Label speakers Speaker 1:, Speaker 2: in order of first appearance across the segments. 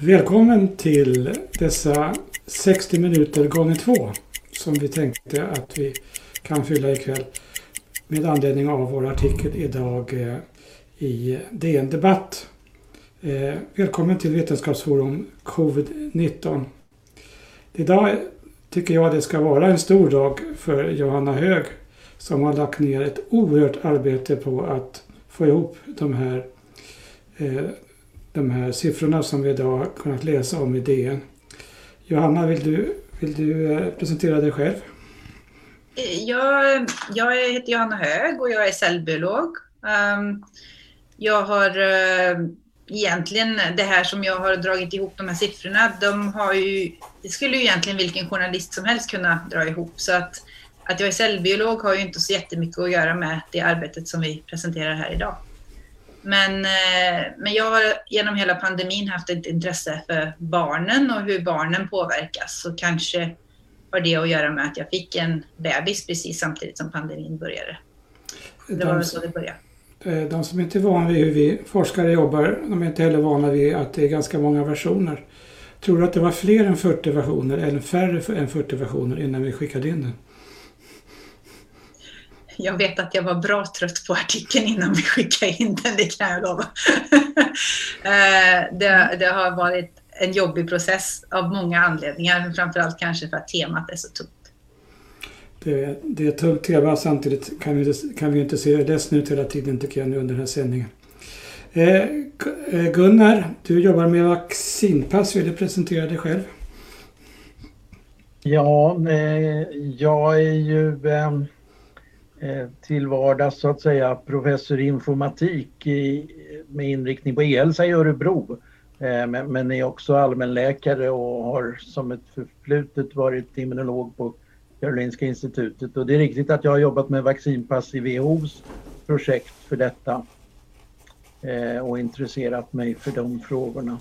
Speaker 1: Välkommen till dessa 60 minuter gånger två som vi tänkte att vi kan fylla ikväll med anledning av vår artikel idag eh, i DN Debatt. Eh, välkommen till Vetenskapsforum Covid-19. Idag tycker jag det ska vara en stor dag för Johanna Hög som har lagt ner ett oerhört arbete på att få ihop de här eh, de här siffrorna som vi idag har kunnat läsa om i DN. Johanna, vill du, vill du eh, presentera dig själv?
Speaker 2: Eh, jag, jag heter Johanna Hög och jag är cellbiolog. Ehm, jag har eh, egentligen det här som jag har dragit ihop de här siffrorna, de har ju, det skulle ju egentligen vilken journalist som helst kunna dra ihop. Så att, att jag är cellbiolog har ju inte så jättemycket att göra med det arbetet som vi presenterar här idag. Men, eh, men jag har genom hela pandemin haft ett intresse för barnen och hur barnen påverkas. Så kanske har det att göra med att jag fick en bebis precis samtidigt som pandemin började. Det var de, så det började.
Speaker 1: Eh, de som inte är vana vid hur vi forskare jobbar, de är inte heller vana vid att det är ganska många versioner. Tror du att det var fler än 40 versioner eller färre än 40 versioner innan vi skickade in den?
Speaker 2: Jag vet att jag var bra trött på artikeln innan vi skickade in den, det kan jag lova. Eh, det, det har varit en jobbig process av många anledningar, men framförallt kanske för att temat är så tungt.
Speaker 1: Det, det är tungt tema samtidigt kan vi, kan vi inte se ledsen ut hela tiden tycker jag nu under den här sändningen. Eh, eh, Gunnar, du jobbar med vaccinpass. Vill du presentera dig själv?
Speaker 3: Ja, eh, jag är ju Eh, till vardags så att säga professor i informatik i, med inriktning på e-hälsa i Örebro. Eh, men, men är också allmänläkare och har som ett förflutet varit immunolog på Karolinska institutet. Och det är riktigt att jag har jobbat med vaccinpass i WHOs projekt för detta eh, och intresserat mig för de frågorna.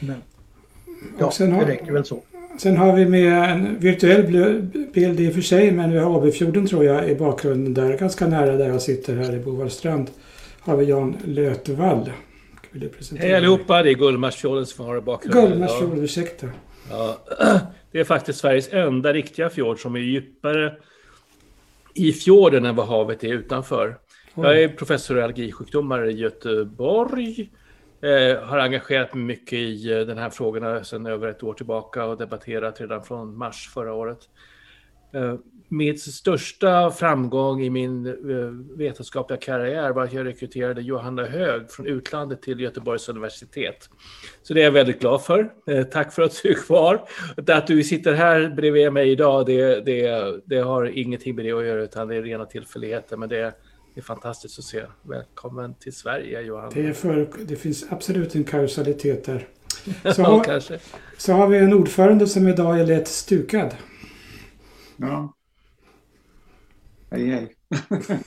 Speaker 3: Men, ja, det räcker väl så.
Speaker 1: Sen har vi med en virtuell bild i och för sig, men vi har Abifjorden tror jag i bakgrunden där, ganska nära där jag sitter här i Bovallstrand. Har vi Jan Lötvall.
Speaker 4: Hej allihopa, det är Gullmarsfjorden som har i bakgrunden.
Speaker 1: Gullmarsfjorden, ja. ursäkta.
Speaker 4: Ja, det är faktiskt Sveriges enda riktiga fjord som är djupare i fjorden än vad havet är utanför. Jag är professor i allergisjukdomar i Göteborg. Eh, har engagerat mig mycket i eh, den här frågorna sedan över ett år tillbaka och debatterat redan från mars förra året. Eh, mitt största framgång i min eh, vetenskapliga karriär var att jag rekryterade Johanna Hög från utlandet till Göteborgs universitet. Så det är jag väldigt glad för. Eh, tack för att du är kvar. Att du sitter här bredvid mig idag, det, det, det har ingenting med det att göra, utan det är rena tillfälligheter. Men det det är fantastiskt att se. Välkommen till Sverige Johan.
Speaker 1: Det, för, det finns absolut en kausalitet där. Så har, så har vi en ordförande som idag är lätt stukad.
Speaker 5: Ja. Hej hej.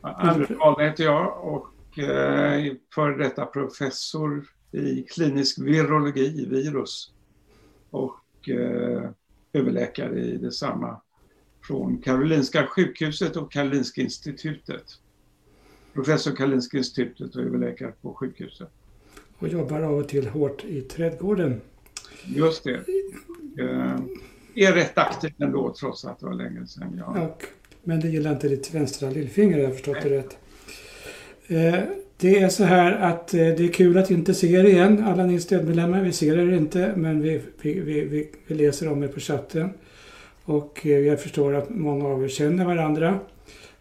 Speaker 5: Anders Wahlne heter jag och eh, före detta professor i klinisk virologi, virus. Och eh, överläkare i detsamma från Karolinska sjukhuset och Karolinska institutet. Professor Karolinska institutet och överläkare på sjukhuset.
Speaker 1: Och jobbar av och till hårt i trädgården.
Speaker 5: Just det. Eh, är rätt aktiv ändå trots att det var länge sedan. Ja.
Speaker 1: Och, men det gillar inte ditt vänstra lillfinger, jag har förstått Nej. det rätt. Eh, det är så här att eh, det är kul att inte se er igen, alla ni stödmedlemmar. Vi ser er inte, men vi, vi, vi, vi läser om er på chatten. Och eh, jag förstår att många av er känner varandra.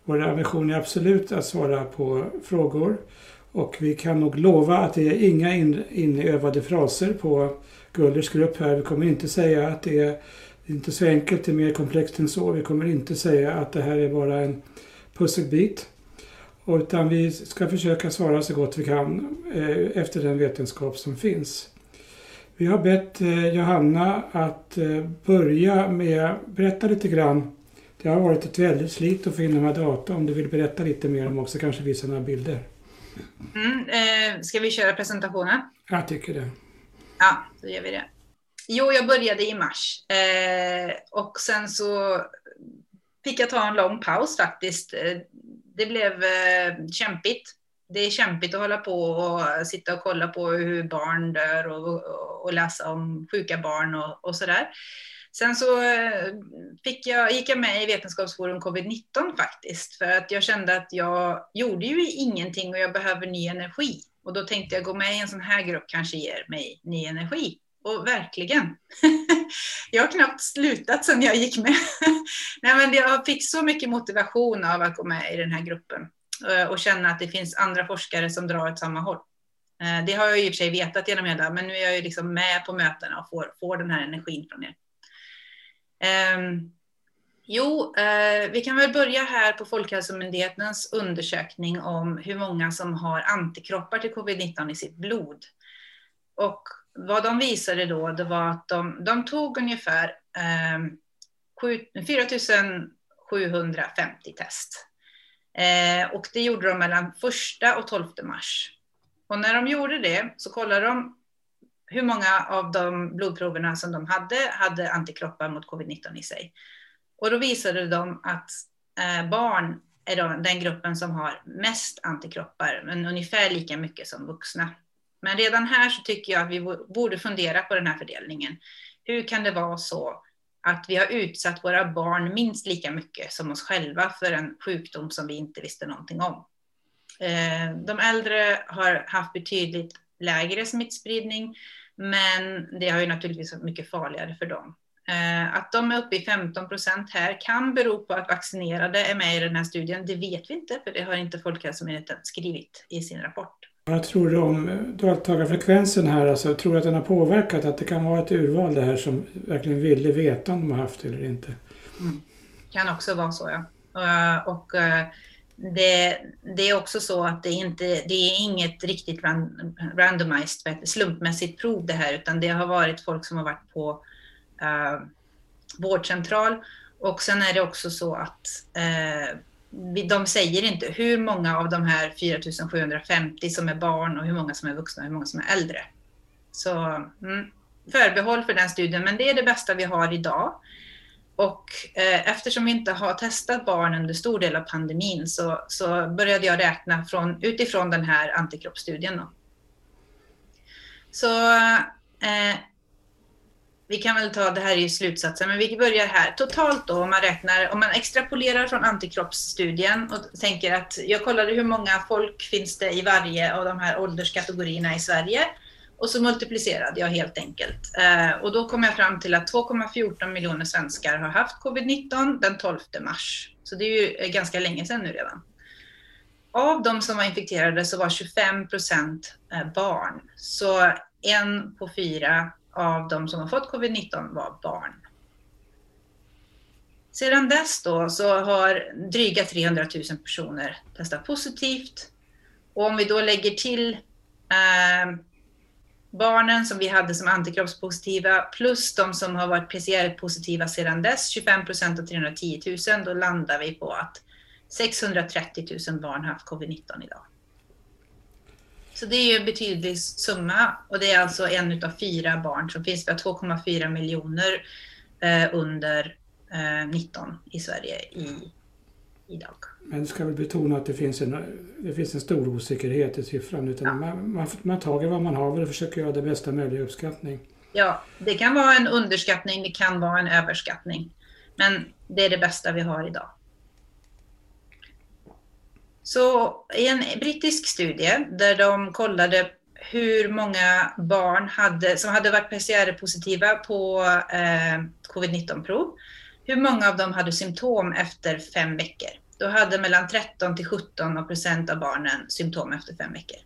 Speaker 1: Vår ambition är absolut att svara på frågor. Och vi kan nog lova att det är inga inövade fraser på Gullers grupp här. Vi kommer inte säga att det är inte så enkelt, det är mer komplext än så. Vi kommer inte säga att det här är bara en pusselbit. Utan vi ska försöka svara så gott vi kan eh, efter den vetenskap som finns. Vi har bett eh, Johanna att eh, börja med att berätta lite grann. Det har varit ett väldigt slit att få in de här data. Om du vill berätta lite mer om också kanske visa några bilder.
Speaker 2: Mm, eh, ska vi köra presentationen?
Speaker 1: Jag tycker det.
Speaker 2: Ja, då gör vi det. Jo, jag började i mars eh, och sen så fick jag ta en lång paus faktiskt. Eh, det blev eh, kämpigt det är kämpigt att hålla på och sitta och kolla på hur barn dör och, och, läsa om sjuka barn och, och sådär. Sen så eh, fick jag, gick jag med i Vetenskapsforum covid-19 faktiskt, för att jag kände att jag gjorde ju ingenting och jag behöver ny energi. Och då tänkte jag gå med i en sån här grupp kanske ger mig ny energi. Och verkligen. jag har knappt slutat sedan jag gick med. Nej, men jag fick så mycket motivation av att gå med i den här gruppen Eh, och känna att det finns andra forskare som drar åt samma håll. Eh, det har jag i och för sig vetat genom hela, men nu är jag ju liksom med på mötena och får, får den här energin från er. Um, jo, uh, vi kan väl börja här på Folkhälsomyndighetens undersökning om hur många som har antikroppar till covid-19 i sitt blod. Och vad de visade då, det var att de, de tog ungefär ehm, um, 4750 test. Eh, och det gjorde de mellan 1 och 12 mars. Och när de gjorde det så kollade de hur många av de blodproverna som de hade hade antikroppar mot covid-19 i sig. Och då visade de att eh, barn är den gruppen som har mest antikroppar, men ungefär lika mycket som vuxna. Men redan här så tycker jag att vi borde fundera på den här fördelningen. Hur kan det vara så att vi har utsatt våra barn minst lika mycket som oss själva för en sjukdom som vi inte visste någonting om? Eh, de äldre har haft betydligt lägre smittspridning, men det har ju naturligtvis varit mycket farligare för dem. Eh, att de är uppe i 15 procent här kan bero på att vaccinerade är med i den här studien. Det vet vi inte, för det har inte Folkhälsomyndigheten skrivit i sin rapport.
Speaker 1: Vad tror du om deltagarfrekvensen här? Alltså, tror du att den har påverkat? Att det kan vara ett urval det här som verkligen ville veta om de har haft det eller inte?
Speaker 2: Mm. Kan också vara så, ja. Eh, och, och det, det, är också så att det, inte, det är inget riktigt randomized, slumpmässigt prov det här, utan det har varit folk som har varit på uh, vårdcentral. Och sen är det också så att uh, de säger inte hur många av de här 4750 som är barn och hur många som är vuxna och hur många som är äldre. Så mm, förbehåll för den studien, men det är det bästa vi har idag. Och eh, eftersom vi inte har testat barn under stor del av pandemin så, så började jag räkna från, utifrån den här antikroppsstudien. Då. Så eh, vi kan väl ta, det här är ju slutsatsen, men vi börjar här. Totalt då, om man räknar, om man extrapolerar från antikroppsstudien och tänker att jag kollade hur många folk finns det i varje av de här ålderskategorierna i Sverige och så multiplicerade jag helt enkelt. Eh, och då kom jag fram till att 2,14 miljoner svenskar har haft covid-19 den 12 mars. Så det är ju eh, ganska länge sedan nu redan. Av de som var infekterade så var 25 procent eh, barn. Så en på fyra av de som har fått covid-19 var barn. Sedan dess då så har dryga 300 000 personer testat positivt. Och om vi då lägger till eh, barnen som vi hade som antikroppspositiva plus de som har varit PCR-positiva sedan dess, 25 procent av 310 000, då landar vi på att 630 000 barn har haft covid-19 idag. Så det är ju en betydlig summa och det är alltså en av fyra barn som finns. Vi har 2,4 miljoner eh, under eh, 19 i Sverige i, idag.
Speaker 1: Men ska väl betona att det finns en, det finns en stor osäkerhet i siffran. Utan ja. man, man, man tar vad man har och försöker göra det bästa möjliga uppskattning.
Speaker 2: Ja, det kan vara en underskattning, det kan vara en överskattning. Men det är det bästa vi har idag. Så i en brittisk studie där de kollade hur många barn hade, som hade varit PCR-positiva på eh, covid-19-prov, hur många av dem hade symptom efter fem veckor. Då hade mellan 13 till 17 procent av barnen symptom efter fem veckor.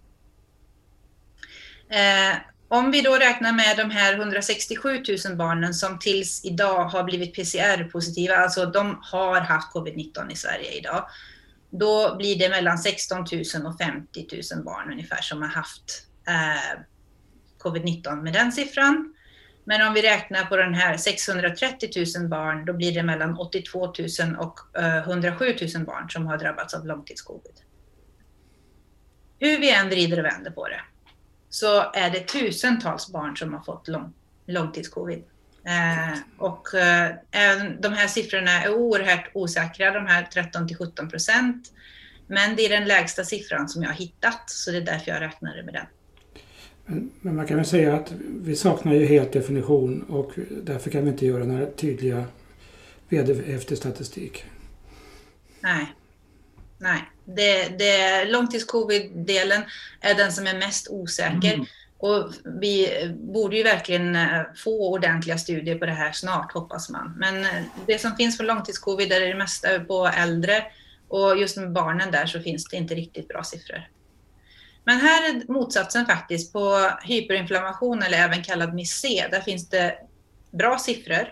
Speaker 2: Eh, om vi då räknar med de här 167 000 barnen som tills idag har blivit PCR-positiva, alltså de har haft covid-19 i Sverige idag, då blir det mellan 16 000 och 50 000 barn ungefär som har haft eh, covid-19 med den siffran. Men om vi räknar på den här 630 000 barn, då blir det mellan 82 000 och eh, 107 000 barn som har drabbats av långtidscovid. Hur vi än vrider och vänder på det så är det tusentals barn som har fått lång, långtidscovid. Eh, och eh, de här siffrorna är oerhört osäkra, de här 13 till 17 procent. Men det är den lägsta siffran som jag har hittat, så det är därför jag räknade med den.
Speaker 1: Men, men man kan väl säga att vi saknar ju helt definition och därför kan vi inte göra några tydliga vederhäftig statistik.
Speaker 2: Nej. Nej. Det, det, långtidscovid-delen är den som är mest osäker. Mm. Och vi borde ju verkligen eh, få ordentliga studier på det här snart, hoppas man. Men eh, det som finns för långtidscovid är det mesta på äldre och just med barnen där så finns det inte riktigt bra siffror. Men här är motsatsen faktiskt. På hyperinflammation eller även kallad MIS-C, där finns det bra siffror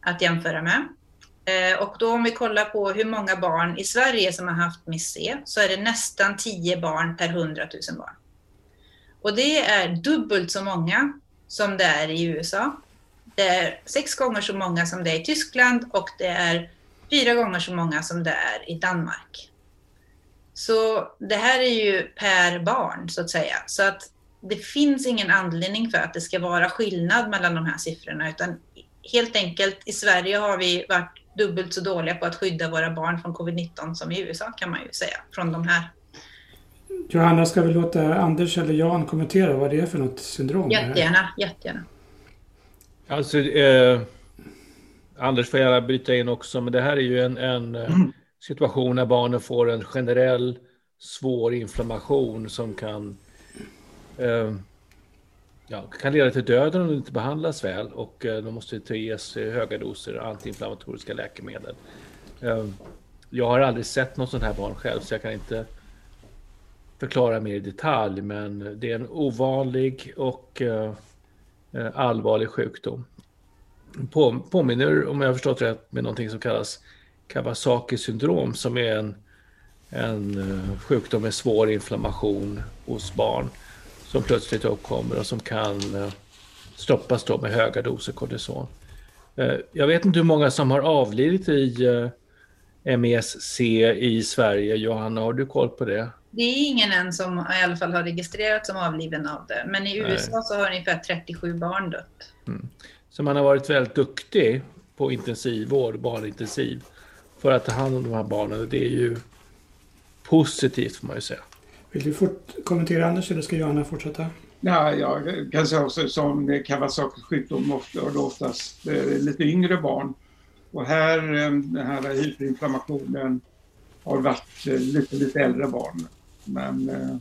Speaker 2: att jämföra med. Eh, och då om vi kollar på hur många barn i Sverige som har haft MIS-C så är det nästan 10 barn per 100 000 barn. Och det är dubbelt så många som det är i USA. Det är sex gånger så många som det är i Tyskland och det är fyra gånger så många som det är i Danmark. Så det här är ju per barn så att säga. Så att det finns ingen anledning för att det ska vara skillnad mellan de här siffrorna utan helt enkelt i Sverige har vi varit dubbelt så dåliga på att skydda våra barn från covid-19 som i USA kan man ju säga, från de här.
Speaker 1: Johanna, ska vi låta Anders eller Jan kommentera vad det är för något syndrom?
Speaker 2: Jättegärna, jättegärna.
Speaker 4: Alltså, eh, Anders får gärna bryta in också, men det här är ju en, en mm. situation när barnen får en generell svår inflammation som kan eh, ja, kan leda till döden om det inte behandlas väl och eh, de måste ges höga doser antiinflammatoriska läkemedel. Eh, jag har aldrig sett något sånt här barn själv så jag kan inte förklara mer i detalj men det är en ovanlig och eh, eh, allvarlig sjukdom. På, påminner, om jag har förstått rätt, med någonting som kallas Kawasaki syndrom som är en, en eh, sjukdom med svår inflammation hos barn som plötsligt uppkommer och som kan stoppas då med höga doser kortison. Jag vet inte hur många som har avlidit i MESC i Sverige. Johanna, har du koll på det?
Speaker 2: Det är ingen än som i alla fall har registrerats som avliden av det. Men i USA Nej. så har ungefär 37 barn dött. Mm.
Speaker 4: Så man har varit väldigt duktig på intensivvård, barnintensiv, för att ta hand om de här barnen. Det är ju positivt får man ju säga.
Speaker 1: Vill du fort kommentera Anders eller ska Johanna fortsätta?
Speaker 5: Ja, jag kan säga också som Kawasaki sjukdom ofta, och oftast eh, lite yngre barn. Och här, eh, den här hyperinflammationen har varit eh, lite, lite äldre barn. Men eh,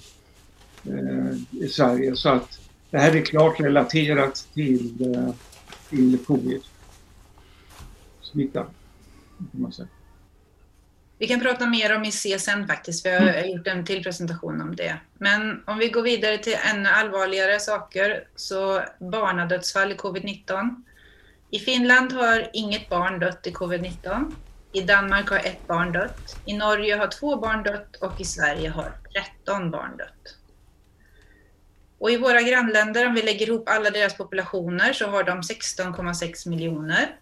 Speaker 5: i Sverige så att det här är klart relaterat till, eh, till covid-smitta. Kan man säga.
Speaker 2: Vi kan prata mer om IC sen faktiskt, jag har mm. gjort en till presentation om det. Men om vi går vidare till ännu allvarligare saker, så barnadödsfall i covid-19. I Finland har inget barn dött i covid-19. I Danmark har ett barn dött. I Norge har två barn dött och i Sverige har 13 barn dött. Och i våra grannländer, om vi lägger ihop alla deras populationer, så har de 16,6 miljoner.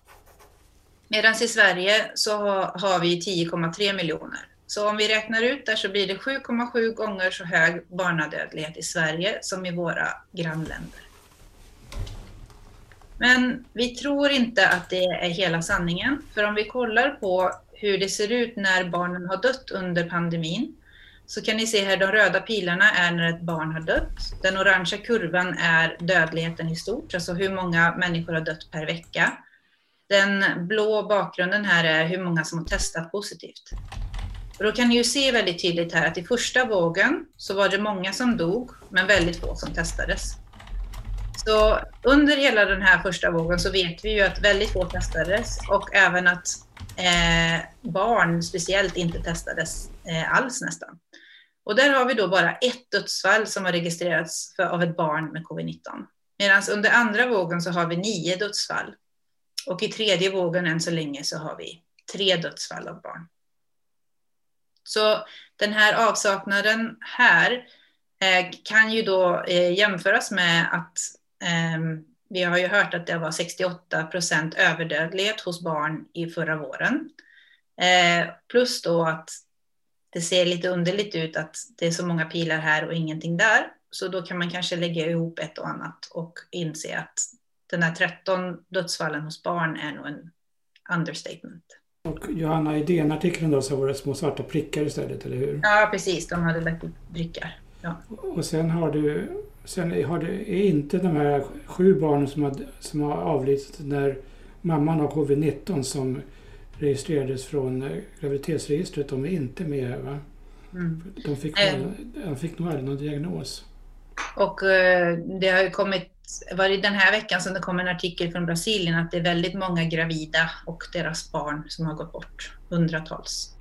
Speaker 2: Medan i Sverige så har vi 10,3 miljoner. Så om vi räknar ut där så blir det 7,7 gånger så hög barnadödlighet i Sverige som i våra grannländer. Men vi tror inte att det är hela sanningen. För om vi kollar på hur det ser ut när barnen har dött under pandemin så kan ni se här de röda pilarna är när ett barn har dött. Den orangea kurvan är dödligheten i stort, alltså hur många människor har dött per vecka. Den blå bakgrunden här är hur många som har testat positivt. Och då kan ni ju se väldigt tydligt här att i första vågen så var det många som dog, men väldigt få som testades. Så under hela den här första vågen så vet vi ju att väldigt få testades och även att eh, barn speciellt inte testades eh, alls nästan. Och där har vi då bara ett dödsfall som har registrerats för, av ett barn med covid-19. Medan under andra vågen så har vi nio dödsfall och i tredje vågen än så länge så har vi tre dödsfall av barn. Så den här avsaknaden här eh, kan ju då eh, jämföras med att vi har ju hört att det var 68 procent överdödlighet hos barn i förra våren. Eh, plus då att det ser lite underligt ut att det är så många pilar här och ingenting där. Så då kan man kanske lägga ihop ett och annat och inse att den här 13 dödsfallen hos barn är nog en understatement.
Speaker 1: Och Johanna, i DN-artikeln då så var det små svarta prickar istället, eller hur?
Speaker 2: Ja, precis. De hade lagt upp prickar. Ja.
Speaker 1: Och sen har du, sen har du är inte de här sju barnen som har, som har avlidit när mamman har covid-19 som registrerades från eh, graviditetsregistret, de är inte med va?
Speaker 2: Mm.
Speaker 1: De fick, nog- de fick nog aldrig någon diagnos.
Speaker 2: Och eh, det har ju kommit, var det den här veckan som det kom en artikel från Brasilien att det är väldigt många gravida och deras barn som har gått bort, hundratals.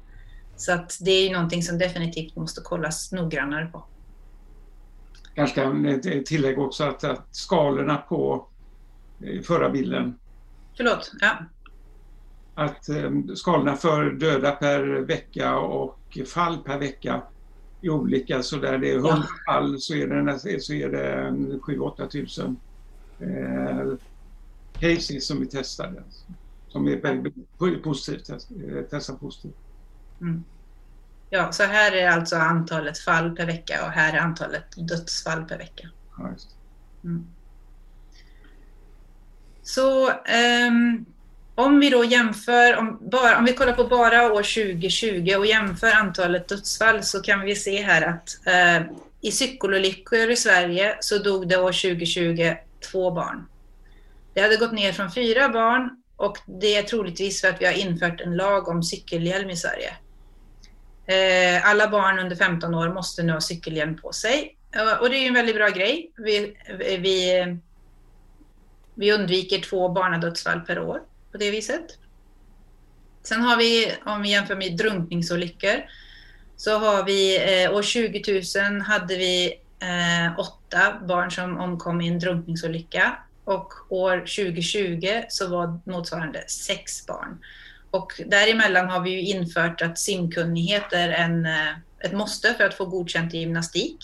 Speaker 2: Så att det är ju någonting som definitivt måste kollas noggrannare på.
Speaker 5: Kanske kan ett tillägg också att, att skalorna på eh, förra bilden,
Speaker 2: Förlåt, ja.
Speaker 5: att eh, skalorna för döda per vecka och fall per vecka är olika. Så där det är 100 fall så är det, så är det 7-8 tusen eh, cases som är testade. Som är positivt, eh, testade positivt.
Speaker 2: Mm. Ja, så här är alltså antalet fall per vecka och här är antalet dödsfall per vecka.
Speaker 5: Ja.
Speaker 2: Mm. Så ehm, om vi då jämför, om, bara, om vi kollar på bara år 2020 och jämför antalet dödsfall så kan vi se här att eh, i cykelolyckor i Sverige så dog det år 2020 två barn. Det hade gått ner från fyra barn och det är troligtvis för att vi har infört en lag om cykelhjälm i Sverige. Eh, alla barn under 15 år måste nu ha cykelhjälm på sig. Eh, och det är ju en väldigt bra grej. Vi, vi, vi undviker två barnadödsfall per år på det viset. Sen har vi, om vi jämför med drunkningsolyckor, så har vi eh, år 2000 hade vi eh, åtta barn som omkom i en drunkningsolycka och år 2020 så var motsvarande sex barn. Och däremellan har vi ju infört att simkunnighet är en, eh, ett måste för att få godkänt i gymnastik.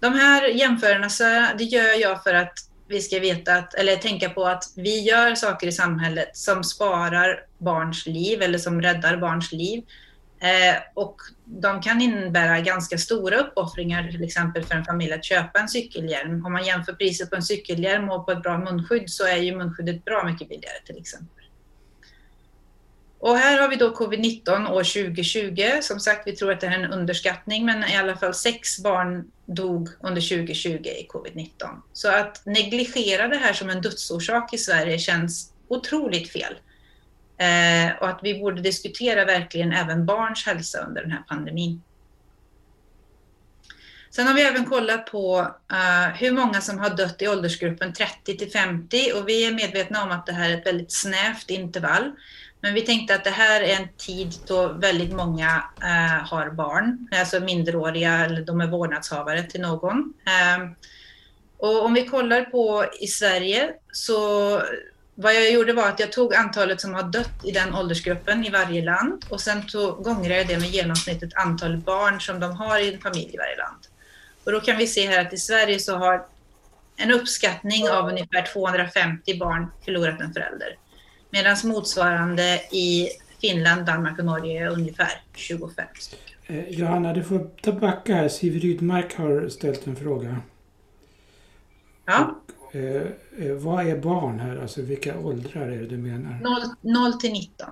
Speaker 2: De här jämförelserna det gör jag för att vi ska veta att, eller tänka på att vi gör saker i samhället som sparar barns liv eller som räddar barns liv. Eh, och de kan innebära ganska stora uppoffringar, till exempel för en familj att köpa en cykelhjälm. Om man jämför priset på en cykelhjälm och på ett bra munskydd så är ju munskyddet bra mycket billigare till exempel. Och här har vi då covid-19 år 2020. Som sagt, vi tror att det här är en underskattning, men i alla fall sex barn dog under 2020 i covid-19. Så att negligera det här som en dödsorsak i Sverige känns otroligt fel. Eh, och att vi borde diskutera verkligen även barns hälsa under den här pandemin. Sen har vi även kollat på uh, hur många som har dött i åldersgruppen 30 till 50 och vi är medvetna om att det här är ett väldigt snävt intervall. Men vi tänkte att det här är en tid då väldigt många eh, har barn, alltså minderåriga eller de är vårdnadshavare till någon. Eh, och om vi kollar på i Sverige så vad jag gjorde var att jag tog antalet som har dött i den åldersgruppen i varje land och sen tog, gångrade jag det med genomsnittet antal barn som de har i en familj i varje land. Och då kan vi se här att i Sverige så har en uppskattning av ungefär 250 barn förlorat en förälder. Medan motsvarande i Finland, Danmark och Norge är ungefär 25 stycken.
Speaker 1: Eh, Johanna, du får ta backa här. Siv Rydmark har ställt en fråga.
Speaker 2: Ja,
Speaker 1: Eh, eh, vad är barn här? Alltså vilka åldrar är det du menar?
Speaker 2: 0, 0 till 19.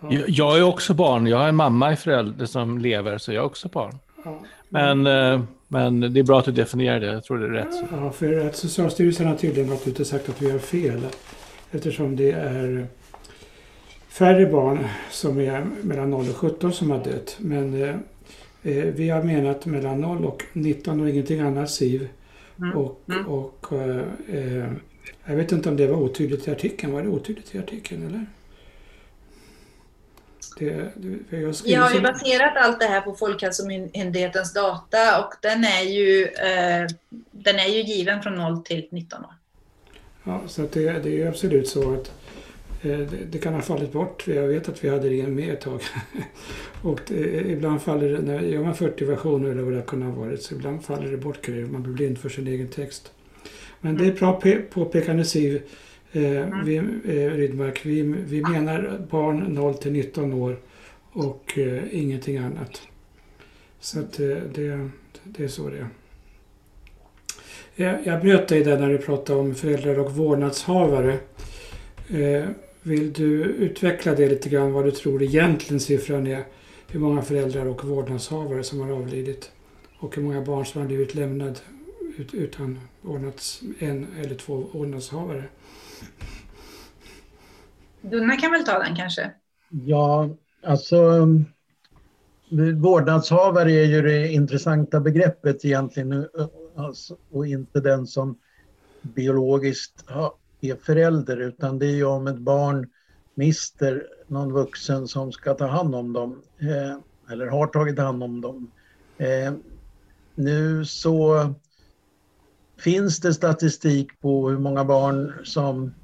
Speaker 1: Ja,
Speaker 4: Jag, jag är också barn. Jag har en mamma i förälder som lever, så jag är också barn.
Speaker 1: ja.
Speaker 4: Men, eh, men det är bra att du definierar det. Jag tror det är rätt.
Speaker 1: Ja, för att Socialstyrelsen har tydligen gått ut och sagt att vi har fel. Eftersom det är färre barn som är mellan 0 och 17 som har dött. Men eh, eh, vi har menat mellan 0 och 19 och ingenting annat, Siv.
Speaker 2: Mm.
Speaker 1: Och,
Speaker 2: Mm.
Speaker 1: och eh, eh, jag vet inte om det var otydligt i artikeln. Var det otydligt i artikeln eller? Det, det, jag
Speaker 2: Vi har ju baserat allt det här på Folkhälsomyndighetens data och den är ju, eh, den är ju given från 0 till 19 år.
Speaker 1: Ja, så det, det är absolut så att eh, det, det kan ha fallit bort. Jag vet att vi hade det med ett tag. och det, ibland faller det, när gör man 40 versioner eller vad det kan ha varit, så ibland faller det bort grejer. Man blir blind för sin egen text. Men det är bra pe- påpekande Siv eh, vi, eh, Rydmark. Vi, vi menar barn 0 till 19 år och eh, ingenting annat. Så att eh, det, det är så det är. Jag, jag bröt dig där när du pratade om föräldrar och vårdnadshavare. Eh, vill du utveckla det lite grann vad du tror egentligen siffran är? Hur många föräldrar och vårdnadshavare som har avlidit och hur många barn som har blivit lämnade utan vårdnads, en eller två vårdnadshavare.
Speaker 2: Gunnar kan väl ta den kanske?
Speaker 3: Ja, alltså vårdnadshavare är ju det intressanta begreppet egentligen alltså, och inte den som biologiskt är förälder utan det är ju om ett barn mister någon vuxen som ska ta hand om dem eh, eller har tagit hand om dem. Eh, nu så finns det statistik på hur många barn som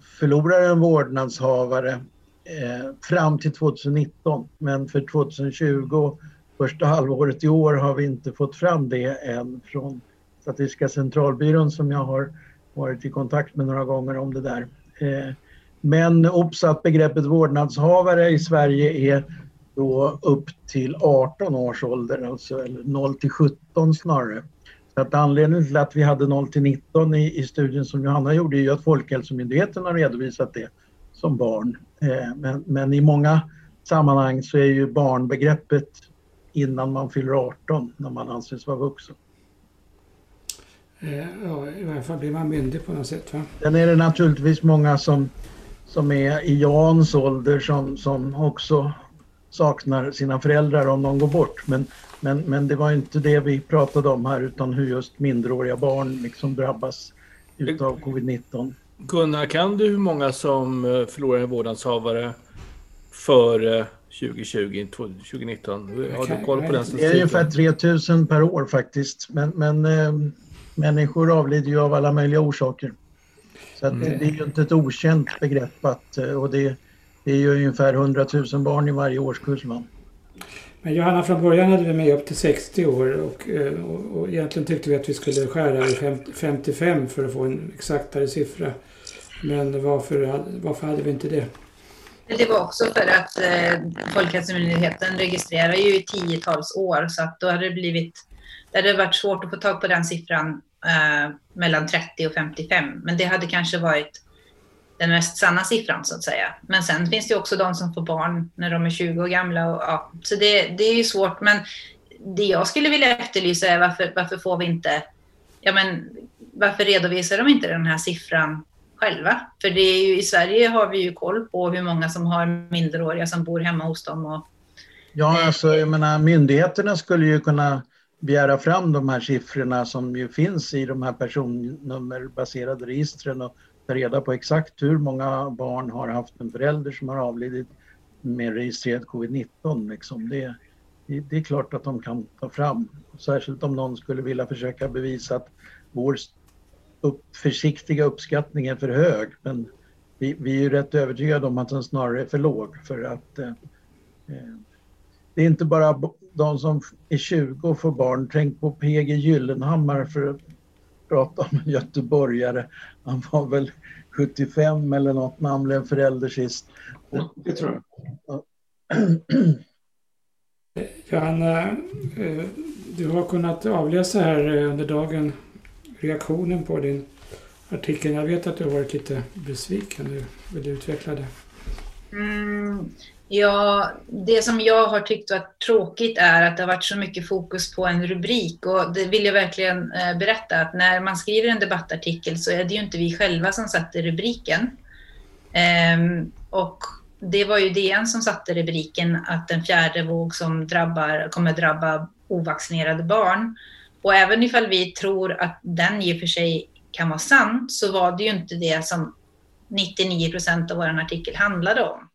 Speaker 3: förlorar en vårdnadshavare eh, fram till 2019. Men för 2020, första halvåret i år, har vi inte fått fram det än från Statistiska centralbyrån som jag har varit i kontakt med några gånger om det där. Eh, men obs att begreppet vårdnadshavare i Sverige är då upp till 18 års ålder, alltså 0 till 17 snarare. Så att anledningen till att vi hade 0 till 19 i, i studien som Johanna gjorde är ju att Folkhälsomyndigheten har redovisat det som barn. Eh, men, men i många sammanhang så är ju barnbegreppet innan man fyller 18 när man anses vara vuxen.
Speaker 1: Eh, ja, i varje fall blir man myndig på något sätt va?
Speaker 3: Sen är det naturligtvis många som, som är i Jans ålder som, som också saknar sina föräldrar om de går bort. Men, men, men det var inte det vi pratade om här utan hur just minderåriga barn liksom drabbas utav covid-19.
Speaker 4: Gunnar, kan du hur många som eh, förlorar en vårdnadshavare före 2020, 2019? Har du koll på den
Speaker 3: statistiken? Det är ungefär 3000 per år faktiskt. Men, men äh, människor avlider ju av alla möjliga orsaker. Så att mm. det är ju inte ett okänt begrepp att, eh, och det, det är ju ungefär 100 000 barn i varje årskurs. Va?
Speaker 1: Men Johanna, från början hade vi med upp till 60 år och, eh, och, och egentligen tyckte vi att vi skulle skära i 55 för att få en exaktare siffra. Men varför, varför hade vi inte det?
Speaker 2: Det var också för att eh, Folkhälsomyndigheten registrerar ju i tiotals år så att då hade det blivit det hade varit svårt att få tag på den siffran eh, mellan 30 och 55. Men det hade kanske varit den mest sanna siffran så att säga. Men sen finns det också de som får barn när de är 20 år gamla. Och, ja, så det, det är ju svårt. Men det jag skulle vilja efterlysa är varför, varför får vi inte, ja men varför redovisar de inte den här siffran själva? För det är ju, i Sverige har vi ju koll på hur många som har minderåriga som bor hemma hos dem. Och,
Speaker 3: ja, alltså jag menar myndigheterna skulle ju kunna begära fram de här siffrorna som ju finns i de här personnummerbaserade registren och ta reda på exakt hur många barn har haft en förälder som har avlidit med registrerad covid-19. Liksom. Det, det, är klart att de kan ta fram, särskilt om någon skulle vilja försöka bevisa att vår upp, försiktiga uppskattning är för hög. Men vi, vi är ju rätt övertygade om att den snarare är för låg för att eh, eh det är inte bara de som är 20 och får barn. Tänk på PG Gyllenhammar för att prata om en göteborgare. Han var väl 75 eller något när han blev förälder sist.
Speaker 5: Det tror jag.
Speaker 1: Johanna, eh, du har kunnat avläsa här eh, under dagen reaktionen på din artikel. Jag vet att du har varit lite besviken. Du vill utveckla det?
Speaker 2: Mm, Ja, det som jag har tyckt varit tråkigt är att det har varit så mycket fokus på en rubrik och det vill jag verkligen eh, berätta att när man skriver en debattartikel så är det ju inte vi själva som satte rubriken. Ehm, och det var ju DN som satte rubriken att den fjärde våg som drabbar, kommer drabba ovaccinerade barn. Och även ifall vi tror att den i och för sig kan vara sann så var det ju inte det som 99 procent av vår artikel handlade om.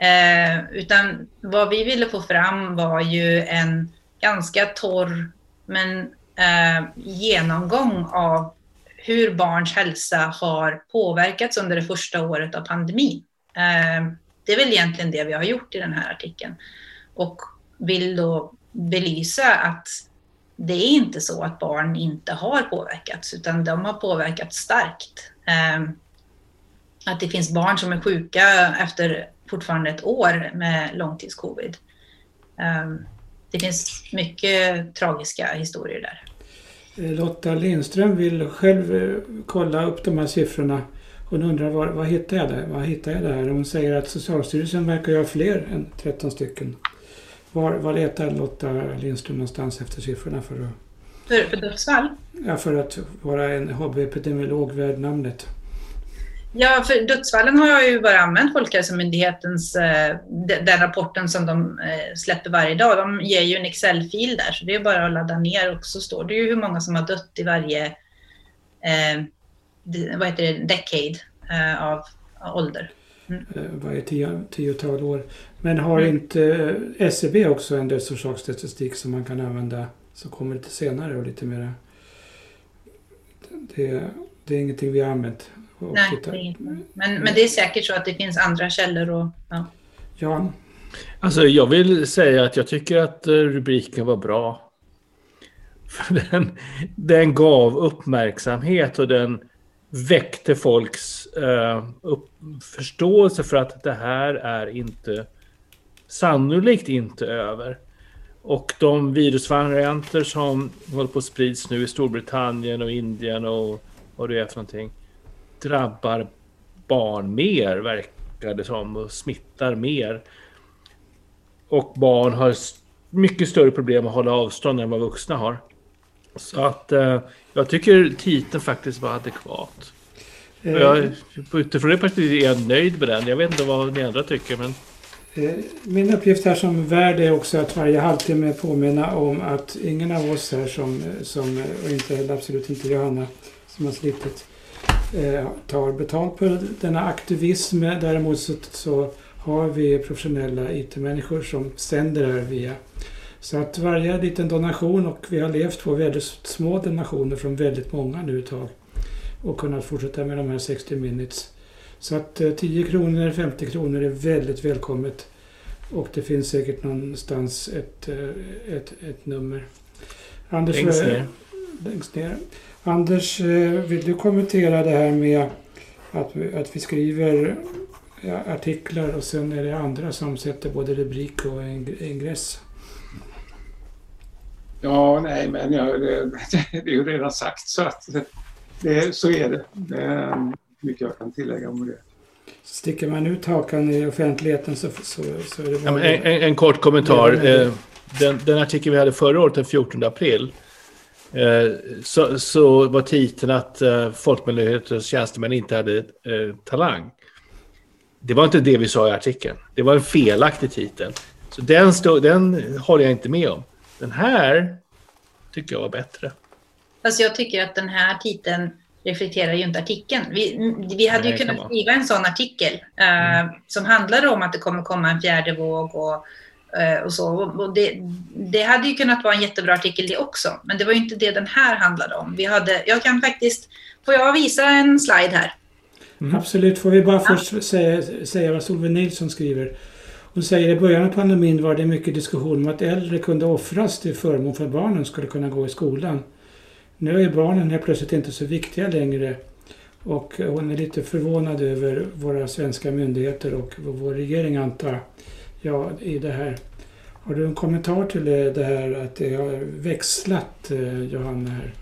Speaker 2: Eh, utan vad vi ville få fram var ju en ganska torr men eh, genomgång av hur barns hälsa har påverkats under det första året av pandemin. Eh, det är väl egentligen det vi har gjort i den här artikeln och vill då belysa att det är inte så att barn inte har påverkats utan de har påverkats starkt. Eh, att det finns barn som är sjuka efter fortfarande ett år med långtidscovid. Ehm, det finns mycket tragiska historier där.
Speaker 1: Eh, Lotta Lindström vill själv eh, kolla upp de här siffrorna. Hon undrar var, vad hittar jag det? Vad hittar jag det här? Hon säger att Socialstyrelsen verkar ha fler än 13 stycken. Var, var letar Lotta Lindström någonstans efter siffrorna för att...
Speaker 2: För, för dödsfall?
Speaker 1: Ja, för att vara en hobbyepidemiolog värd namnet.
Speaker 2: Ja, för dödsfallen har jag ju bara använt Folkhälsomyndighetens, eh, den rapporten som de eh, släpper varje dag. De ger ju en Excel-fil där, så det är bara att ladda ner och så står det ju hur många som har dött i varje, eh, vad heter det, decade eh, av, av ålder.
Speaker 1: Mm. Eh, varje tio, tiotal år. Men har mm. inte SCB också en dödsorsaksstatistik som man kan använda som kommer lite senare och lite mer... Det, det är ingenting vi har använt.
Speaker 2: Nej, det är inget. Men, men det är säkert så att det finns andra källor. Och, ja.
Speaker 1: Jan?
Speaker 4: Alltså jag vill säga att jag tycker att eh, rubriken var bra. För den, den gav uppmärksamhet och den väckte folks eh, upp, förståelse för att det här är inte sannolikt inte över. Och de virusvarianter som håller på att sprids nu i Storbritannien och Indien och vad det är för någonting drabbar barn mer, verkar det som, och smittar mer. Och barn har mycket större problem att hålla avstånd än vad vuxna har. Så att eh, jag tycker titeln faktiskt var adekvat. Eh. Jag, utifrån det perspektivet är jag nöjd med den. Jag vet inte vad ni andra tycker, men...
Speaker 1: Eh, min uppgift här som värd är också att varje halvtimme påminna om att ingen av oss här som, som och inte heller absolut inte Johanna som har slitit eh, tar betalt på denna aktivism. Däremot så, så har vi professionella IT-människor som sänder här via. Så att varje liten donation och vi har levt på väldigt små donationer från väldigt många nu ett tag och kunnat fortsätta med de här 60 minutes. Så att 10 eh, kronor, 50 kronor är väldigt välkommet. Och det finns säkert någonstans ett, eh, ett, ett nummer.
Speaker 4: Anders, längst ner.
Speaker 1: Längst ner. Anders, eh, vill du kommentera det här med att, vi, att vi skriver artiklar och sen är det andra som sätter både rubrik och ingress?
Speaker 5: Ja, nej, men ja, det, det, är ju redan sagt så att det, så är det. Det är mycket jag kan tillägga om det.
Speaker 1: Sticker man ut hakan i offentligheten så, så, så är det
Speaker 4: bara... Ja, en, en, kort kommentar. Eh, den, den artikel vi hade förra året, den 14 april, Eh, så, så var titeln att eh, Folkmyndighetens tjänstemän inte hade eh, talang. Det var inte det vi sa i artikeln. Det var en felaktig titel. Så den, stå, den håller jag inte med om. Den här tycker jag var bättre.
Speaker 2: Fast jag tycker att den här titeln reflekterar ju inte artikeln. Vi, vi hade Nej, ju kunnat skriva en sån artikel eh, mm. som handlade om att det kommer komma en fjärde våg och Eh, och så. Och det, det, hade ju kunnat vara en jättebra artikel det också, men det var ju inte det den här handlade om. Vi hade, jag kan faktiskt, får jag visa en slide här?
Speaker 1: Mm. Absolut, får vi bara ja. först säga, säga vad Solveig Nilsson skriver. Hon säger i början av pandemin var det mycket diskussion om att äldre kunde offras till förmån för att barnen skulle kunna gå i skolan. Nu är barnen helt plötsligt inte så viktiga längre och hon är lite förvånad över våra svenska myndigheter och vår regering antar jag, i det här. Har du en kommentar till det här att det har växlat, eh, Johanna? Här?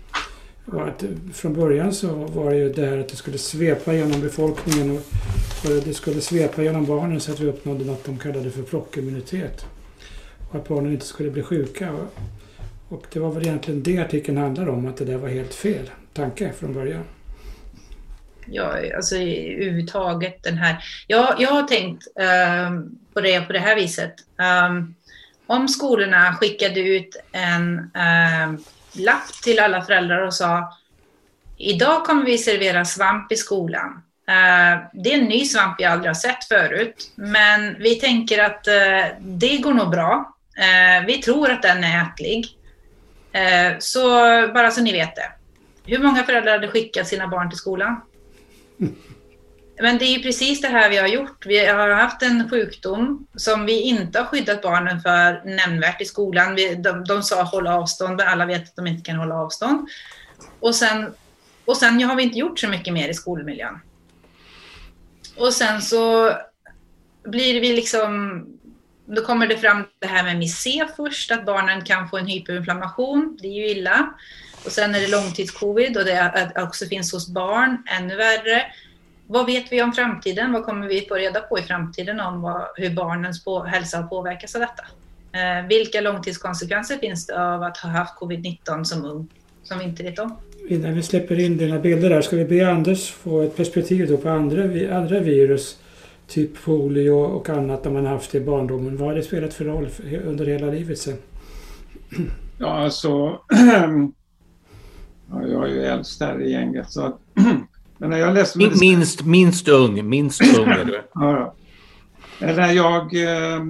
Speaker 1: Och att från början så var det ju det här att det skulle svepa genom befolkningen och, det skulle svepa genom barnen så att vi uppnådde något de kallade för flockimmunitet. Och att barnen inte skulle bli sjuka. Och det var väl egentligen det artikeln handlade om, att det där var helt fel tanke från början
Speaker 2: ja, alltså överhuvudtaget den här. Jag, jag har tänkt um, på det på det här viset. Um, om skolorna skickade ut en um, lapp till alla föräldrar och sa Idag kommer vi servera svamp i skolan. Uh, det är en ny svamp vi aldrig har sett förut, men vi tänker att uh, det går nog bra. Uh, vi tror att den är ätlig så bara så ni vet det. Hur många föräldrar hade skickat sina barn till skolan? Men det är ju precis det här vi har gjort. Vi har haft en sjukdom som vi inte har skyddat barnen för nämnvärt i skolan. Vi, de, de sa hålla avstånd, men alla vet att de inte kan hålla avstånd. Och sen, och sen har vi inte gjort så mycket mer i skolmiljön. Och sen så blir vi liksom... Då kommer det fram det här med MIC först, att barnen kan få en hyperinflammation. Det är ju illa. Och sen är det långtidscovid och det också finns hos barn, ännu värre. vad vet vi om framtiden? Vad kommer vi få reda på i framtiden om vad, hur barnens på, hälsa påverkats av detta? Eh, vilka långtidskonsekvenser finns det av att ha haft covid-19 som ung som vi inte vet om?
Speaker 1: Innan vi släpper in dina bilder där ska vi be Anders få ett perspektiv då på andra, andra virus. Typ polio och annat när man haft det i barndomen. Vad har det spelat för roll under hela livet sen?
Speaker 5: Ja, alltså... ja, jag är ju äldst där i gänget. Så att, men när jag läste
Speaker 4: medicin... minst, minst ung, minst ung är du.
Speaker 5: ja, ja. När jag... Eh,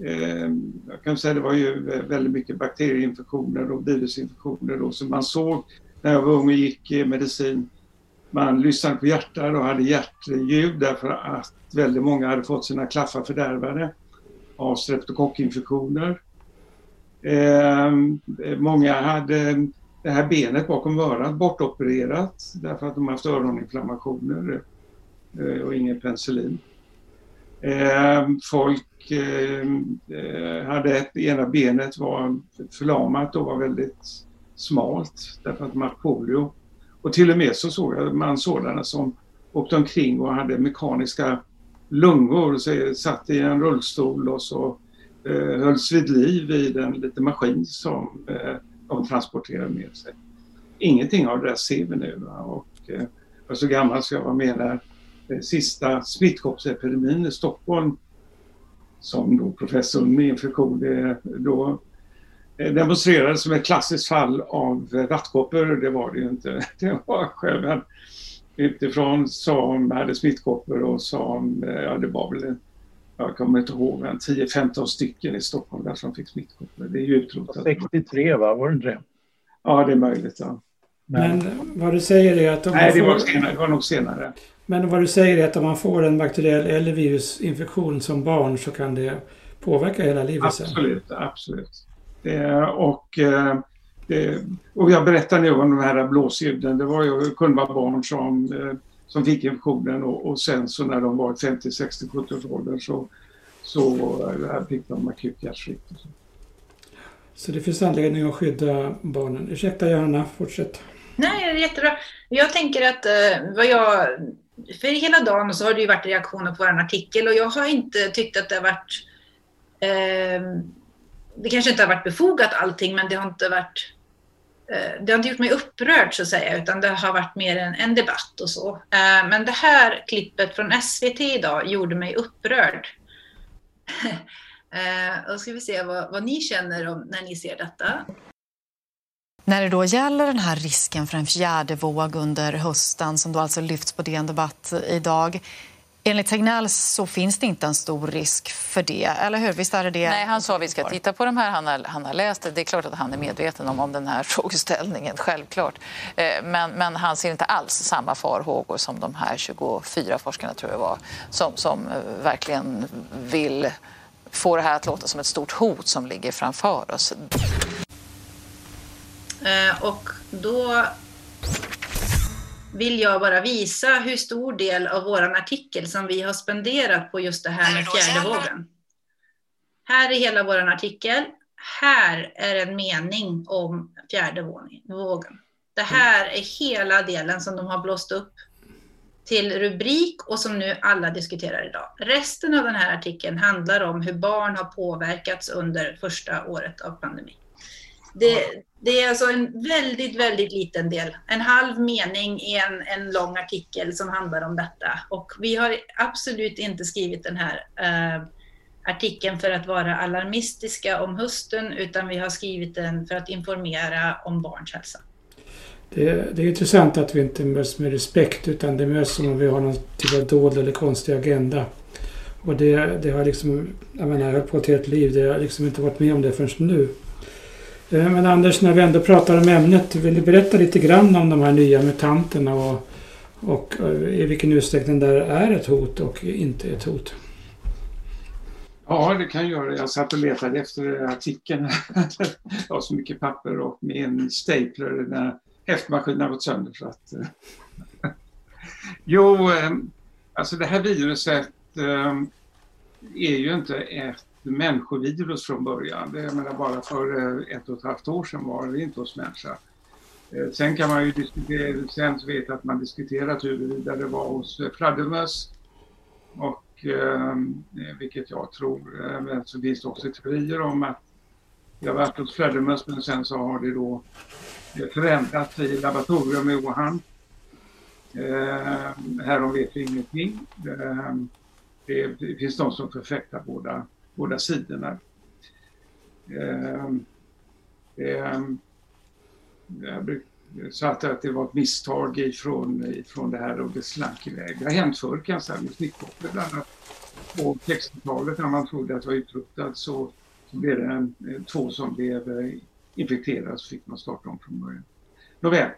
Speaker 5: eh, jag kan säga det var ju väldigt mycket bakterieinfektioner och virusinfektioner då, som man såg när jag var ung och gick medicin. Man lyssnade på hjärtat och hade hjärtljud därför att väldigt många hade fått sina klaffar fördärvade av streptokockinfektioner. Eh, många hade det här benet bakom örat bortopererat därför att de haft öroninflammationer eh, och ingen penicillin. Eh, folk ehm, eh, hade ett, ena benet var förlamat och var väldigt smalt därför att de haft polio. Och till och med så såg man sådana som åkte omkring och hade mekaniska lungor, så satt i en rullstol och så eh, hölls vid liv i en liten maskin som eh, de transporterade med sig. Ingenting av det där ser vi nu. Va? Och, eh, jag var så gammal så jag var med när eh, sista smittkoppsepidemin i Stockholm som då professorn med infektion det, då eh, demonstrerades som ett klassiskt fall av rattkoppor. Det var det ju inte. Det var själv utifrån som hade smittkoppor och som, eh, ja det var väl jag kommer inte ihåg, 10-15 stycken i Stockholm där som fick smittkoppor. Det är ju utrotat.
Speaker 3: 63 va, var det inte det?
Speaker 5: Ja, det är möjligt. Ja.
Speaker 1: Men, vad du säger är att... Om
Speaker 5: Nej, det, får... var senare, det var nog senare.
Speaker 1: Men vad du säger är att om man får en bakteriell eller virusinfektion som barn så kan det påverka hela livet
Speaker 5: absolut, sen? Absolut, det, och, eh, det, och jag berättar nu om de här blåsljuden. Det var ju, kunde vara barn som eh, som fick infektionen och, och sen så när de var 50, 60, 70 års ålder så, så fick de akut hjärtsvikt. Så.
Speaker 1: så det finns anledning att skydda barnen. Ursäkta Johanna, fortsätt.
Speaker 2: Nej, det är jättebra. Jag tänker att eh, vad jag... För hela dagen så har det ju varit reaktioner på vår artikel och jag har inte tyckt att det har varit... Eh, det kanske inte har varit befogat allting, men det har inte varit eh, det har inte gjort mig upprörd så att säga, utan det har varit mer en, en debatt och så. Eh, men det här klippet från SVT idag gjorde mig upprörd. Eh, då ska vi se vad, vad ni känner om när ni ser detta.
Speaker 6: När det då gäller den här risken för en fjärde våg under hösten som då alltså lyfts på DN Debatt idag Enligt Tegnell så finns det inte en stor risk för det, eller hur? Visst är det det?
Speaker 7: Nej, han sa att vi ska titta på de här. Han har, han har läst det. Det är klart att han är medveten om, om den här frågeställningen, självklart. Eh, men, men han ser inte alls samma farhågor som de här 24 forskarna, tror jag var, som, som eh, verkligen vill få det här att låta som ett stort hot som ligger framför oss.
Speaker 2: Eh, och då vill jag bara visa hur stor del av vår artikel som vi har spenderat på just det här med fjärde vågen. Här är hela vår artikel. Här är en mening om fjärde vågen. Det här är hela delen som de har blåst upp till rubrik och som nu alla diskuterar idag. Resten av den här artikeln handlar om hur barn har påverkats under första året av pandemin. Det, det är alltså en väldigt, väldigt liten del. En halv mening i en, en lång artikel som handlar om detta. Och vi har absolut inte skrivit den här eh, artikeln för att vara alarmistiska om hösten, utan vi har skrivit den för att informera om barns hälsa.
Speaker 1: Det, det är intressant att vi inte möts med respekt, utan det möts som om vi har någon typ av dold eller konstig agenda. Och det, det har liksom, jag menar, jag har på ett helt liv, det har liksom inte varit med om det förrän nu. Eh, men Anders, när vi ändå pratar om ämnet, vill du berätta lite grann om de här nya mutanterna och, och eh, i vilken utsträckning det är ett hot och inte ett hot?
Speaker 5: Ja, det kan jag göra. Jag satt och letade efter artikeln. jag har så mycket papper och min stapler när häftmaskinen har gått sönder. Så att, eh, jo, alltså det här viruset är ju inte ett människovirus från början. Det, jag menar, bara för eh, ett och ett halvt år sedan var det inte hos människa. Eh, sen kan man ju diskutera, sen så vet jag att man diskuterat huruvida det var hos eh, fladdermöss och ehm, eh, vilket jag tror, men så finns det också teorier om att det har varit hos fladdermöss men sen så har det då förändrats i laboratorium i Wuhan. Eh, härom vet vi ingenting. Eh, det, det finns de som förfäktar båda, båda sidorna. Eh, eh, så att, att det var ett misstag ifrån, ifrån det här och det slank iväg. Det har hänt förr kan jag säga med bland annat. På 60-talet när man trodde att det var utrotat så, så blev det en, eh, två som blev eh, infekterade så fick man starta om från början. Nåväl,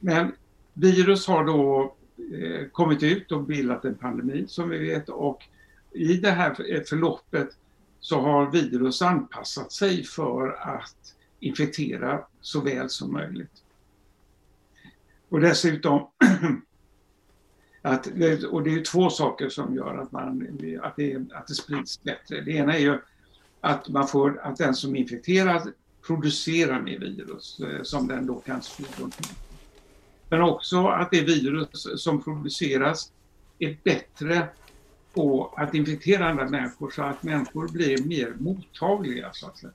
Speaker 5: men virus har då eh, kommit ut och bildat en pandemi som vi vet och i det här förloppet så har virus anpassat sig för att infektera så väl som möjligt. Och dessutom att, och det är två saker som gör att, man, att, det, att det sprids bättre. Det ena är ju att, man får, att den som är infekterad producerar mer virus eh, som den då kan sprida Men också att det virus som produceras är bättre på att infektera andra människor så att människor blir mer mottagliga så att säga.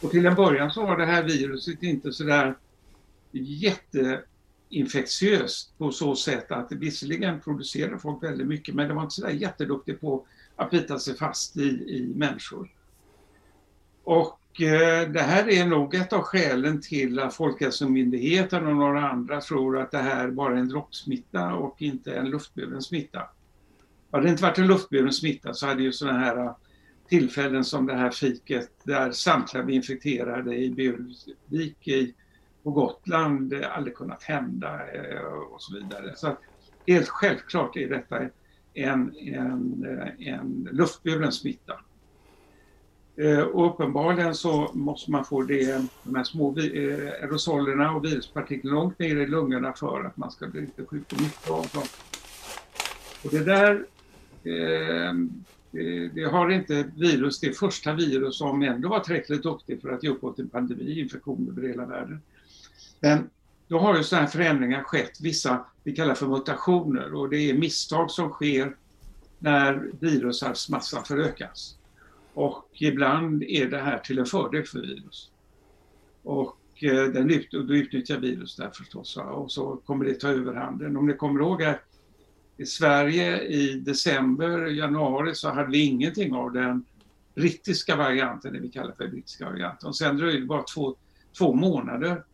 Speaker 5: Och till en början så var det här viruset inte sådär jätteinfektiöst på så sätt att visserligen producerade folk väldigt mycket men det var inte sådär jätteduktigt på att bita sig fast i, i människor. Och eh, det här är nog ett av skälen till att Folkhälsomyndigheten och några andra tror att det här bara är en droppsmitta och inte en luftburen smitta. Hade det inte varit en luftburen smitta så hade ju sådana här äh, tillfällen som det här fiket där samtliga blev infekterade i Bjurvik i, på Gotland eh, aldrig kunnat hända eh, och så vidare. Så helt självklart är detta en, en, eh, en luftburen smitta. Och uppenbarligen så måste man få det, de här små aerosolerna och viruspartiklarna långt ner i lungorna för att man ska bli lite sjuk och mycket av dem. Och det där Eh, det har inte virus, det första virus som ändå var tillräckligt duktigt för att ge upphov till pandemi, infektion över hela världen. Men då har ju sådana här förändringar skett, vissa vi kallar för mutationer och det är misstag som sker när virusarvsmassan förökas. Och ibland är det här till en fördel för virus. Och eh, den ut, då utnyttjar virus där förstås och så kommer det ta överhanden. Om ni kommer ihåg att i Sverige i december, januari så hade vi ingenting av den brittiska varianten, det vi kallar för brittiska varianten. Och sen dröjde det bara två, två månader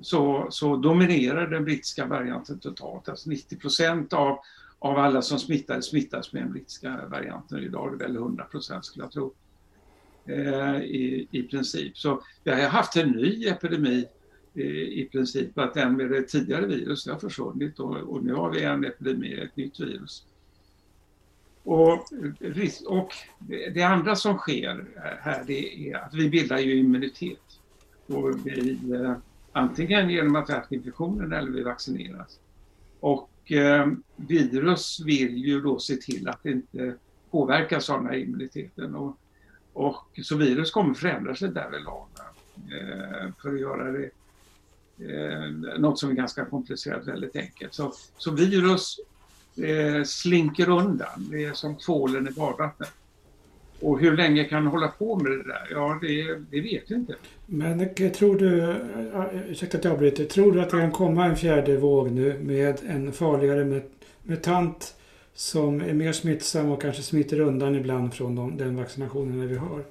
Speaker 5: så, så dominerade den brittiska varianten totalt. Alltså 90 procent av, av alla som smittades smittas med den brittiska varianten. Idag är det väl 100 procent skulle jag tro. Eh, i, I princip. Så vi har haft en ny epidemi Eh, i princip att den med det tidigare viruset har försvunnit och, och nu har vi en epidemi, ett nytt virus. Och, eh, och det andra som sker här det är att vi bildar ju immunitet. Och vi, eh, antingen genom att vi haft infektionen eller vi vaccineras. Och eh, virus vill ju då se till att det inte påverkas av den här immuniteten. Och, och, så virus kommer förändra sig därvidlag eh, för att göra det eh, något som är ganska komplicerat väldigt enkelt. Så, så virus eh, slinker undan, det är som tvålen i badvattnet. Och hur länge kan den hålla på med det där? Ja, det, det vet jag inte.
Speaker 1: Men tror du, ursäkta att jag avbryter, tror du att det kan komma en fjärde våg nu med en farligare mutant som är mer smittsam och kanske smiter undan ibland från de, den vaccinationen vi har?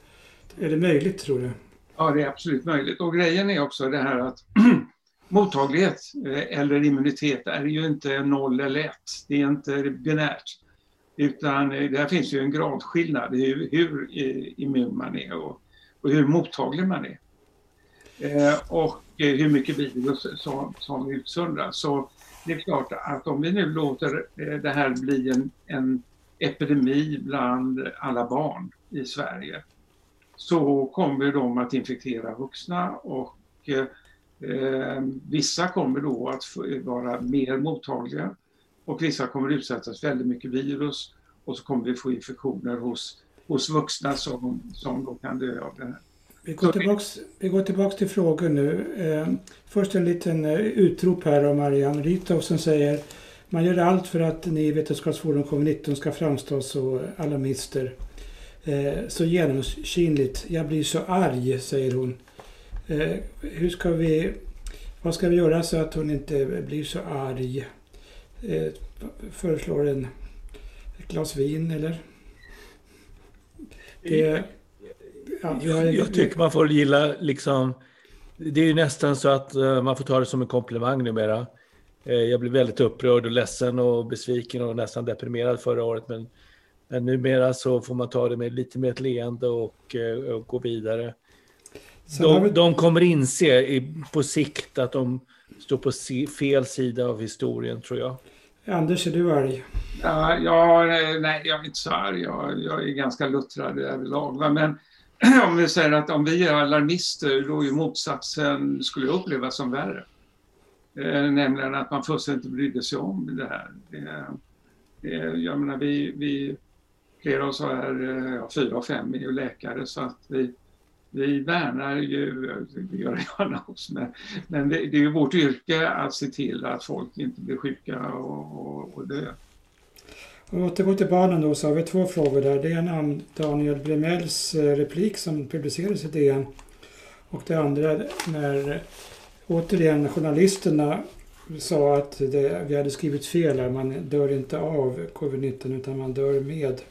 Speaker 1: Är det möjligt tror du?
Speaker 5: Ja, det är absolut möjligt. Och grejen är också det här att mottaglighet eh, eller immunitet är ju inte noll eller ett. Det är inte binärt. Utan eh, där finns ju en gradskillnad i hur, hur immun man är och, och, hur mottaglig man är. Eh, och hur mycket virus som, som utsöndras. Så det är klart att om vi nu låter det här bli en, en epidemi bland alla barn i Sverige så kommer de att infektera vuxna och Eh, vissa kommer då att vara mer mottagliga och vissa kommer utsättas väldigt mycket virus och så kommer vi få infektioner hos, hos vuxna som, som då kan dö av det här.
Speaker 1: Vi går, tillbaks, vi går tillbaks till frågor nu. Eh, först en liten eh, utrop här av Marianne Rytov som säger man gör allt för att ni i Vetenskapsforum covid-19 ska framstå så alarmister. Eh, så genomskinligt. Jag blir så arg, säger hon. Eh, hur ska vi... Vad ska vi göra så att hon inte blir så arg? Eh, föreslår en ett glas vin eller?
Speaker 4: Det, ja, jag, jag tycker man får gilla liksom... Det är ju nästan så att uh, man får ta det som en komplimang numera. Jag blev väldigt upprörd och ledsen och besviken och nästan deprimerad förra året. Men, men numera så får man ta det med lite mer ett leende och, och gå vidare. De, vi... de kommer inse i, på sikt att de står på fel sida av historien, tror jag.
Speaker 1: Anders, är du arg?
Speaker 5: Ja, ja nej, jag är inte så arg. Jag, jag är ganska luttrad överlag. Men om vi säger att om vi är alarmister, då är motsatsen, skulle jag uppleva som värre. Eh, nämligen att man fullständigt inte brydde sig om det här. Det, det, jag menar, vi, vi, flera av oss här, eh, ja, fyra av fem är ju läkare, så att vi, vi värnar ju, det gör gärna också, men, men det, det, är ju vårt yrke att se till att folk inte blir sjuka och, och, och dö.
Speaker 1: Om vi återgår till barnen då så har vi två frågor där. Det är om Daniel Bremells eh, replik som publicerades i DN. Och det andra när återigen journalisterna sa att det, vi hade skrivit fel här. Man dör inte av covid-19 utan man dör med.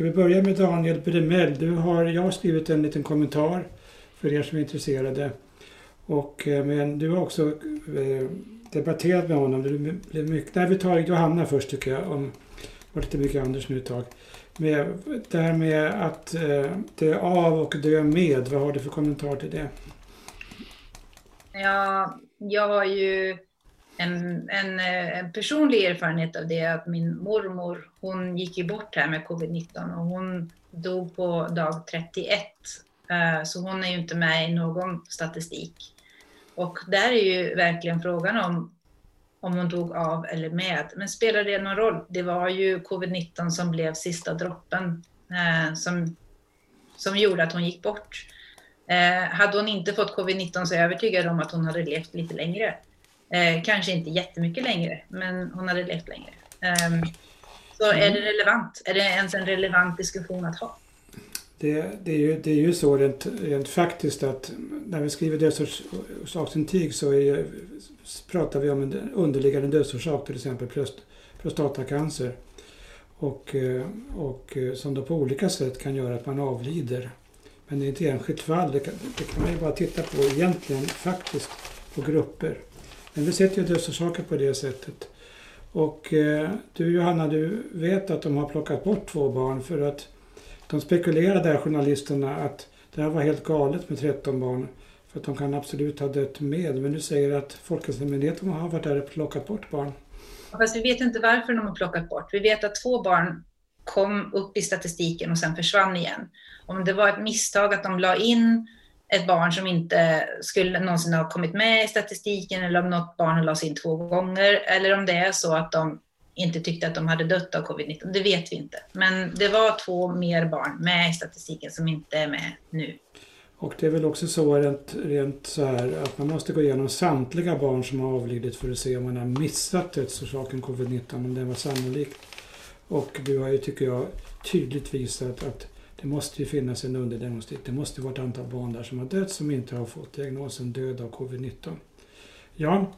Speaker 1: Ska vi börja med Daniel Bremell? Du har, jag har skrivit en liten kommentar för er som är intresserade. Och, eh, men du har också eh, debatterat med honom. Det blev mycket, nej, vi tar Johanna först tycker jag. Om, var lite mycket Anders nu ett tag. Med, det här med att eh, dö av och dö med, vad har du för kommentar till det?
Speaker 2: Ja, jag har ju en, en, eh, en, personlig erfarenhet av det att min mormor, hon gick ju bort här med covid-19 och hon dog på dag 31. Eh, så hon är ju inte med i någon statistik. Och där är ju verkligen frågan om om hon dog av eller med. Men spelar det någon roll? Det var ju covid-19 som blev sista droppen eh, som, som gjorde att hon gick bort. Hade hon inte fått covid-19 så är jag övertygad om att hon hade levt lite längre. Eh, kanske inte jättemycket längre, men hon hade levt längre. Ehm, så är det relevant? Är det ens en relevant diskussion att ha?
Speaker 1: Det, det, är, ju, det är ju så rent, rent faktiskt att när vi skriver dödsårsaksintyg så är, pratar vi om en underliggande dödsorsak, till exempel prostatacancer. Och, eh, och eh, som då på olika sätt kan göra att man avlider. Men i ett enskilt fall, det kan, det kan man ju bara titta på egentligen faktiskt på grupper. Men vi sätter ju dödsorsaker på det sättet. Och eh, du Johanna, du vet att de har plockat bort två barn för att de spekulerade, journalisterna, att det här var helt galet med 13 barn. För att de kan absolut ha dött med. Men du säger att Folkhälsomyndigheten har varit där och plockat bort barn.
Speaker 2: Fast vi vet inte varför de har plockat bort. Vi vet att två barn kom upp i statistiken och sen försvann igen. Om det var ett misstag att de la in ett barn som inte skulle någonsin ha kommit med i statistiken eller om något barn lades in två gånger eller om det är så att de inte tyckte att de hade dött av covid-19. Det vet vi inte. Men det var två mer barn med i statistiken som inte är med nu.
Speaker 1: Och det är väl också så rent, rent så här att man måste gå igenom samtliga barn som har avlidit för att se om man har missat dödsorsaken covid-19, om den var sannolik. Och du har ju, tycker jag, tydligt visat att det måste ju finnas en underdiagnostik. Det måste vara ett antal barn där som har dött som inte har fått diagnosen död av covid-19. Ja?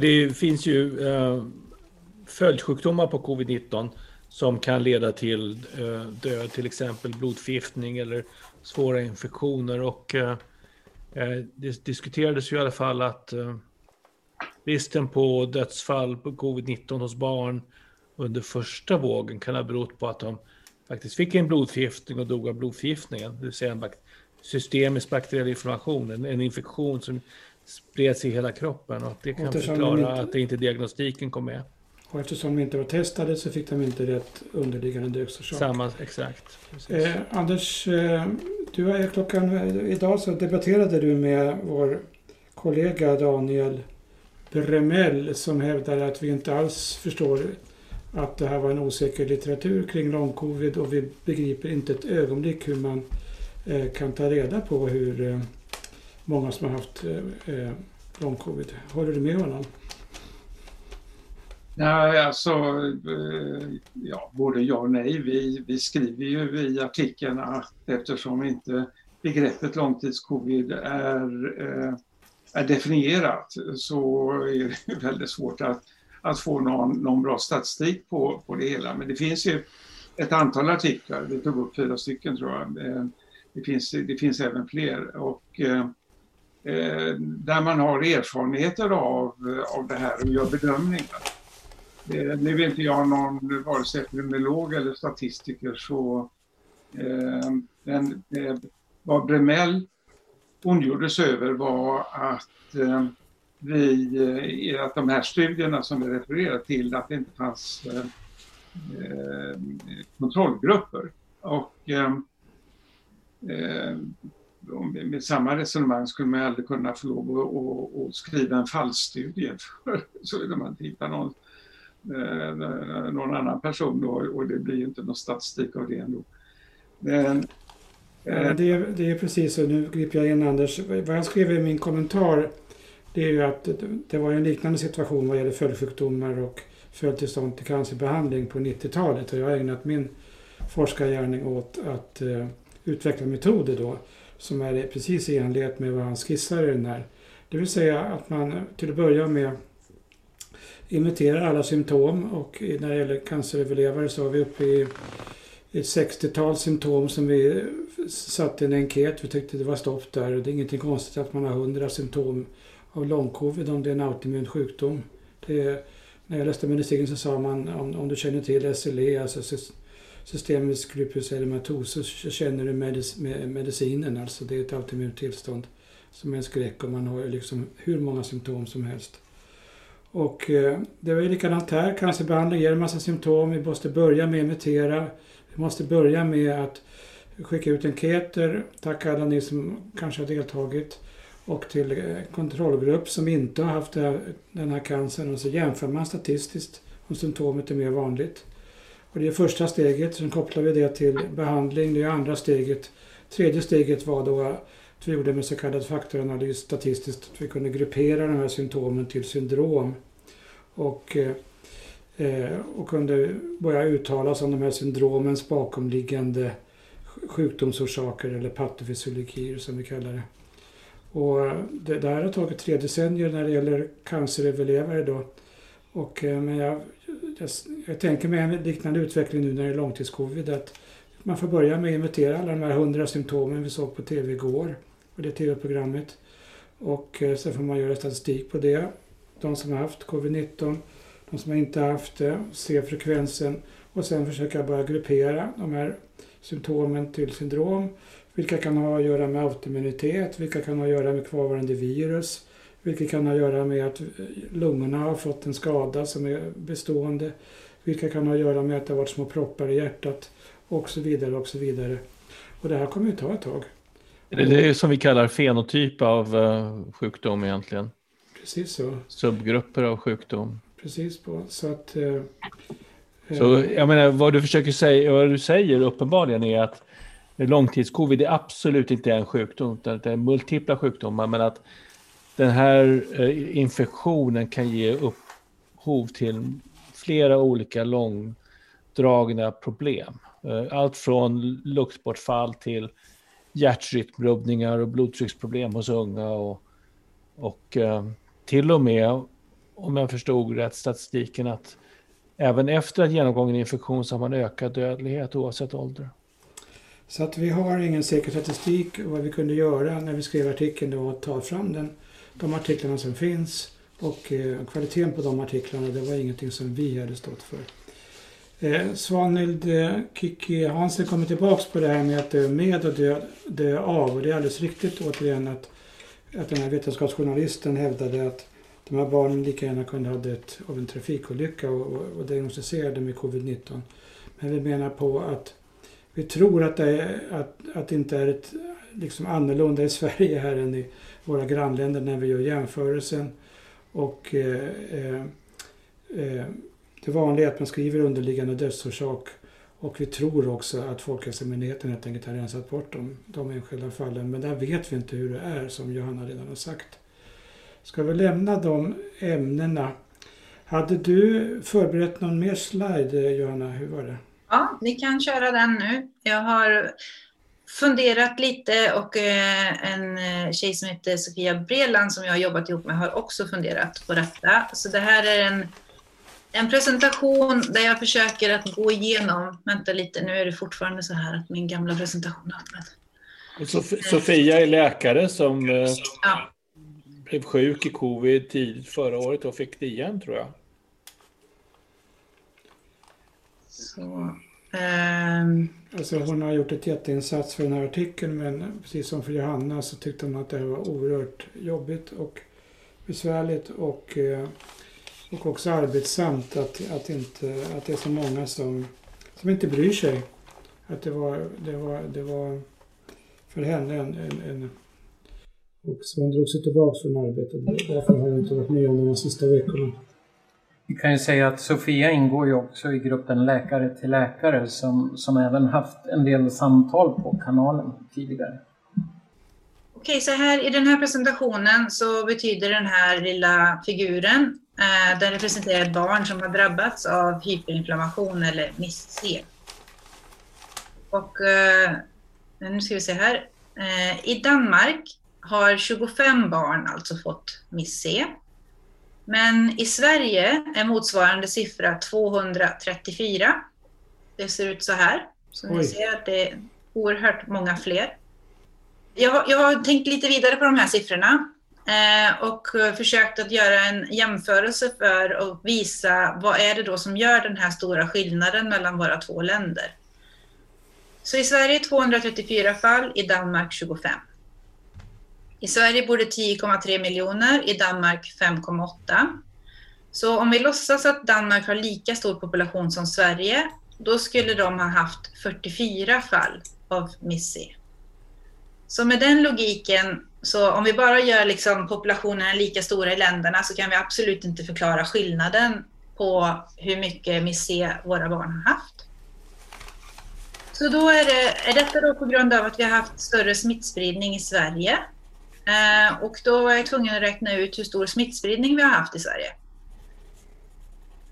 Speaker 4: Det finns ju eh, följdsjukdomar på covid-19 som kan leda till eh, död, till exempel blodförgiftning eller svåra infektioner. Och eh, eh det diskuterades ju i alla fall att eh, bristen på dödsfall på covid-19 hos barn under första vågen kan ha berott på att de faktiskt fick en blodförgiftning och dog av blodförgiftningen. Det vill säga en bak systemisk bakteriell inflammation, en, en infektion som spreds i hela kroppen. Och det kan förklara inte... att inte diagnostiken kom med.
Speaker 1: Och eftersom de inte var testade så fick de inte rätt underliggande dödsorsak.
Speaker 4: Samma, exakt.
Speaker 1: Eh, Anders, eh, du är klockan, idag så debatterade du med vår kollega Daniel Bremell som hävdar att vi inte alls förstår att det här var en osäker litteratur kring långcovid och vi begriper inte ett ögonblick hur man eh, kan ta reda på hur eh, många som har haft eh, långcovid. covid. Håller du med honom?
Speaker 5: Nej, alltså, ja, både ja och nej. Vi, vi skriver ju i artikeln att eftersom inte begreppet långtidscovid är, är definierat så är det väldigt svårt att, att få någon, någon bra statistik på, på det hela. Men det finns ju ett antal artiklar, vi tog upp fyra stycken tror jag. Eh, det finns, det finns även fler. Och, eh, eh där man har erfarenheter av, eh, av det här och gör bedömningar. Eh, nu är inte jag någon vare sig epidemiolog eller statistiker så eh, men eh, vad Bremell ondgjorde sig över var att eh, vi, eh, att de här studierna som vi refererar till, att det inte fanns eh, kontrollgrupper. Och eh, eh, med samma resonemang skulle man aldrig kunna få lov att skriva en fallstudie så vill man hitta någon, eh, någon annan person och, och det blir inte någon statistik av det ändå. Men,
Speaker 1: eh, det, är, det är precis så, nu griper jag in Anders. Vad jag skrev i min kommentar det är ju att det var en liknande situation vad gäller följdsjukdomar och följdtillstånd till cancerbehandling på 90-talet och jag har ägnat min forskargärning åt att uh, utveckla metoder då som är precis i enlighet med vad han skissar i den här. Det vill säga att man till att börja med inventerar alla symptom och när det gäller canceröverlevare så har vi uppe i ett 60-tal symptom som vi satte i en enkät. Vi tyckte det var stopp där. och Det är ingenting konstigt att man har 100 symptom av långcovid om det är en autoimmun sjukdom. Det är, när jag läste medicin så sa man om, om du känner till SLE, alltså systemisk lupus så känner du medic medicinen. Alltså det är ett autoimmunt tillstånd som är en skräck och man har liksom hur många symptom som helst. Och eh, det var ju likadant här. Cancerbehandling ger en massa symptom. Vi måste börja med att imitera. Vi måste börja med att skicka ut enkäter. Tack alla ni som kanske har deltagit. Och till eh, kontrollgrupp som inte har haft den här cancern. Och så jämför man statistiskt om symptomet är mer vanligt. Och det är första steget, sen kopplar vi det till behandling, det är andra steget. Tredje steget var då att vi gjorde med så kallad faktoranalys statistiskt, att vi kunde gruppera de här symptomen till syndrom. Och, eh, eh och kunde börja uttala oss om de här syndromens bakomliggande sjukdomsorsaker eller patofysiologier som vi kallar det. Och det där har tagit tre decennier när det gäller canceröverlevare då. Och, eh, men jag jag, jag tänker mig en liknande utveckling nu när det är långtidscovid. Att man får börja med att inventera alla de här hundra symptomen vi såg på tv igår. Och det tv-programmet. Och eh, sen får man göra statistik på det. De som har haft covid-19, de som inte har haft det, se frekvensen och sen försöka bara gruppera de här symptomen till syndrom. Vilka kan ha att göra med autoimmunitet, vilka kan ha att göra med kvarvarande virus, vilket kan ha att göra med att lungorna har fått en skada som är bestående. Vilka kan ha att göra med att det har varit små proppar i hjärtat och så vidare och så vidare. Och det här kommer ju ta ett tag.
Speaker 4: Det är som vi kallar fenotyp av uh, sjukdom egentligen.
Speaker 1: Precis så.
Speaker 4: Subgrupper av sjukdom.
Speaker 1: Precis på. Så att... Uh,
Speaker 4: så jag menar, vad du försöker säga, vad du säger uppenbarligen är att långtidscovid är absolut inte en sjukdom, utan det är multipla sjukdomar, men att den här eh, infektionen kan ge upphov till flera olika långdragna problem. Eh, allt från luktbortfall till hjärtrytmrubbningar och blodtrycksproblem hos unga och, och eh, till och med, om jag förstod rätt statistiken, att även efter att genomgången infektion så har man ökad dödlighet oavsett ålder.
Speaker 1: Så att vi har ingen säker statistik. Vad vi kunde göra när vi skrev artikeln då att ta fram den de artiklarna som finns och eh, kvaliteten på de artiklarna det var ingenting som vi hade stått för. Eh, Svanhild eh, Kikki Hansen kommer tillbaks på det här med att dö med och dö, dö av och det är alldeles riktigt återigen att, att den här vetenskapsjournalisten hävdade att de här barnen lika gärna kunde ha dött av en trafikolycka och, och, och diagnostiserade med covid-19. Men vi menar på att vi tror att det, är, att, att det inte är ett liksom annorlunda i Sverige här än i våra grannländer när vi gör jämförelsen. Och eh, eh, eh, det vanliga är att man skriver underliggande dödsorsak Och vi tror också att Folkhälsomyndigheten helt enkelt har rensat bort de, de enskilda fallen. Men där vet vi inte hur det är, som Johanna redan har sagt. Ska vi lämna de ämnena? Hade du förberett någon mer slide, Johanna? Hur var det?
Speaker 2: Ja, vi kan köra den nu. Jag har funderat lite och eh, en eh, tjej som heter Sofia Breland som jag har jobbat ihop med har också funderat på detta. Så det här är en, en presentation där jag försöker att gå igenom, vänta lite, nu är det fortfarande så här att min gamla presentation har öppnat.
Speaker 4: Sof Sofia är läkare som eh,
Speaker 2: ja.
Speaker 4: blev sjuk i covid tidigt förra året och fick det igen tror jag.
Speaker 2: Så, ehm.
Speaker 1: Alltså hon har gjort ett jätteinsats för den här artikeln men precis som för Johanna så tyckte hon att det här var oerhört jobbigt och besvärligt och, eh, och också arbetsamt att, att, inte, att det är så många som, som inte bryr sig. Att det var, det var, det var för henne en, en, en och så hon drog sig tillbaka från arbetet. Därför har hon inte varit med om de sista veckorna.
Speaker 8: Vi kan ju säga att Sofia ingår ju också i gruppen Läkare till läkare som, som även haft en del samtal på kanalen tidigare.
Speaker 2: Okej, så här i den här presentationen så betyder den här lilla figuren, eh, den representerar ett barn som har drabbats av hyperinflammation eller MIS-C. Och eh, nu ska vi se här. Eh, I Danmark har 25 barn alltså fått MIS-C. Men i Sverige är motsvarande siffra 234. Det ser ut så här. Så Oj. ni ser att det är oerhört många fler. Jag, jag har tänkt lite vidare på de här siffrorna eh, och försökt att göra en jämförelse för att visa vad är det då som gör den här stora skillnaden mellan våra två länder. Så i Sverige 234 fall, i Danmark 25. I Sverige bor det 10,3 miljoner, i Danmark 5,8. Så om vi låtsas att Danmark har lika stor population som Sverige, då skulle de ha haft 44 fall av MIS-C. Så med den logiken, så om vi bara gör liksom populationerna lika stora i länderna så kan vi absolut inte förklara skillnaden på hur mycket MIS-C våra barn har haft. Så då är, det, är detta då på grund av att vi har haft större smittspridning i Sverige Eh, och då var jag tvungen att räkna ut hur stor smittspridning vi har haft i Sverige.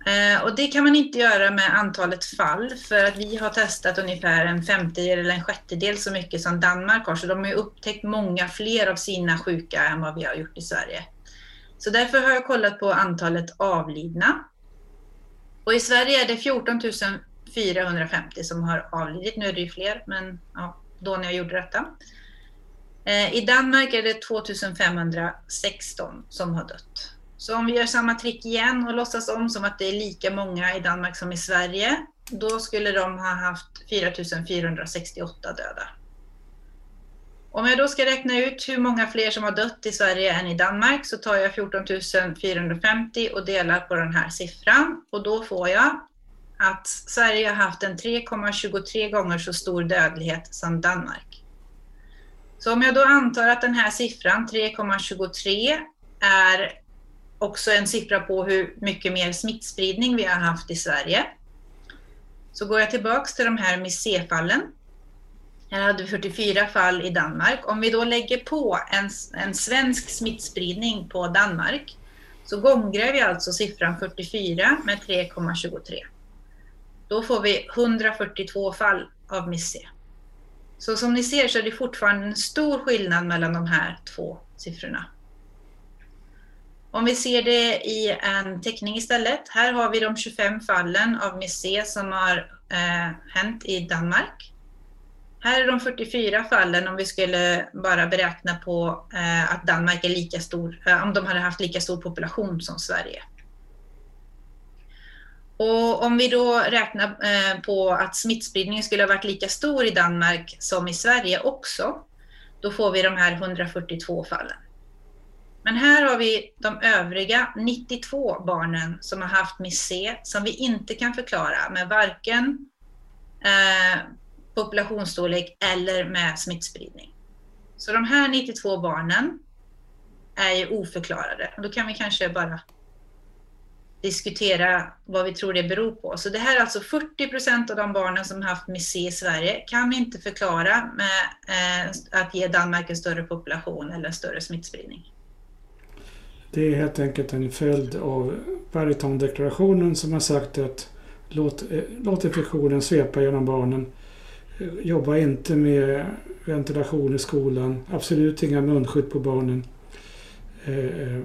Speaker 2: Eh, och det kan man inte göra med antalet fall för att vi har testat ungefär en femtedel eller en sjättedel så mycket som Danmark har. Så de har ju upptäckt många fler av sina sjuka än vad vi har gjort i Sverige. Så därför har jag kollat på antalet avlidna. Och i Sverige är det 14 450 som har avlidit. Nu är det ju fler, men ja, då när jag gjorde detta. Eh, I Danmark är det 2516 som har dött. Så om vi gör samma trick igen och låtsas om som att det är lika många i Danmark som i Sverige, då skulle de ha haft 4468 döda. Om jag då ska räkna ut hur många fler som har dött i Sverige än i Danmark så tar jag 14 450 och delar på den här siffran och då får jag att Sverige har haft en 3,23 gånger så stor dödlighet som Danmark. Så om jag då antar att den här siffran 3,23 är också en siffra på hur mycket mer smittspridning vi har haft i Sverige. Så går jag tillbaks till de här MIS-C-fallen. Här hade vi 44 fall i Danmark. Om vi då lägger på en, en svensk smittspridning på Danmark så gångrar vi alltså siffran 44 med 3,23. Då får vi 142 fall av MIS-C. Så som ni ser så är det fortfarande en stor skillnad mellan de här två siffrorna. Om vi ser det i en teckning istället. Här har vi de 25 fallen av MIS-C som har eh, hänt i Danmark. Här är de 44 fallen om vi skulle bara beräkna på eh, att Danmark är lika stor, eh, om de hade haft lika stor population som Sverige. Och om vi då räknar eh, på att smittspridningen skulle ha varit lika stor i Danmark som i Sverige också, då får vi de här 142 fallen. Men här har vi de övriga 92 barnen som har haft MIS-C som vi inte kan förklara med varken eh, populationsstorlek eller med smittspridning. Så de här 92 barnen är ju oförklarade. Då kan vi kanske bara diskutera vad vi tror det beror på. Så det här är alltså 40 procent av de barnen som haft MIS-C i Sverige kan vi inte förklara med eh, att ge Danmark en större population eller en större smittspridning.
Speaker 1: Det är helt enkelt en följd av Baritondeklarationen som har sagt att låt, eh, låt infektionen svepa genom barnen. Eh, jobba inte med ventilation i skolan. Absolut inga munskydd på barnen. Eh, eh,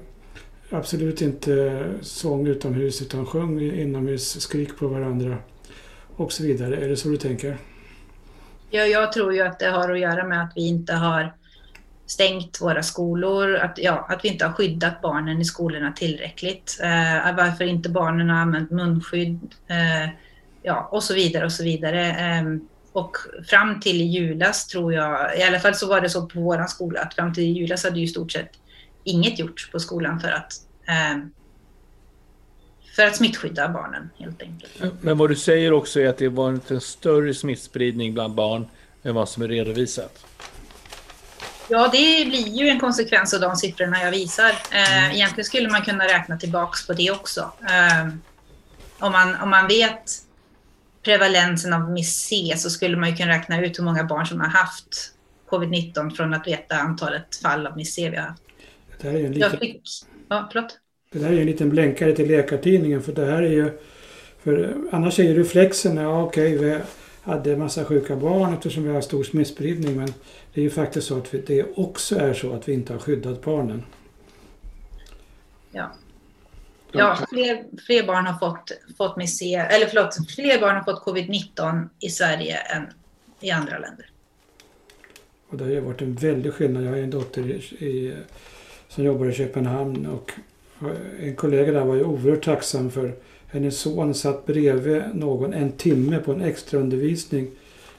Speaker 1: Absolut inte sång utomhus utan sjung inomhus, skrik på varandra och så vidare. Är det så du tänker?
Speaker 2: Ja, jag tror ju att det har att göra med att vi inte har stängt våra skolor, att, ja, att vi inte har skyddat barnen i skolorna tillräckligt. Eh, varför inte barnen har använt munskydd eh, ja, och så vidare och så vidare. Eh, och fram till i julas tror jag, i alla fall så var det så på våran skola, att fram till i julas hade ju i stort sett inget gjorts på skolan för att eh, för att smittskydda barnen helt enkelt.
Speaker 4: Men vad du säger också är att det var en större smittspridning bland barn än vad som är redovisat.
Speaker 2: Ja, det blir ju en konsekvens av de siffrorna jag visar. Eh, mm. egentligen skulle man kunna räkna tillbaks på det också. Eh, om, man, om man vet prevalensen av MIS-C så skulle man ju kunna räkna ut hur många barn som har haft covid-19 från att veta antalet fall av MIS-C vi har haft.
Speaker 1: Det, här är en liten...
Speaker 2: fick... ja, förlåt.
Speaker 1: det här är en liten blänkare till Läkartidningen för det här är ju... För annars är ju reflexen, ja okej, vi hade en massa sjuka barn eftersom vi har stor smittspridning men det är ju faktiskt så att det också är så att vi inte har skyddat barnen.
Speaker 2: Ja. Ja, fler, fler barn har fått, fått MIS-C, eller förlåt, fler barn har fått covid-19 i Sverige än i andra länder.
Speaker 1: Och det har ju varit en väldig skillnad. Jag har en dotter i, i, som jobbar i Köpenhamn och eh, en kollega där var ju oerhört tacksam för hennes son satt bredvid någon en timme på en extraundervisning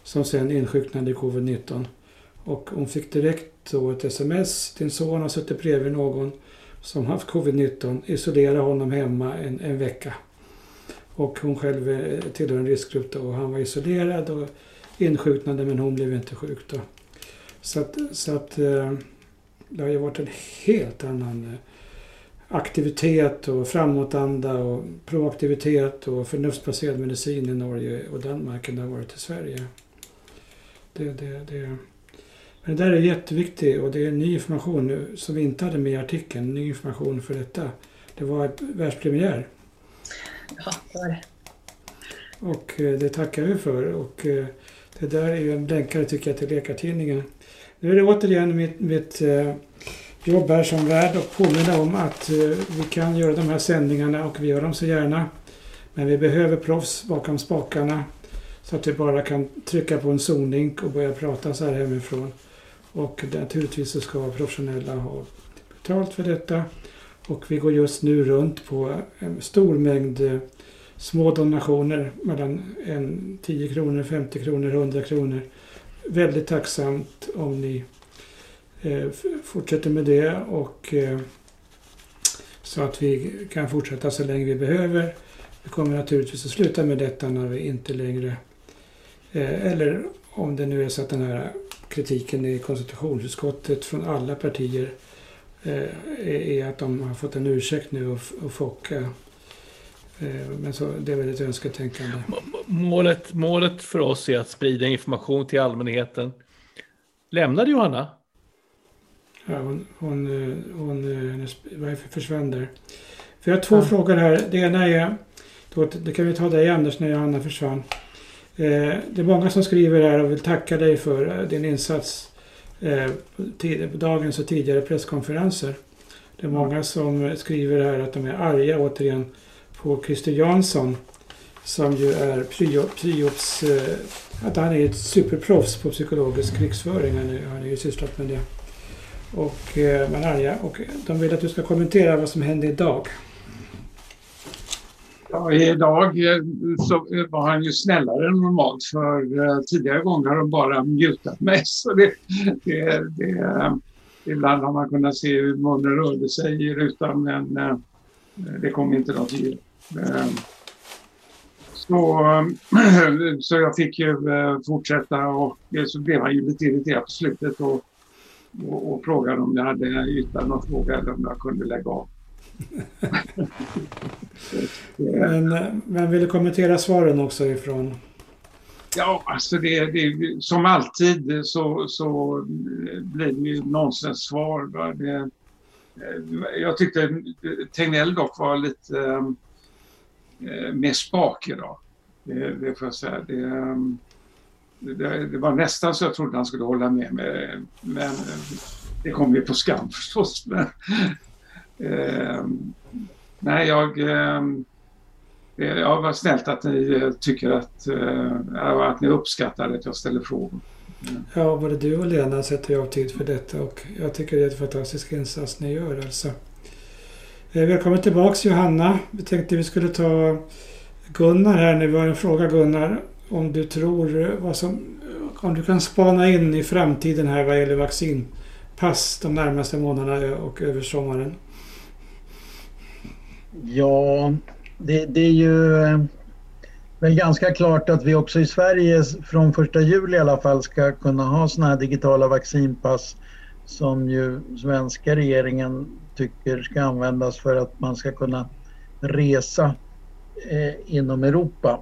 Speaker 1: som sen insjuknade i covid-19. Och hon fick direkt då ett sms. Din son har suttit bredvid någon som haft covid-19. Isolera honom hemma en, en vecka. Och hon själv eh, tillhör en riskgrupp då och han var isolerad och insjuknade men hon blev inte sjuk då. Så att, så att eh, det har ju varit en helt annan eh, aktivitet och framåtanda och proaktivitet och förnuftsbaserad medicin i Norge och Danmark än det har varit i Sverige. Det, det, det, men det där är jätteviktigt och det är ny information nu som vi inte hade med i artikeln. Ny information för detta. Det var världspremiär.
Speaker 2: Ja, det var det.
Speaker 1: Och eh, det tackar vi för. Och eh, det där är ju en blänkare tycker jag till Läkartidningen. Nu är det återigen mitt, mitt eh, jobb här som värd och påminna om att eh, vi kan göra de här sändningarna och vi gör dem så gärna. Men vi behöver proffs bakom spakarna så att vi bara kan trycka på en zoomlink och börja prata så här hemifrån. Och naturligtvis så ska professionella ha betalt för detta. Och vi går just nu runt på en stor mängd eh, små donationer mellan en 10 kronor, 50 kronor, 100 kronor. Väldigt tacksamt om ni eh, fortsätter med det och eh, så att vi kan fortsätta så länge vi behöver. Vi kommer naturligtvis att sluta med detta när vi inte längre eh, eller om det nu är så att den här kritiken i konstitutionsutskottet från alla partier eh, är att de har fått en ursäkt nu och, och Focka. Eh, men så, det är väl ett önsketänkande.
Speaker 4: Målet, målet för oss är att sprida information till allmänheten. Lämnade Johanna?
Speaker 1: Ja, hon, hon, eh, hon, hon försvann där. Vi har två ja. frågor här. Det ena är, då, det kan vi ta dig Anders när Johanna försvann. Eh, det är många som skriver här och vill tacka dig för eh, din insats eh, på dagens och tidigare presskonferenser. Det är många som skriver här att de är arga återigen på Christer Jansson som ju är Priops, eh, att han är ett superproffs på psykologisk krigsföring. Han har ju sysslat med det. Och eh, man arga och de vill att du ska kommentera vad som hände idag.
Speaker 5: Ja, idag eh, så var han ju snällare än normalt för tidigare gånger har de bara mutat mig. Så det, det, det, ibland har man kunnat se hur munnen rörde sig i rutan men det kom inte något ljud. Så, så jag fick ju fortsätta och så blev han ju lite irriterad på slutet och, och, och frågade om jag hade ytterligare någon fråga eller om jag kunde lägga av.
Speaker 1: Men, men vill du kommentera svaren också ifrån?
Speaker 5: Ja, alltså det, det, som alltid så, så blir det ju nonsenssvar. Det, jag tyckte Tegnell dock var lite Eh, med spak idag. Det, det får jag säga. Det, ehm, det, det, var nästan så jag trodde han skulle hålla med mig. Men eh, det kom ju på skam förstås. Men, eh, nej, jag... Eh, Ja, vad snällt att ni eh, tycker att, att ni uppskattar att jag ställer frågor.
Speaker 1: Ja, både du och Lena sätter ju av tid för detta och jag tycker det är en fantastisk insats ni gör alltså. Eh, Välkommen tillbaks Johanna. Vi tänkte vi skulle ta Gunnar här nu. Vi har en fråga Gunnar. Om du tror eh, vad som... Eh, om du kan spana in i framtiden här vad gäller vaccinpass de närmaste månaderna och över sommaren.
Speaker 3: Ja, det, det är ju väl ganska klart att vi också i Sverige från första juli i alla fall ska kunna ha sådana här digitala vaccinpass som ju svenska regeringen tycker ska användas för att man ska kunna resa eh, inom Europa.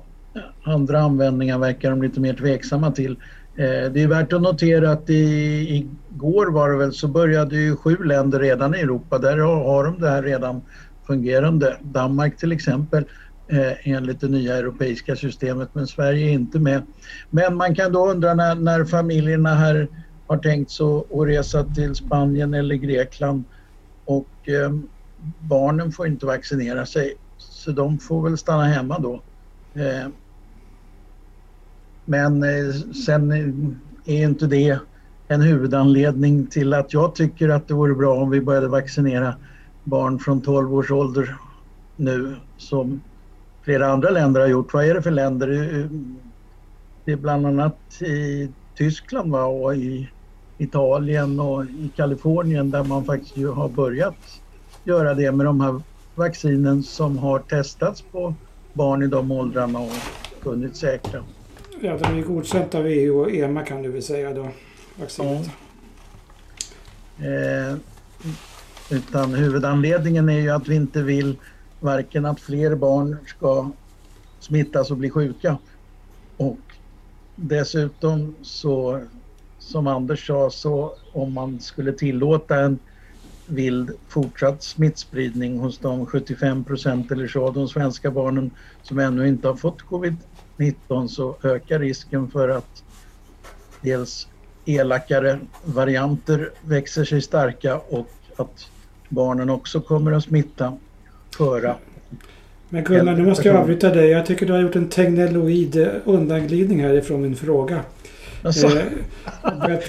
Speaker 3: Andra användningar verkar de lite mer tveksamma till. Eh, det är värt att notera att i, igår var det väl så började ju sju länder redan i Europa, där har, har de det här redan fungerande. Danmark till exempel eh, enligt det nya europeiska systemet men Sverige är inte med. Men man kan då undra när, när familjerna här har tänkt sig att resa till Spanien eller Grekland och eh, barnen får inte vaccinera sig så de får väl stanna hemma då. Eh, men eh, sen eh, är inte det en huvudanledning till att jag tycker att det vore bra om vi började vaccinera barn från 12 års ålder nu som flera andra länder har gjort. Vad är det för länder? Eh, eh, det är bland annat i Tyskland va? och i Italien och i Kalifornien där man faktiskt ju har börjat göra det med de här vaccinen som har testats på barn i de åldrarna och funnits säkra.
Speaker 1: Ja, de är godkänt av EU och EMA kan du väl säga då, vaccinet.
Speaker 3: Ja. Eh, utan huvudanledningen är ju att vi inte vill varken att fler barn ska smittas och bli sjuka och dessutom så som Anders sa så om man skulle tillåta en vild fortsatt smittspridning hos de 75 procent eller så av de svenska barnen som ännu inte har fått covid-19 så ökar risken för att dels elakare varianter växer sig starka och att barnen också kommer att smitta föra.
Speaker 1: Men Gunnar, nu måste jag avbryta dig. Jag tycker du har gjort en tegnelloid undanglidning härifrån min fråga.
Speaker 4: Alltså. Eh,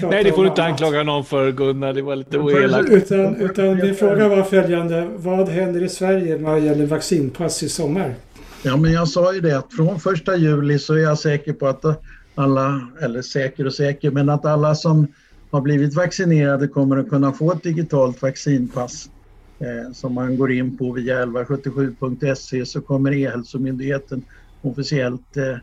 Speaker 4: Nej, det får du inte anklaga någon för Gunnar. Det var lite oelakt.
Speaker 1: Utan, utan min fråga var följande. Vad händer i Sverige vad gäller vaccinpass i sommar?
Speaker 3: Ja, men jag sa ju det att från första juli så är jag säker på att alla, eller säker och säker, men att alla som har blivit vaccinerade kommer att kunna få ett digitalt vaccinpass eh, som man går in på via 1177.se så kommer E-hälsomyndigheten officiellt eh,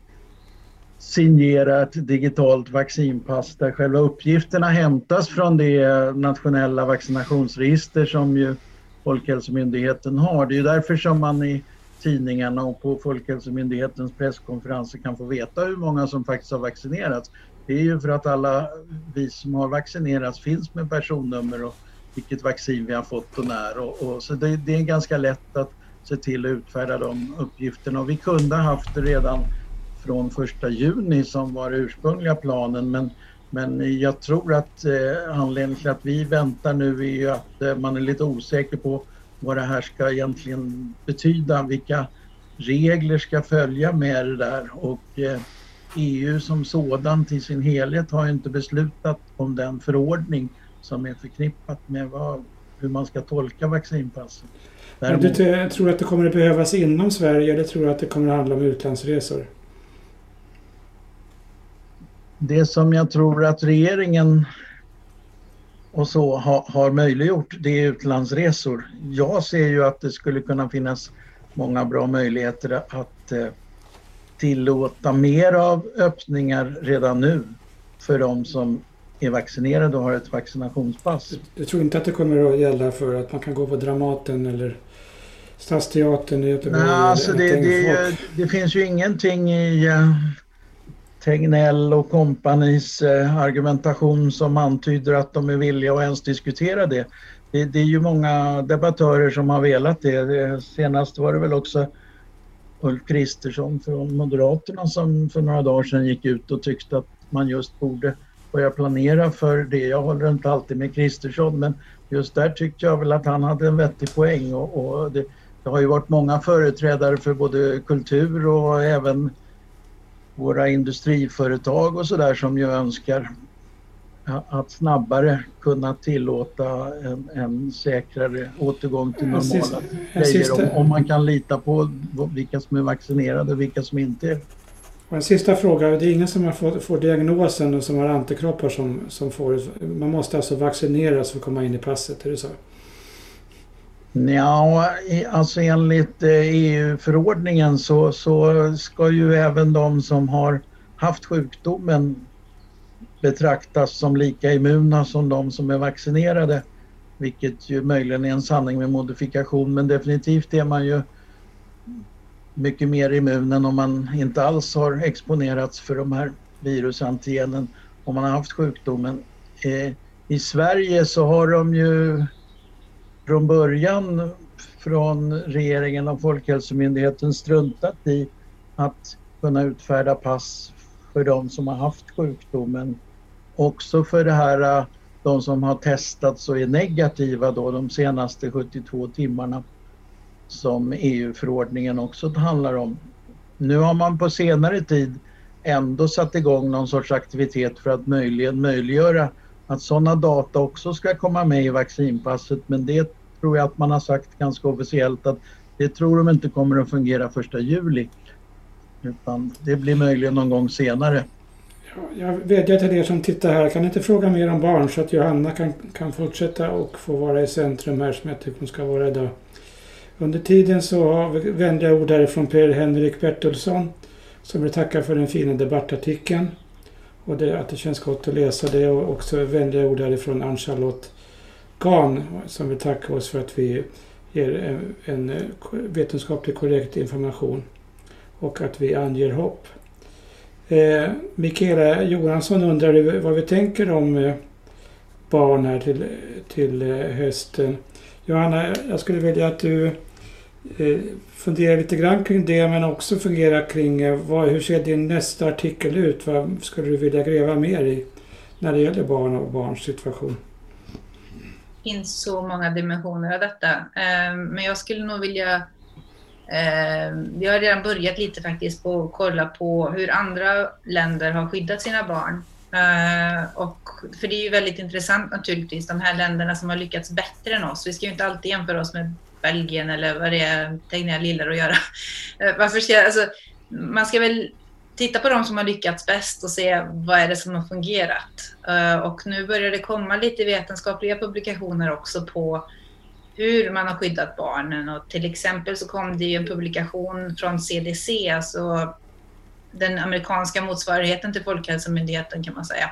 Speaker 3: signera ett digitalt vaccinpass där själva uppgifterna hämtas från det nationella vaccinationsregister som ju Folkhälsomyndigheten har. Det är därför som man i tidningarna och på Folkhälsomyndighetens presskonferenser kan få veta hur många som faktiskt har vaccinerats. Det är ju för att alla vi som har vaccinerats finns med personnummer och vilket vaccin vi har fått och när. Och, och så det, det, är ganska lätt att se till att utfärda de uppgifterna. Och vi kunde ha haft det redan från första juni som var ursprungliga planen men, men jag tror att eh, anledningen till att vi väntar nu är att eh, man är lite osäker på vad det här ska egentligen betyda, vilka regler ska följa med det där och eh, EU som sådan till sin helhet har inte beslutat om den förordning som är förknippat med vad, hur man ska tolka vaccinpasset.
Speaker 1: Däremot... Du tror att det kommer att behövas inom Sverige eller tror du att det kommer att handla om utlandsresor?
Speaker 3: Det som jag tror att regeringen och så har, har möjliggjort det är utlandsresor. Jag ser ju att det skulle kunna finnas många bra möjligheter att eh, tillåta mer av öppningar redan nu för de som är vaccinerade och har ett vaccinationspass.
Speaker 1: Jag tror inte att det kommer att gälla för att man kan gå på Dramaten eller Stadsteatern i Göteborg?
Speaker 3: Nej, alltså det, det, det, finns ju ingenting i uh, Tegnell och kompanis eh, argumentation som antyder att de är villiga att ens diskutera det. det. det. är ju många debattörer som har velat det. det. Senast var det väl också Ulf Kristersson från Moderaterna som för några dagar sedan gick ut och tyckte att man just borde börja planera för det. Jag håller inte alltid med Kristersson men just där tyckte jag väl att han hade en vettig poäng och, och det, det, har ju varit många företrädare för både kultur och även våra industriföretag och sådär som ju önskar att snabbare kunna tillåta en, en säkrare återgång till normala grejer om, om, man kan lita på vilka som är vaccinerade och vilka som inte är
Speaker 1: och en sista fråga. Det är ingen som har fått, får diagnosen och som har antikroppar som, som får Man måste alltså vaccineras för att komma in i passet, är det så?
Speaker 3: Ja, alltså enligt eh, e EU-förordningen så, så ska ju även de som har haft sjukdomen betraktas som lika immuna som de som är vaccinerade. Vilket ju möjligen är en sanning med modifikation men definitivt är man ju mycket mer immun än om man inte alls har exponerats för de här virusantigenen om man har haft sjukdomen. Eh, I Sverige så har de ju från början från regeringen och Folkhälsomyndigheten struntat i att kunna utfärda pass för de som har haft sjukdomen. Också för det här äh, de som har testats och är negativa då de senaste 72 timmarna som EU-förordningen också handlar om. Nu har man på senare tid ändå satt igång någon sorts aktivitet för att möjligen möjliggöra att sådana data också ska komma med i vaccinpasset men det tror jag att man har sagt ganska officiellt att det tror de inte kommer att fungera första juli. Utan det blir möjligen någon gång senare.
Speaker 1: Jag vädjar till er som tittar här, kan ni inte fråga mer om barn så att Johanna kan, kan fortsätta och få vara i centrum här som jag tycker hon ska vara idag. Under tiden så har vi vänliga ord härifrån Per-Henrik Bertilsson som vill tacka för den fina debattartikeln. Och det, att det känns gott att läsa det och också vänliga ord härifrån Ann-Charlotte Gahn som vill tacka oss för att vi ger eh, en, eh, en vetenskapligt korrekt information och att vi anger hopp. Eh, Mikaela Johansson undrar vad vi tänker om eh, barn här till, till eh, hösten. Johanna, jag skulle vilja att du Eh, fundera lite grann kring det men också fundera kring eh, vad, hur ser din nästa artikel ut? Vad skulle du vilja gräva mer i när det gäller barn och barns situation?
Speaker 2: Det finns så många dimensioner av detta. Eh, men jag skulle nog vilja vi har redan börjat lite faktiskt på att kolla på hur andra länder har skyddat sina barn. och, för det är ju väldigt intressant naturligtvis, de här länderna som har lyckats bättre än oss. Vi ska ju inte alltid jämföra oss med Belgien eller vad det är Tegnell gillar att göra. Eh, varför ska, alltså, man ska väl titta på de som har lyckats bäst och se vad är det som har fungerat. Eh, och nu börjar det komma lite vetenskapliga publikationer också på hur man har skyddat barnen. Och till exempel så kom det ju en publikation från CDC, alltså den amerikanska motsvarigheten till Folkhälsomyndigheten kan man säga,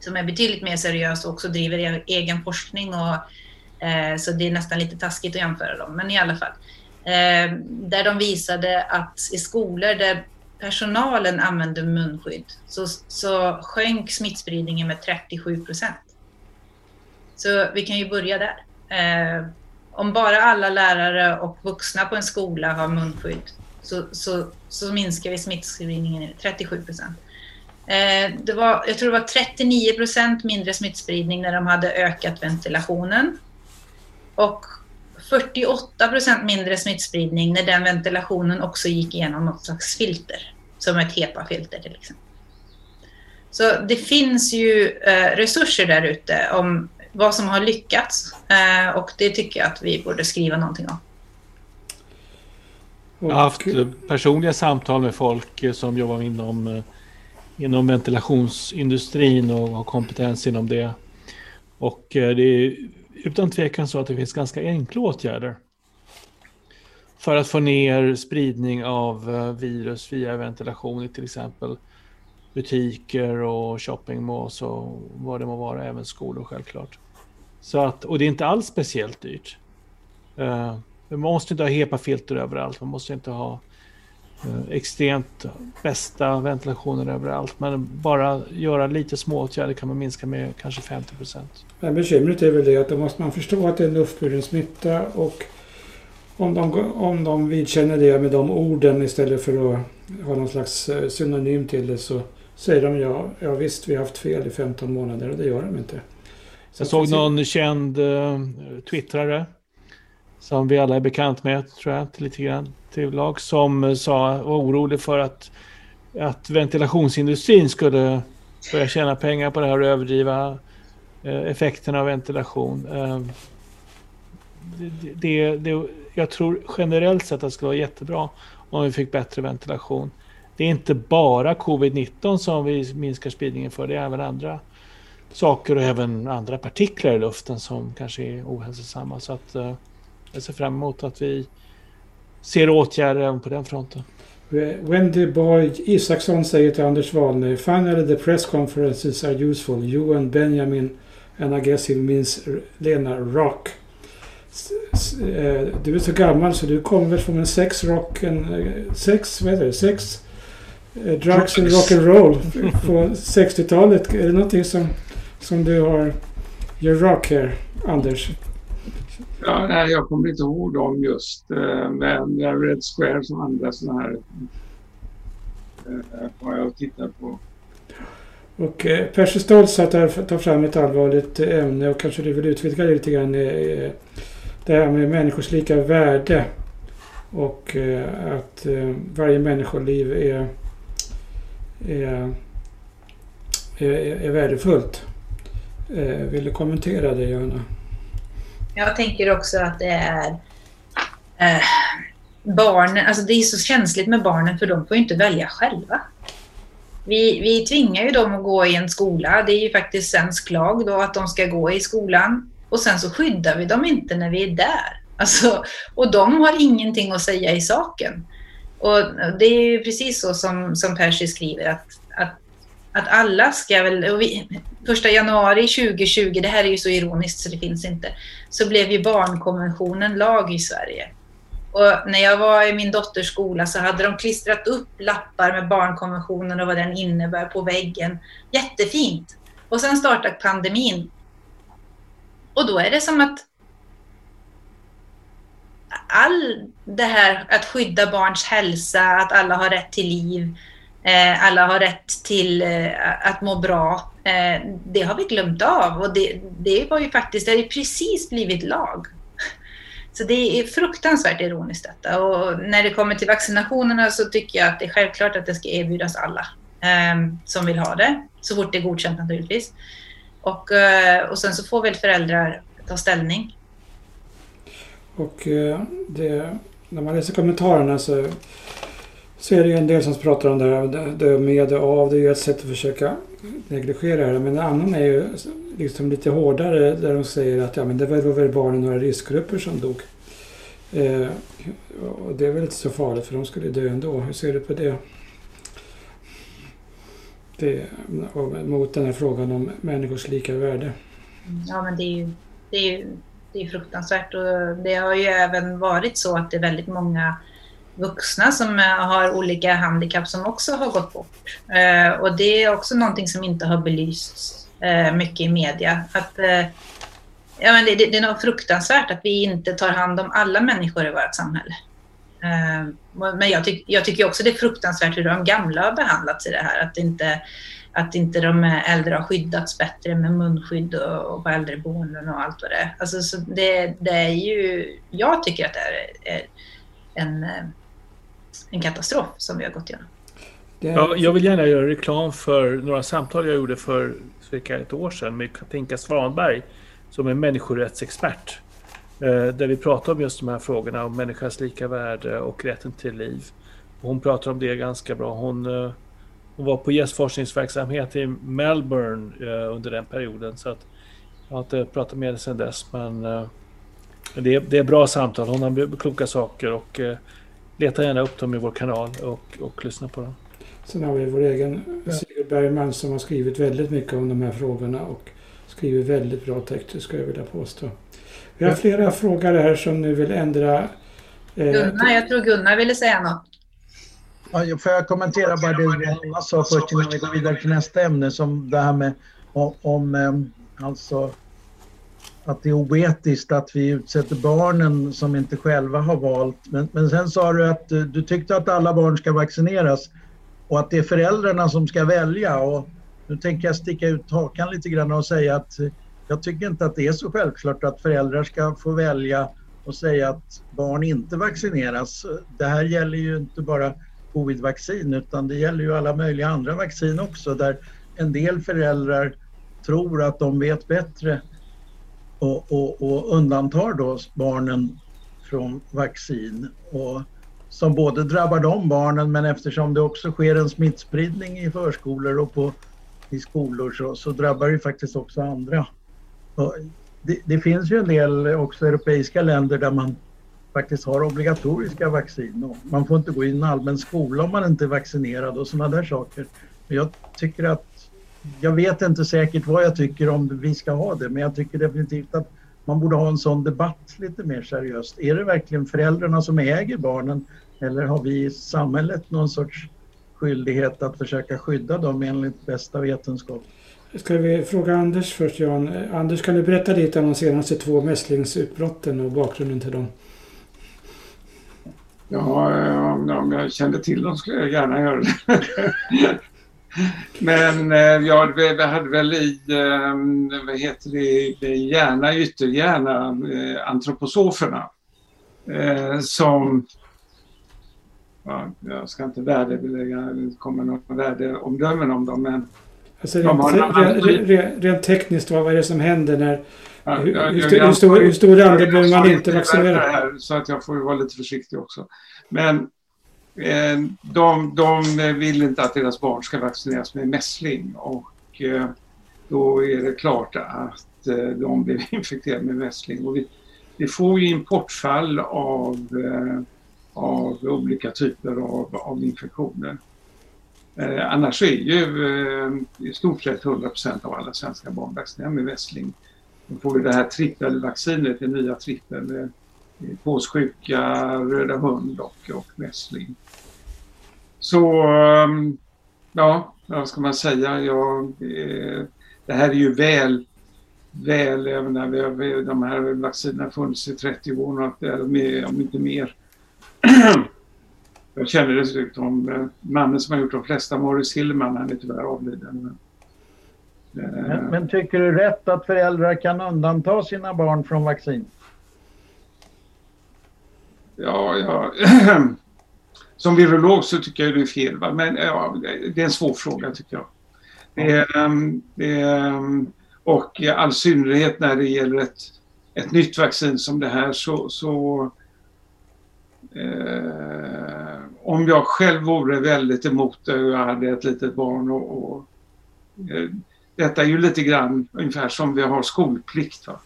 Speaker 2: som är betydligt mer seriös och också driver e- egen forskning och Eh, så det är nästan lite taskigt att jämföra dem, men i alla fall. Eh, där de visade att i skolor där personalen använde munskydd så, så sjönk smittspridningen med 37 procent. Så vi kan ju börja där. Eh, om bara alla lärare och vuxna på en skola har munskydd så, så, så minskar vi smittspridningen med 37 procent. Det var, jag tror det var 39 procent mindre smittspridning när de hade ökat ventilationen och 48 procent mindre smittspridning när den ventilationen också gick igenom något slags filter, som ett HEPA-filter till exempel. Så det finns ju eh, resurser där ute om vad som har lyckats eh, och det tycker jag att vi borde skriva någonting om.
Speaker 4: Jag har haft eh, personliga samtal med folk eh, som jobbar inom, eh, inom ventilationsindustrin och har kompetens inom det. Och det är utan tvekan så att det finns ganska enkla åtgärder för att få ner spridning av eh, virus via ventilation i till exempel butiker och shoppingmalls och vad det må vara, även skolor självklart. Så att, och det är inte alls speciellt dyrt. Uh, man måste inte ha HEPA-filter överallt. Man måste inte ha extremt bästa ventilationer överallt. Men bara göra lite små åtgärder kan man minska med kanske 50 procent.
Speaker 1: Men bekymret är väl det att då måste man förstå att det är luftburen smitta och om de, om de vidkänner det med de orden istället för att ha någon slags eh, synonym till det så säger de ja, ja visst vi har haft fel i 15 månader och det gör de inte.
Speaker 4: Så jag såg någon känd uh, twittrare som vi alla är bekant med, tror jag, till lite grann till lag, som eh, sa, var orolig för att, att ventilationsindustrin skulle börja tjäna pengar på det här och överdriva eh, effekterna av ventilation. Ehm, det, det, det, jag tror generellt sett att det skulle vara jättebra om vi fick bättre ventilation. Det är inte bara covid-19 som vi minskar spridningen för, det är även andra saker och även andra partiklar i luften som kanske är ohälsosamma. Så att, uh, jag ser fram emot att vi ser åtgärder även på den fronten.
Speaker 1: Wendy Boy Isaksson säger till Anders Wahlner Finally the press conferences are useful. You and Benjamin and I guess he means Lena Rock. Eh, du är så gammal så du kommer väl från en sex rock, en eh, sex, vad heter det, sex drugs and rock'n'roll på 60-talet. Är det någonting som, som du har, gör rock här, Anders?
Speaker 5: Ja, nej, jag kommer inte ihåg dem just, eh, men Red Square som andra sådana här eh, har jag tittat på.
Speaker 1: Och eh, Percy Stoltz tar fram ett allvarligt eh, ämne och kanske du vill utvidga det lite grann. Det här med människors lika värde och att varje människoliv är, är, är, är värdefullt. Vill du kommentera det, Johanna?
Speaker 2: Jag tänker också att det är eh, barnen, alltså det är så känsligt med barnen för de får ju inte välja själva. Vi, vi tvingar ju dem att gå i en skola. Det är ju faktiskt svensk lag då att de ska gå i skolan. Och sen så skyddar vi dem inte när vi är där. Alltså, och de har ingenting att säga i saken. Och det är ju precis så som, som Percy skriver att, att, att alla ska väl... Vi, första januari 2020, det här är ju så ironiskt så det finns inte, så blev ju barnkonventionen lag i Sverige. Och när jag var i min dotters skola så hade de klistrat upp lappar med barnkonventionen och vad den innebär på väggen. Jättefint. Och sen startade pandemin. Och då är det som att all det här att skydda barns hälsa, att alla har rätt till liv, Eh, alla har rätt till eh, att må bra. Eh, det har vi glömt av och det, det var ju faktiskt, det har ju precis blivit lag. Så det är fruktansvärt ironiskt detta. Och när det kommer till vaccinationerna så tycker jag att det är självklart att det ska erbjudas alla eh, som vill ha det. Så fort det är godkänt naturligtvis. Och, eh, och sen så får väl föräldrar ta ställning.
Speaker 1: Och eh, det, när man läser kommentarerna så, så är det ju en del som pratar om det här, dö med och av. Det är ju ett sätt att försöka negligera det. Men en annan är ju liksom lite hårdare där de säger att ja, men det var väl bara några riskgrupper som dog. Eh, och det är väl inte så farligt för de skulle dö ändå. Hur ser du på det? det mot den här frågan om människors lika värde.
Speaker 2: Ja men det är ju, det är ju det är fruktansvärt och det har ju även varit så att det är väldigt många vuxna som eh, har olika handikapp som också har gått bort. Eh, och det är också någonting som inte har belysts eh, mycket i media. Att, eh, ja, men det, det, är nog fruktansvärt att vi inte tar hand om alla människor i vårt samhälle. Eh, men jag, tyck, jag tycker också det är fruktansvärt hur de gamla har behandlats i det här. Att inte, att inte de äldre har skyddats bättre med munskydd och, och på äldreboenden och allt vad det är. Alltså, så det, det är ju, jag tycker att det är, är en eh, en katastrof som vi har gått igenom.
Speaker 4: Ja, jag vill gärna göra reklam för några samtal jag gjorde för cirka ett år sedan med Katinka Svanberg som är människorättsexpert. Eh, där vi pratar om just de här frågorna om människans lika värde och rätten till liv. Hon pratar om det ganska bra. Hon, eh, hon var på gästforskningsverksamhet i Melbourne eh, under den perioden. Så att jag har inte pratat med henne sedan dess. Men det är, det är bra samtal. Hon har kloka saker och leta gärna upp dem i vår kanal och, och lyssna på dem.
Speaker 1: Sen har vi vår egen Sigurd Bergman som har skrivit väldigt mycket om de här frågorna och skriver väldigt bra texter skulle jag vilja påstå. Vi har flera frågare här som nu vill ändra...
Speaker 2: Eh, Gunnar, jag tror Gunnar ville säga något.
Speaker 3: Ja, får jag kommentera bara det Johanna sa först innan vi går vidare till nästa ämne som det här med om, om eh, alltså att det är oetiskt att vi utsätter barnen som inte själva har valt. Men, men sen sa du att eh, du, tyckte att alla barn ska vaccineras och att det är föräldrarna som ska välja. Och nu tänker jag sticka ut hakan lite grann och säga att eh, jag tycker inte att det är så självklart att föräldrar ska få välja och säga att barn inte vaccineras. Det här gäller ju inte bara covidvaccin utan det gäller ju alla möjliga andra vaccin också där en del föräldrar tror att de vet bättre och, och, och undantar då barnen från vaccin. Och som både drabbar de barnen men eftersom det också sker en smittspridning i förskolor och på, i skolor så, så drabbar det faktiskt också andra. Det, det, finns ju en del också europeiska länder där man faktiskt har obligatoriska vaccin. Och man får inte gå i en allmän skola om man inte är vaccinerad och sådana där saker. Jag tycker att jag vet inte säkert vad jag tycker om vi ska ha det men jag tycker definitivt att man borde ha en sån debatt lite mer seriöst. Är det verkligen föräldrarna som äger barnen eller har vi i samhället någon sorts skyldighet att försöka skydda dem enligt bästa vetenskap?
Speaker 1: Ska vi fråga Anders först Jan. Anders kan du berätta lite om de senaste två mässlingsutbrotten och bakgrunden till dem?
Speaker 5: Ja, om jag kände till dem skulle jag gärna göra det. Men eh, ja, vi hade väl i, ehm, vad heter det, hjärna, ytterhjärna, eh, antroposoferna. Eh, som, ja, jag ska inte värdebelägga, kommer några värdeomdömen om dem, men
Speaker 1: Alltså rent, rent, rent, tekniskt, vad är det som händer när... Ja, hur, jag, hur, hur, stor, hur stor andel bör man inte vaccinera?
Speaker 5: Här, så att jag får vara lite försiktig också. Men Eh, Eh, de, de vill inte att deras barn ska vaccineras med mässling och eh, då är det klart att eh, de blir infekterade med mässling. Och vi, vi får ju importfall av, av olika typer av, av infektioner. Eh, annars är ju eh, i stort sett 100% av alla svenska barn vaccinerade med mässling. De får ju det här trippelvaccinet, det nya trippel, eh, påssjuka, röda hund och, och mässling. Så ehm, ja, vad ska man säga? Jag, eh, det här är ju väl, väl, jag menar, de här vaccinerna har funnits i 30 år, om inte mer. Jag känner dessutom eh, mannen som har gjort de flesta, Morris Hillman, han är tyvärr avliden.
Speaker 3: Men, men, men tycker du rätt att föräldrar kan undanta sina barn från vaccin?
Speaker 5: Ja, ja. som virolog så tycker jag det är fel. Va? Men ja, det är en svår fråga tycker jag. Är, ehm, och i all synnerhet när det gäller ett, ett nytt vaccin som det här så, så eh, om jag själv vore väldigt emot det och jag hade ett litet barn och, och eh, detta är ju lite grann ungefär som vi har skolplikt. Va?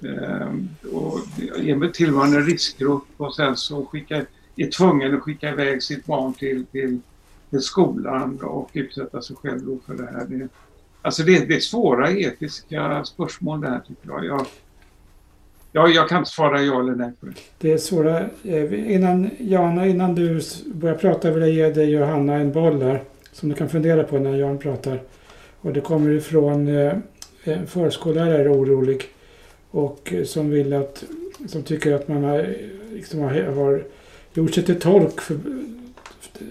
Speaker 5: Eh, och tillhör en riskgrupp och sen så skickar är tvungen att skicka iväg sitt barn till, till, till skolan och utsätta sig själv för det här. Det, alltså det, det är svåra etiska spörsmål det här tycker jag. jag Ja, jag kan inte svara ja eller nej på det.
Speaker 1: Det är svåra. Eh, innan, Jana, innan du börjar prata vill jag ge dig Johanna en boll där. Som du kan fundera på när Jan pratar. Och det kommer ifrån eh, en förskollärare orolig. Och eh, som vill att, som tycker att man har, liksom har, har gjort sig till tolk för,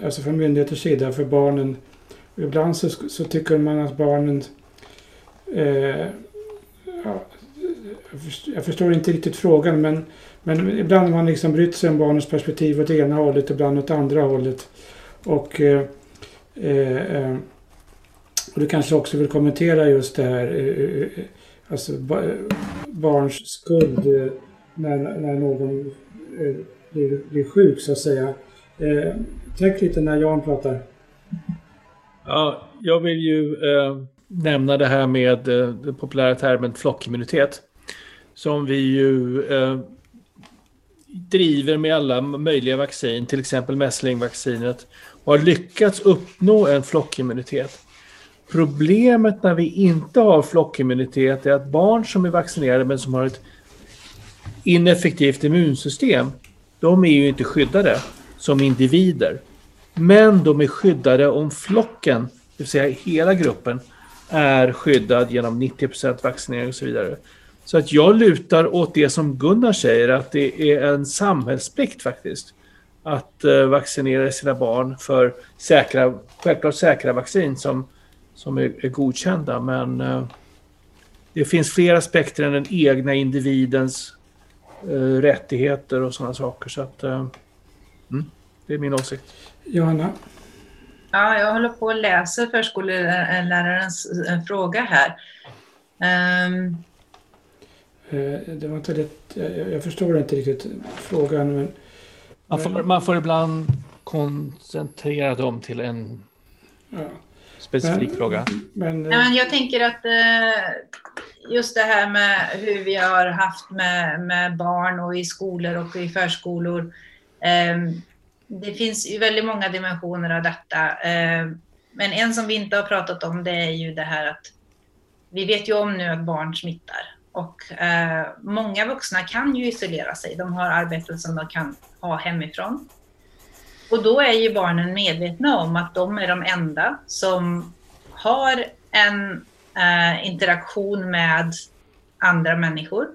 Speaker 1: alltså från myndigheters sida för barnen. Ibland så, så tycker man att barnen... Eh, ja, jag förstår inte riktigt frågan men, men ibland har man liksom brytt sig om barnens perspektiv åt ena hållet, och ibland åt andra hållet. Och, eh, eh, eh, och du kanske också vill kommentera just det här, eh, eh, eh alltså barns skuld eh, när, när någon blir, blir sjuk så att säga. Eh, tänk lite när Jan pratar.
Speaker 4: Ja, jag vill ju eh, nämna det här med eh, den populära termen flockimmunitet. Som vi ju eh, driver med alla möjliga vaccin, till exempel mässlingvaccinet, och har lyckats uppnå en flockimmunitet. Problemet när vi inte har flockimmunitet är att barn som är vaccinerade men som har ett ineffektivt immunsystem, de är ju inte skyddade som individer. Men de är skyddade om flocken, det vill säga hela gruppen, är skyddad genom 90% vaccinering och så vidare. Så att jag lutar åt det som Gunnar säger, att det är en samhällsplikt faktiskt att eh, vaccinera sina barn för säkra, självklart säkra vaccin som, som är, är godkända. Men eh, det finns fler aspekter än den egna individens rättigheter och sådana saker. Så att, mm, det är min åsikt.
Speaker 1: Johanna?
Speaker 2: Ja, jag håller på att läsa förskollärarens fråga här. Um,
Speaker 1: det var inte rätt, jag förstår inte riktigt frågan. Men,
Speaker 4: man, får, man får ibland koncentrera dem till en ja. Specifik men, fråga.
Speaker 2: Men, men jag tänker att just det här med hur vi har haft med, med barn och i skolor och i förskolor. Um, det finns ju väldigt många dimensioner av detta. Eh, men en som vi inte har pratat om det är ju det här att vi vet ju om nu att barn smittar och eh, många vuxna kan ju isolera sig. De har arbeten som de kan ha hemifrån. Och då är ju barnen medvetna om att de är de enda som har en eh, interaktion med andra människor.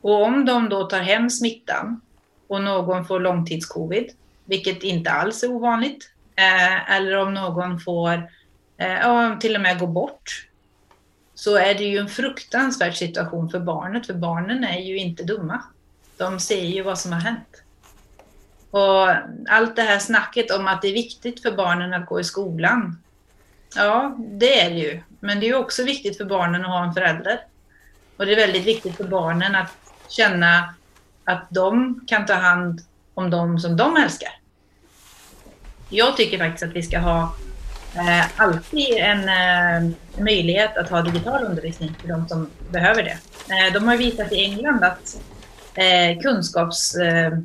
Speaker 2: Och om de då tar hem smittan och någon får långtidscovid vilket inte alls är ovanligt. Eh, eller om någon får eh, till och med gå bort, så är det ju en fruktansvärd situation för barnet, för barnen är ju inte dumma. De ser ju vad som har hänt. Och allt det här snacket om att det är viktigt för barnen att gå i skolan. Ja, det är det ju. Men det är också viktigt för barnen att ha en förälder. Och det är väldigt viktigt för barnen att känna att de kan ta hand om dem som de älskar. Jag tycker faktiskt att vi ska ha eh, alltid en eh, möjlighet att ha digital undervisning för de som behöver det. Eh, de har visat i England att eh, eh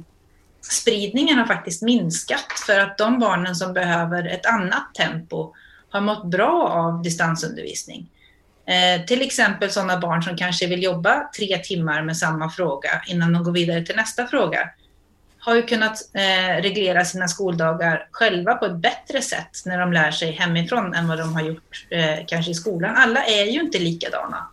Speaker 2: Spridningen har faktiskt minskat för att de barnen som behöver ett annat tempo har mått bra av distansundervisning. Eh, till exempel sådana barn som kanske vill jobba tre timmar med samma fråga innan de går vidare till nästa fråga har ju kunnat eh, reglera sina skoldagar själva på ett bättre sätt när de lär sig hemifrån än vad de har gjort eh, kanske i skolan. Alla är ju inte likadana.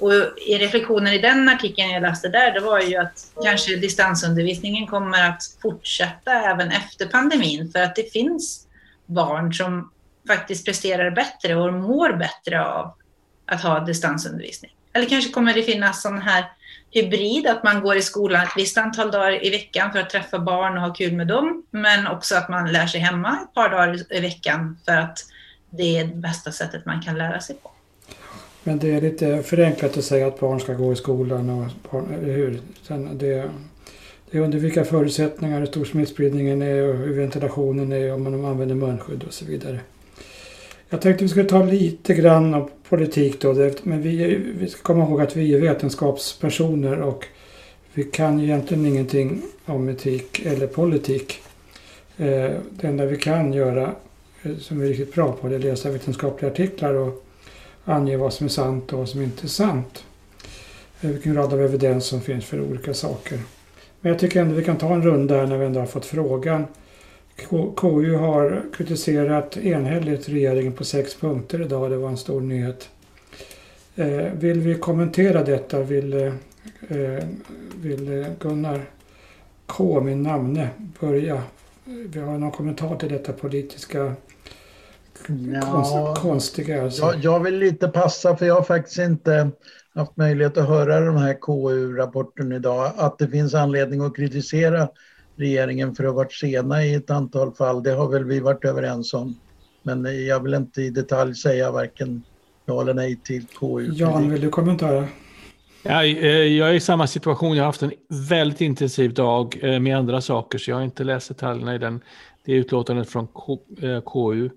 Speaker 2: Och i reflektionen i den artikeln jag läste där, det var ju att kanske distansundervisningen kommer att fortsätta även efter pandemin för att det finns barn som faktiskt presterar bättre och mår bättre av att ha distansundervisning. Eller kanske kommer det finnas sån här hybrid, att man går i skolan ett visst antal dagar i veckan för att träffa barn och ha kul med dem, men också att man lär sig hemma ett par dagar i veckan för att det är det bästa sättet man kan lära sig på.
Speaker 1: Men det är lite förenklat att säga att barn ska gå i skolan, och barn, eller hur? Sen det, det är under vilka förutsättningar, hur stor smittspridningen är och hur ventilationen är, om man använder munskydd och så vidare. Jag tänkte vi skulle ta lite grann om politik då. Men vi, vi ska komma ihåg att vi är vetenskapspersoner och vi kan egentligen ingenting om etik eller politik. Eh, det enda vi kan göra, eh, som vi är riktigt bra på, det är att läsa vetenskapliga artiklar och ange vad som är sant och vad som inte är sant. Eh, vilken grad av evidens som finns för olika saker. Men jag tycker ändå vi kan ta en runda här när vi ändå har fått frågan. KU har kritiserat enhälligt regeringen på sex punkter idag. Det var en stor nyhet. Eh, vill vi kommentera detta? Vill, eh, vill Gunnar K, min namne, börja? Vi har någon kommentar till detta politiska ja, konstiga?
Speaker 3: Alltså. Jag, jag vill lite passa för jag har faktiskt inte haft möjlighet att höra den här KU-rapporten idag. Att det finns anledning att kritisera regeringen för att ha varit sena i ett antal fall. Det har väl vi varit överens om. Men jag vill inte i detalj säga varken ja eller nej till KU.
Speaker 1: Jan, vill du kommentera?
Speaker 4: Ja, eh, jag är i samma situation. Jag har haft en väldigt intensiv dag eh, med andra saker, så jag har inte läst detaljerna i den, det utlåtandet från KU.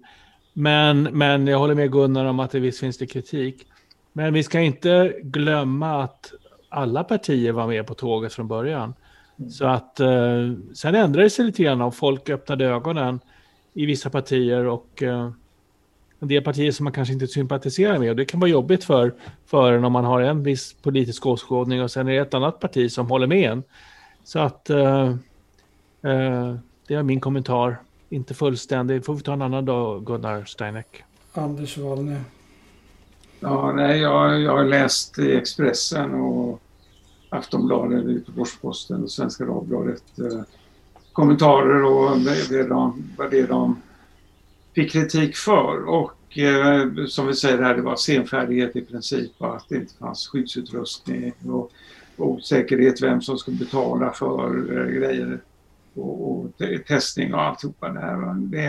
Speaker 4: Eh, men, men jag håller med Gunnar om att det visst finns det kritik. Men vi ska inte glömma att alla partier var med på tåget från början. Mm. Så att eh, sen ändrade det sig lite grann och folk öppnade ögonen i vissa partier och eh, en del partier som man kanske inte sympatiserar med. Och det kan vara jobbigt för, för en om man har en viss politisk åskådning och sen är det ett annat parti som håller med en. Så att uh, uh, det är min kommentar. Inte fullständig. får vi ta en annan dag, Gunnar Steineck.
Speaker 1: Anders Wallner.
Speaker 5: Ja, nej, jag, jag har läst i Expressen och Aftonbladet, Göteborgs-Posten och Svenska Dagbladet eh, kommentarer och det, det de, vad det de fick kritik för. Och eh, som vi säger här, det var senfärdighet i princip och att det inte fanns skyddsutrustning och osäkerhet vem som skulle betala för eh, grejer och, och testning och alltihopa det här. Det,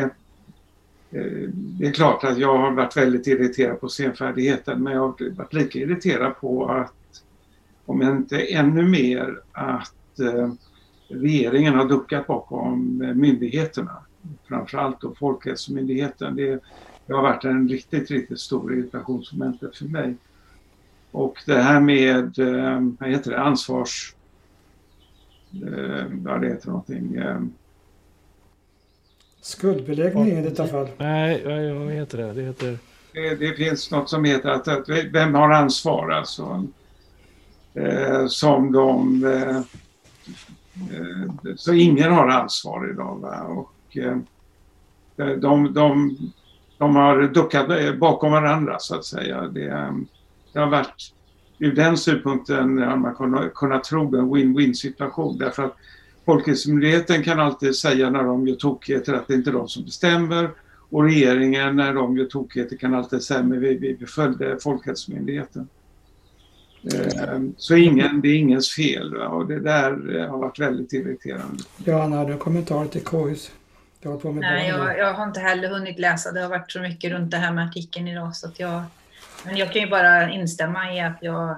Speaker 5: eh, det är klart att jag har varit väldigt irriterad på senfärdigheten men jag har varit lika irriterad på att, om inte ännu mer, att eh, regeringen har duckat bakom myndigheterna. Framförallt då Folkhälsomyndigheten. Det, det har varit en riktigt, riktigt stor irritationsmoment för mig. Och det här med, eh, vad heter det, ansvars... Eh, vad det heter någonting.
Speaker 1: Skuldbeläggning i detta fall.
Speaker 4: Nej, vad heter det? Det, heter...
Speaker 5: det, det finns något som heter att, att vem har ansvar alltså. Eh, som de Eh, så ingen har ansvar idag. Va? Och, eh, de, de, de har duckat bakom varandra så att säga. Det, det har varit ur den synpunkten har man kunnat, kunnat tro en win-win situation därför att Folkhälsomyndigheten kan alltid säga när de gör tokigheter att det inte är de som bestämmer och regeringen när de gör tokigheter kan alltid säga att vi, vi, följde Folkhälsomyndigheten. Eh, så ingen, det är ingens fel och det där har varit väldigt irriterande.
Speaker 1: Johanna, har du kommentarer till KUs?
Speaker 2: Nej, jag, jag, har inte heller hunnit läsa. Det har varit så mycket runt det här med artikeln idag. Så att jag, men jag kan ju bara instämma i att jag,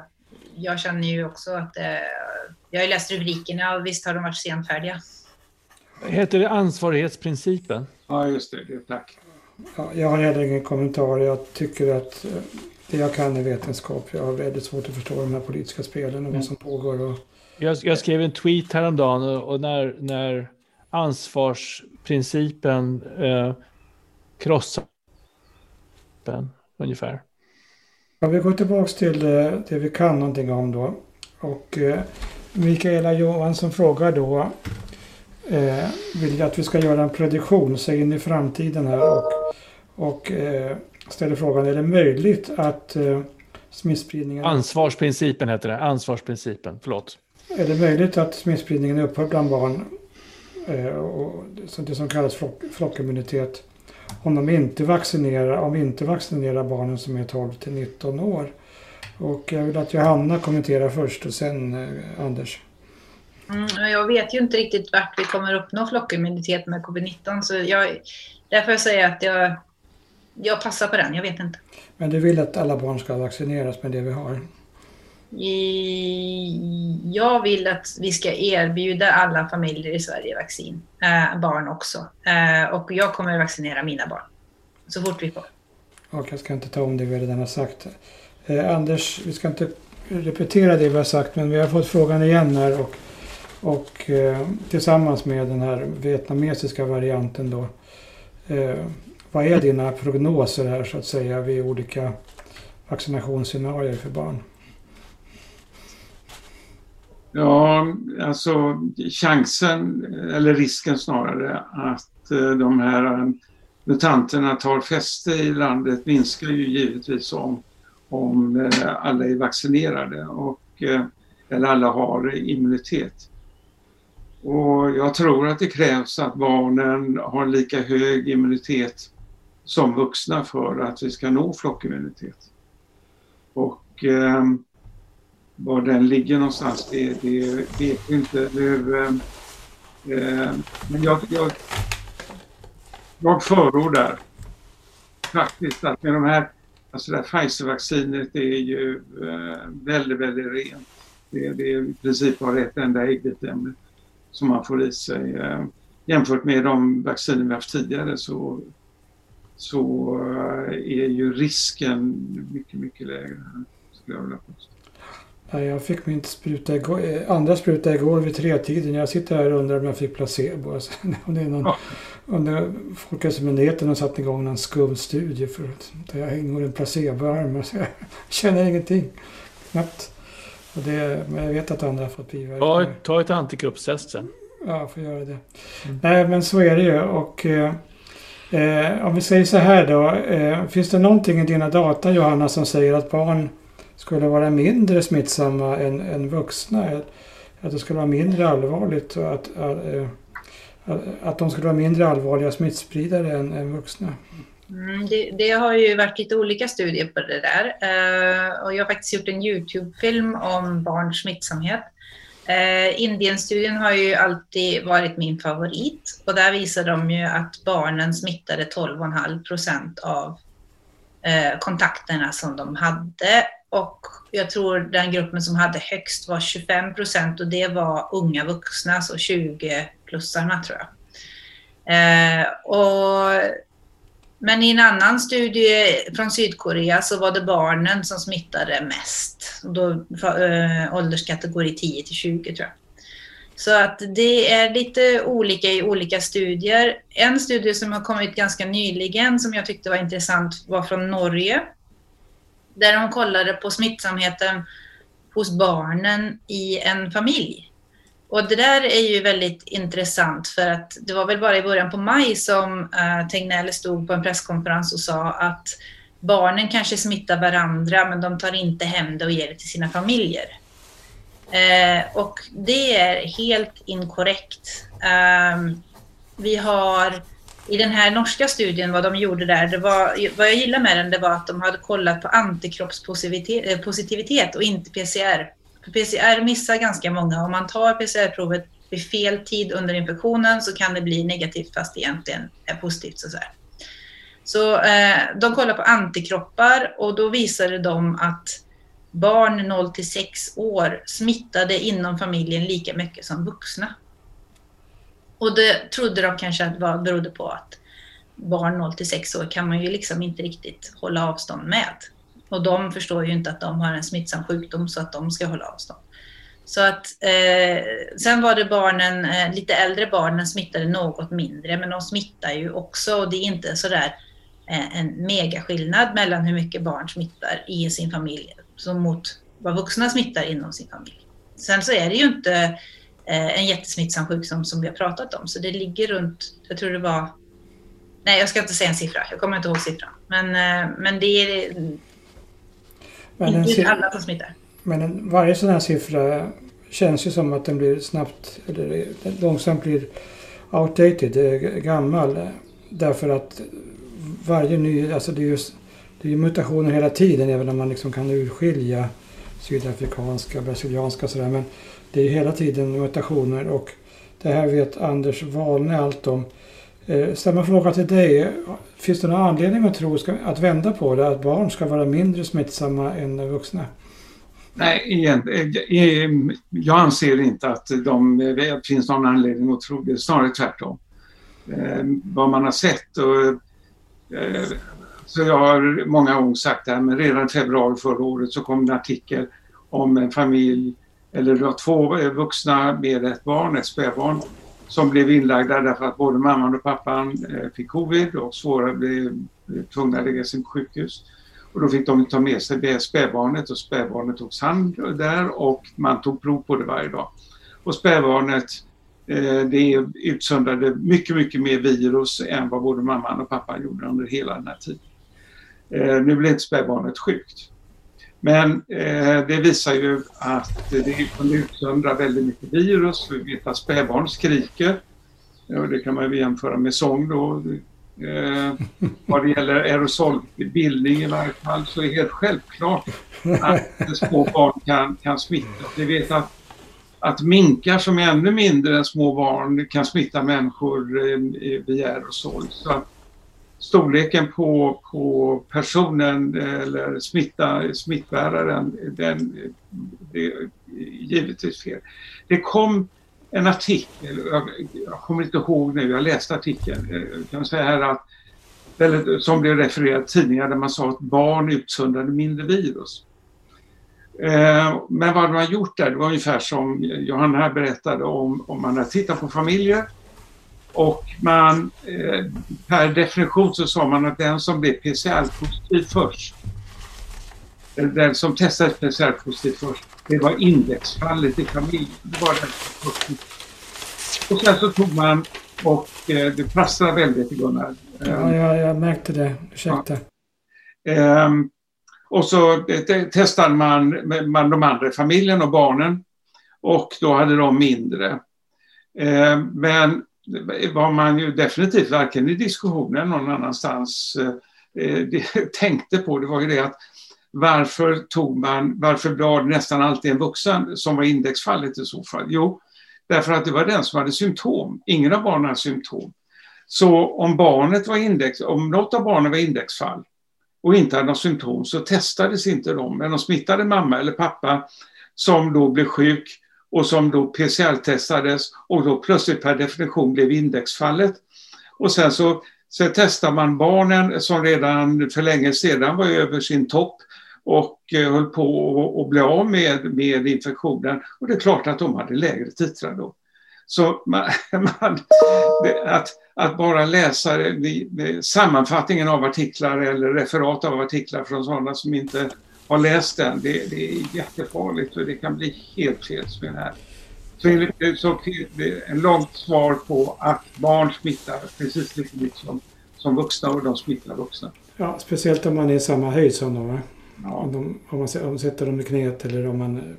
Speaker 2: jag känner ju också att eh, jag har läst rubrikerna och visst har de varit senfärdiga.
Speaker 4: Heter det ansvarighetsprincipen?
Speaker 5: Ja, just det. det tack.
Speaker 1: Ja, jag har heller ingen kommentar. Jag tycker att eh, det jag kan är vetenskap. Jag har väldigt svårt att förstå de här politiska spelen och mm. vad som pågår. Och...
Speaker 4: Jag, jag skrev en tweet häromdagen och när, när ansvarsprincipen eh, krossar ungefär.
Speaker 1: Ja, vi går tillbaka till det, eh, det vi kan någonting om då. Och eh, Mikaela Johansson frågar då eh, vill att vi ska göra en prediktion, se in i framtiden här och, och eh, ställer frågan, är det möjligt att eh, smittspridningen...
Speaker 4: Ansvarsprincipen heter det, ansvarsprincipen, förlåt.
Speaker 1: Är det möjligt att smittspridningen upphör bland barn, eh, och det som kallas flock, flockimmunitet, om de inte vaccinerar, om vi inte vaccinerar barnen som är 12 till 19 år? Och jag vill att Johanna kommenterar först och sen eh, Anders.
Speaker 2: Mm, jag vet ju inte riktigt vart vi kommer uppnå flockimmunitet med covid-19 så jag, därför jag säger att jag jag passar på den, jag vet inte.
Speaker 1: Men du vill att alla barn ska vaccineras med det vi har?
Speaker 2: Jag vill att vi ska erbjuda alla familjer i Sverige vaccin, eh, barn också. Eh, och jag kommer att vaccinera mina barn så fort vi får.
Speaker 1: Och jag ska inte ta om det vi redan har sagt. Eh, Anders, vi ska inte repetera det vi har sagt men vi har fått frågan igen här och, och eh, tillsammans med den här vietnamesiska varianten då eh, vad är dina prognoser här så att säga vid olika vaccinationsscenarier för barn?
Speaker 5: Ja, alltså chansen, eller risken snarare, att eh, de här eh, mutanterna tar fäste i landet minskar ju givetvis om, om eh, alla är vaccinerade och, eller alla har immunitet. Och jag tror att det krävs att barnen har lika hög immunitet som vuxna för att vi ska nå flockimmunitet. Och var den ligger någonstans, det, det vet vi inte Det, Eh, men jag, jag, jag förordar faktiskt att med de här, alltså det här Pfizer-vaccinet är ju eh, väldigt, väldigt rent. Det, det är i princip bara ett enda äggviteämne som man får i sig. Eh, jämfört med de vacciner vi haft tidigare så så eh, är ju risken mycket, mycket lägre. Skulle jag vilja påstå.
Speaker 1: Jag fick min spruta igår, eh, andra spruta igår vid tretiden. Jag sitter här och undrar om jag fick placebo. Alltså, om det är någon, ja. Under Folkhälsomyndigheten har satt igång någon skum studie för att jag ingår en placeboarm. Alltså, jag känner ingenting. Knappt. Och det, men jag vet att andra har fått biverkningar.
Speaker 4: Ja, ta ett antikroppstest sen.
Speaker 1: Ja, jag får göra det. Mm. Nej, men så är det ju. Och, eh, eh, om vi säger så här då. Eh, finns det någonting i dina data Johanna som säger att barn skulle vara mindre smittsamma än, än vuxna? Att det skulle vara mindre allvarligt och att, eh, att, att de skulle vara mindre allvarliga smittspridare än, än vuxna?
Speaker 2: Mm, det, det, har ju varit lite olika studier på det där. Uh, och jag har faktiskt gjort en YouTube-film om barns smittsamhet. Uh, Indienstudien har ju alltid varit min favorit och där visar de ju att barnen smittade 12,5 procent av uh, kontakterna som de hade. Och jag tror den gruppen som hade högst var 25 procent och det var unga vuxna, så 20-plussarna tror jag. Eh, och men i en annan studie från Sydkorea så var det barnen som smittade mest. Då, eh, ålderskategori 10 till 20 tror jag. Så att det är lite olika i olika studier. En studie som har kommit ganska nyligen som jag tyckte var intressant var från Norge. Där de kollade på smittsamheten hos barnen i en familj. Och det där är ju väldigt intressant för att det var väl bara i början på maj som uh, Tegnell stod på en presskonferens och sa att barnen kanske smittar varandra men de tar inte hem det och ger det till sina familjer. Uh, och det är helt inkorrekt. Um, vi har i den här norska studien, vad de gjorde där, det var, vad jag gillade med den, det var att de hade kollat på antikroppspositivitet eh, och inte PCR. För PCR missar ganska många. Om man tar PCR-provet vid fel tid under infektionen så kan det bli negativt fast det egentligen är positivt. Så, så, så eh, de kollar på antikroppar och då visade de att barn 0 till 6 år smittade inom familjen lika mycket som vuxna. Och det trodde de kanske att var, berodde på att barn 0 till 6 år kan man ju liksom inte riktigt hålla avstånd med. Och de förstår ju inte att de har en smittsam sjukdom så att de ska hålla avstånd. Så att, eh, sen var det barnen, eh, lite äldre barnen smittade något mindre, men de smittar ju också och det är inte sådär eh, en megaskillnad mellan hur mycket barn smittar i sin familj som mot vad vuxna smittar inom sin familj. Sen så är det ju inte eh, en jättesmittsam sjukdom som vi har pratat om, så det ligger runt, jag tror det var, nej jag ska inte säga en siffra, jag kommer inte ihåg siffran, men, eh, men det är men inte alla som smittar.
Speaker 1: Men en, varje sån här siffra känns ju som att den blir snabbt, eller långsamt blir outdated, gammal. Därför att varje ny, alltså det är ju det är mutationer hela tiden även om man liksom kan urskilja sydafrikanska, brasilianska och sådär. Men det är hela tiden mutationer och det här vet Anders Wahlne allt om. Eh, Samma fråga till dig. Finns det någon anledning att tro att vända på det? Att barn ska vara mindre smittsamma än vuxna?
Speaker 5: Nej, igen, eh, eh, jag anser inte att de, det finns någon anledning att tro det. Snarare tvärtom. Vad man har sett och så jag har många gånger sagt det här, men redan i februari förra året så kom en artikel om en familj, eller två vuxna med ett barn, ett spädbarn, som blev inlagda därför att både mamman och pappan eh, fick covid och svåra blev eh, tvungna att läggas in på sjukhus. Och då fick de ta med sig spädbarnet och spädbarnet togs hand där och man tog prov på det varje dag. Och spädbarnet eh, det utsöndrade mycket, mycket mer virus än vad både mamman och pappan gjorde under hela den här tiden. Nu blev inte spädbarnet sjukt. Men eh, det visar ju att det kunde utsöndra väldigt mycket virus. Vi vet att spädbarn skriker. Ja, det kan man ju jämföra med sång då. Eh, vad det gäller aerosolbildning i varje fall så är det helt självklart att små barn kan, kan smitta. Vi vet att, att minkar som är ännu mindre än små barn kan smitta människor eh, via aerosol. Så att, storleken på, på personen eh, eller smitta, smittbäraren, den, det är givetvis fel. Det kom en artikel, jag, jag kommer inte ihåg nu, jag läste artikeln, eh, jag kan säga här att som blev refererad i tidningar där man sa att barn utsöndrade mindre virus. Eh, men vad man gjort där, det var ungefär som Johanna här berättade om, om man har tittat på familjer och man eh, per definition så sa man att den som blev PCR-positiv först, den som testades PCR-positiv först, det var indexfallet i familjen. Det var den och sen så tog man och eh, det prasslade väldigt Gunnar.
Speaker 1: Ja, jag, jag märkte det. Ursäkta.
Speaker 5: Ja. Um, och så testade man, man de andra i familjen och barnen och då hade de mindre. Eh, men var man ju definitivt varken i diskussionen eller någon annanstans eh, eh tänkte på det var ju det att varför tog man, varför var det nästan alltid en vuxen som var indexfallet i så fall? Jo, därför att det var den som hade symptom. Ingen av barnen hade symptom. Så om barnet var index, om något av barnen var indexfall och inte hade några symptom så testades inte de. Men de smittade mamma eller pappa som då blev sjuk och som då PCR-testades och då plötsligt per definition blev indexfallet. Och sen så, så testar man barnen som redan för länge sedan var över sin topp och eh, höll på att bli av med, med infektionen. Och det är klart att de hade lägre titrar då. Så man, man, att, att bara läsa sammanfattningen av artiklar eller referat av artiklar från sådana som inte har läst den, det, det är jättefarligt och det kan bli helt fel med det här. Så, så en långt svar på att barn smittar precis lika mycket som, som vuxna och de smittar vuxna.
Speaker 1: Ja, speciellt om man är i samma höjd som dem. Ja. Om, de, om, man, om man sätter dem i knät eller om man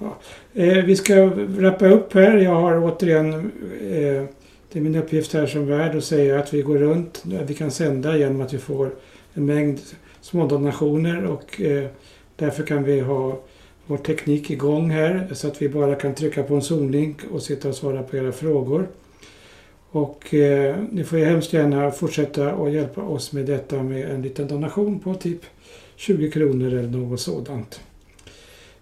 Speaker 1: Ja. Eh, vi ska wrappa upp här. Jag har återigen, eh, det är min uppgift här som värd att säga att vi går runt, vi kan sända genom att vi får en mängd små donationer och eh, därför kan vi ha vår teknik igång här så att vi bara kan trycka på en Zoom-link och sitta och svara på era frågor. Och eh, ni får ju hemskt gärna fortsätta och hjälpa oss med detta med en liten donation på typ 20 kronor eller något sådant.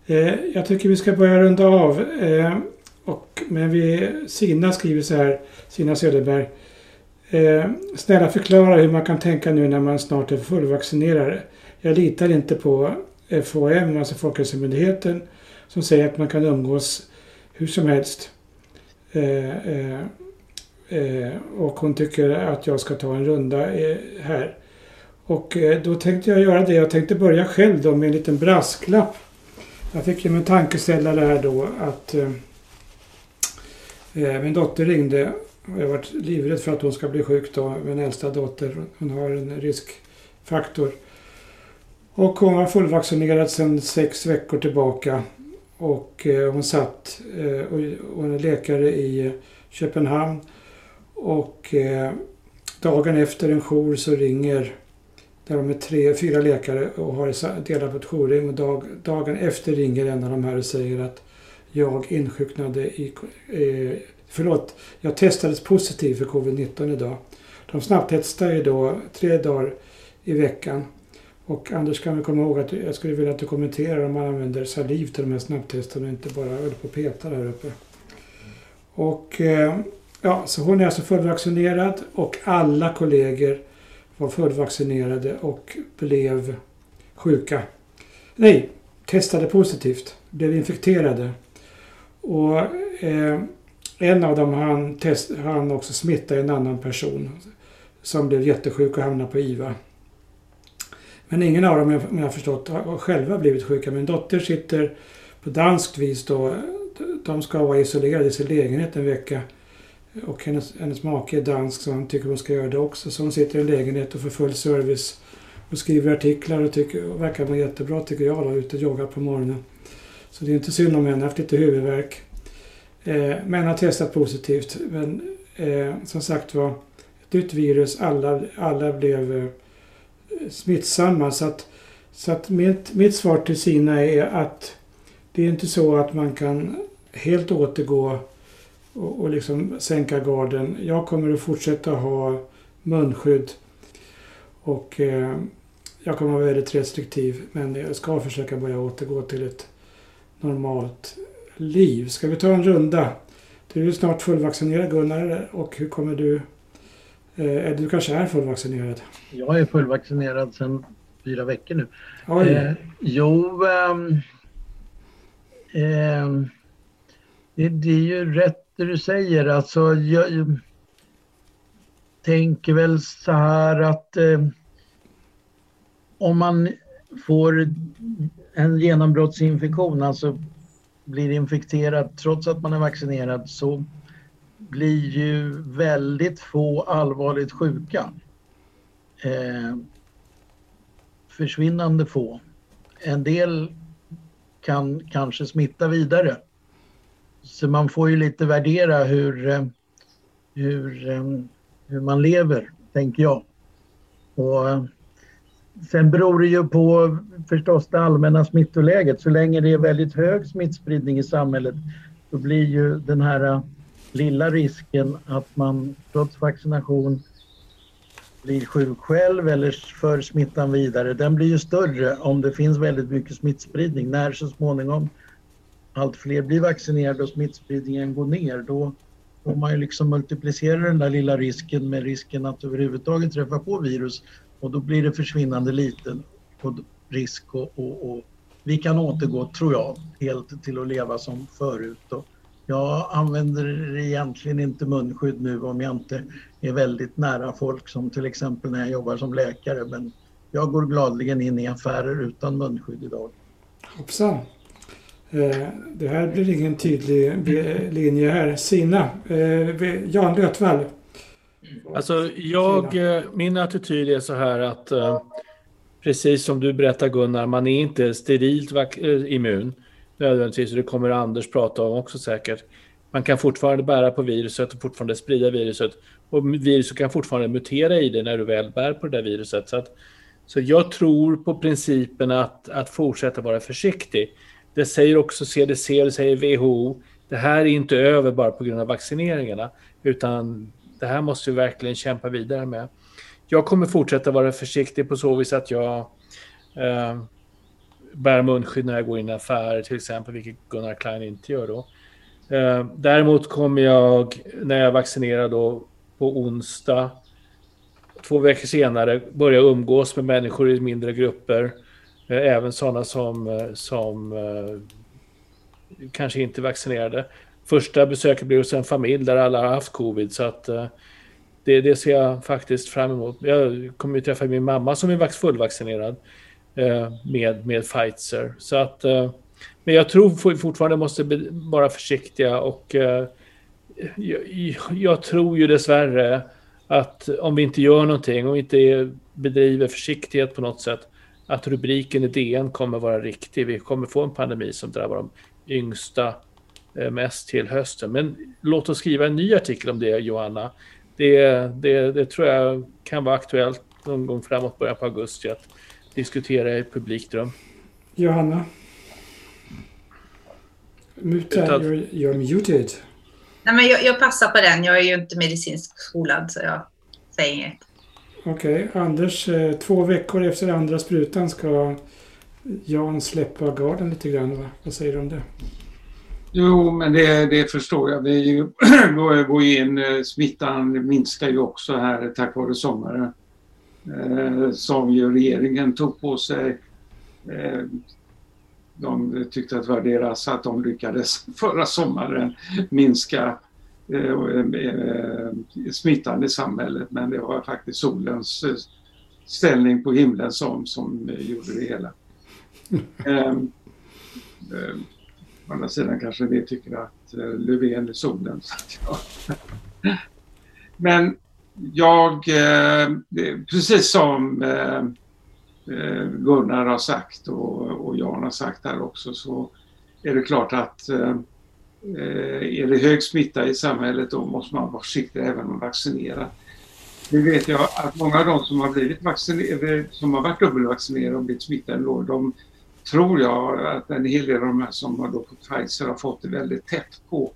Speaker 1: Eh, jag tycker vi ska börja runda av. Eh, och, men vi, Sina skriver så här, Sina Söderberg. Eh, snälla förklara hur man kan tänka nu när man snart är fullvaccinerad. Jag litar inte på FHM, alltså Folkhälsomyndigheten, som säger att man kan umgås hur som helst. Eh, eh, eh och hon tycker att jag ska ta en runda eh, här. Och eh, då tänkte jag göra det. Jag tänkte börja själv då med en liten brasklapp. Jag fick ju en tankeställare här då att eh, eh min dotter ringde jag jag varit livrädd för att hon ska bli sjuk då, min äldsta dotter. Hon har en riskfaktor. Och hon var fullvaccinerad sedan sex veckor tillbaka. Och eh, hon satt, eh, och hon är läkare i Köpenhamn. Och eh, dagen efter en jour så ringer, där de är tre, fyra läkare och har delat på ett jourrum. Och dag, dagen efter ringer en av de här och säger att jag insjuknade i i Förlåt, jag testades positiv för covid-19 idag. De snabbtestar ju då tre dagar i veckan. Och Anders kan väl komma ihåg att jag skulle vilja att du kommenterar om man använder saliv till de här snabbtesterna och inte bara håller på och petar här uppe. Och eh, ja, så hon är alltså fullvaccinerad och alla kollegor var fullvaccinerade och blev sjuka. Nej, testade positivt, blev infekterade. Och eh, en av dem han, test, han också smitta en annan person som blev jättesjuk och hamnade på IVA. Men ingen av dem, om jag har förstått, har själva blivit sjuka. Min dotter sitter på danskt vis då. De ska vara isolerade i sin lägenhet en vecka. Och hennes, hennes make är dansk så han tycker hon ska göra det också. Så hon sitter i en lägenhet och får full service. Och skriver artiklar och, tycker, och verkar må jättebra tycker jag då, ute och joggar på morgonen. Så det är inte synd om henne, har haft lite huvudvärk. Eh, men har testat positivt. Men eh, som sagt var, ett nytt virus. Alla, alla blev eh, smittsamma. Så att, så att mitt, mitt svar till Sina är att det är inte så att man kan helt återgå och, och liksom sänka garden. Jag kommer att fortsätta ha munskydd. Och eh, jag kommer att vara väldigt restriktiv. Men jag ska försöka börja återgå till ett normalt liv. Ska vi ta en runda? Du är snart fullvaccinerad Gunnar och hur kommer du... Eh, du kanske är fullvaccinerad?
Speaker 3: Jag är fullvaccinerad sedan fyra veckor nu. Eh, jo, eh, det, det, är ju rätt det du säger. Alltså, jag tänker väl så här att eh, om man får en genombrottsinfektion, alltså blir infekterad trots att man är vaccinerad, så blir ju väldigt få allvarligt sjuka. Eh, försvinnande få. En del kan kanske smitta vidare. Så man får ju lite värdera hur, eh, hur, eh, hur man lever, tänker jag. Och eh, sen beror det ju på förstås det allmänna smittoläget. Så länge det är väldigt hög smittspridning i samhället då blir ju den här äh, lilla risken att man trots vaccination blir sjuk själv eller för smittan vidare, den blir ju större om det finns väldigt mycket smittspridning. När så småningom allt fler blir vaccinerade och smittspridningen går ner, då får man ju liksom multiplicera den där lilla risken med risken att överhuvudtaget träffa på virus och då blir det försvinnande liten risk och, och, och vi kan återgå, tror jag, helt till att leva som förut. Och jag använder egentligen inte munskydd nu om jag inte är väldigt nära folk som till exempel när jag jobbar som läkare. Men jag går gladligen in i affärer utan munskydd idag.
Speaker 1: Hoppsan. Eh, det här blir ingen tydlig eh, linje här. Sina, eh, Jan Lötvall.
Speaker 4: Alltså jag, eh, min attityd är så här att precis som du berättar Gunnar, man är inte sterilt immun nödvändigtvis, och det kommer Anders prata om också säkert. Man kan fortfarande bära på viruset och fortfarande sprida viruset. Och viruset kan fortfarande mutera i det när du väl bär på det där viruset. Så, att, så jag tror på principen att, att fortsätta vara försiktig. Det säger också CDC, det säger WHO. Det här är inte över bara på grund av vaccineringarna, utan det här måste vi verkligen kämpa vidare med. Jag kommer fortsätta vara försiktig på så vis att jag eh, bär munskydd när jag går in i affärer till exempel, vilket Gunnar Klein inte gör då. Eh, däremot kommer jag, när jag vaccinerar då, på onsdag, två veckor senare, börja umgås med människor i mindre grupper. Eh, även sådana som, eh, som eh, kanske inte är vaccinerade. Första besöket blir hos en familj där alla har haft covid. Så att eh, det, det ser jag faktiskt fram emot. Jag kommer ju träffa min mamma som är fullvaccinerad. Eh, med, med Pfizer. Så att, eh, men jag tror fortfarande måste vara försiktiga och jag, jag tror ju dessvärre att om vi inte gör någonting, om vi inte bedriver försiktighet på något sätt, att rubriken i DN kommer vara riktig. Vi kommer få en pandemi som drabbar de yngsta mest till hösten. Men låt oss skriva en ny artikel om det, Johanna. Det, det, det tror jag kan vara aktuellt någon gång framåt, början på augusti, att diskutera i publikt rum.
Speaker 1: Johanna? Muta, you're, you're muted.
Speaker 2: Nej, men jag, jag, passar på den. Jag är ju inte medicinskt skolad så jag säger inget.
Speaker 1: Okej, okay. Anders. Eh, två veckor efter andra sprutan ska Jan släppa garden lite grann. Va? Vad säger du om det?
Speaker 5: Jo, men det, det förstår jag. Vi går in, eh, smittan minskar ju också här tack vare sommaren eh, som ju regeringen tog på sig. Eh, de tyckte att det var deras att de lyckades förra sommaren minska eh, eh, smittan i samhället men det var faktiskt solens eh, ställning på himlen som, som gjorde det hela. Å andra sidan kanske vi tycker att eh, Löfven är solen. Så att, ja. Men jag, eh, eh, precis som eh, eh Gunnar har sagt och, Jan har sagt här också så är det klart att är det hög smitta i samhället då måste man vara försiktig även om vaccinerad. Nu vet jag att många av de som har blivit vaccinerade, som har varit dubbelvaccinerade och blivit smittade då, de tror jag att en hel del av de här som har då fått Pfizer har fått det väldigt tätt på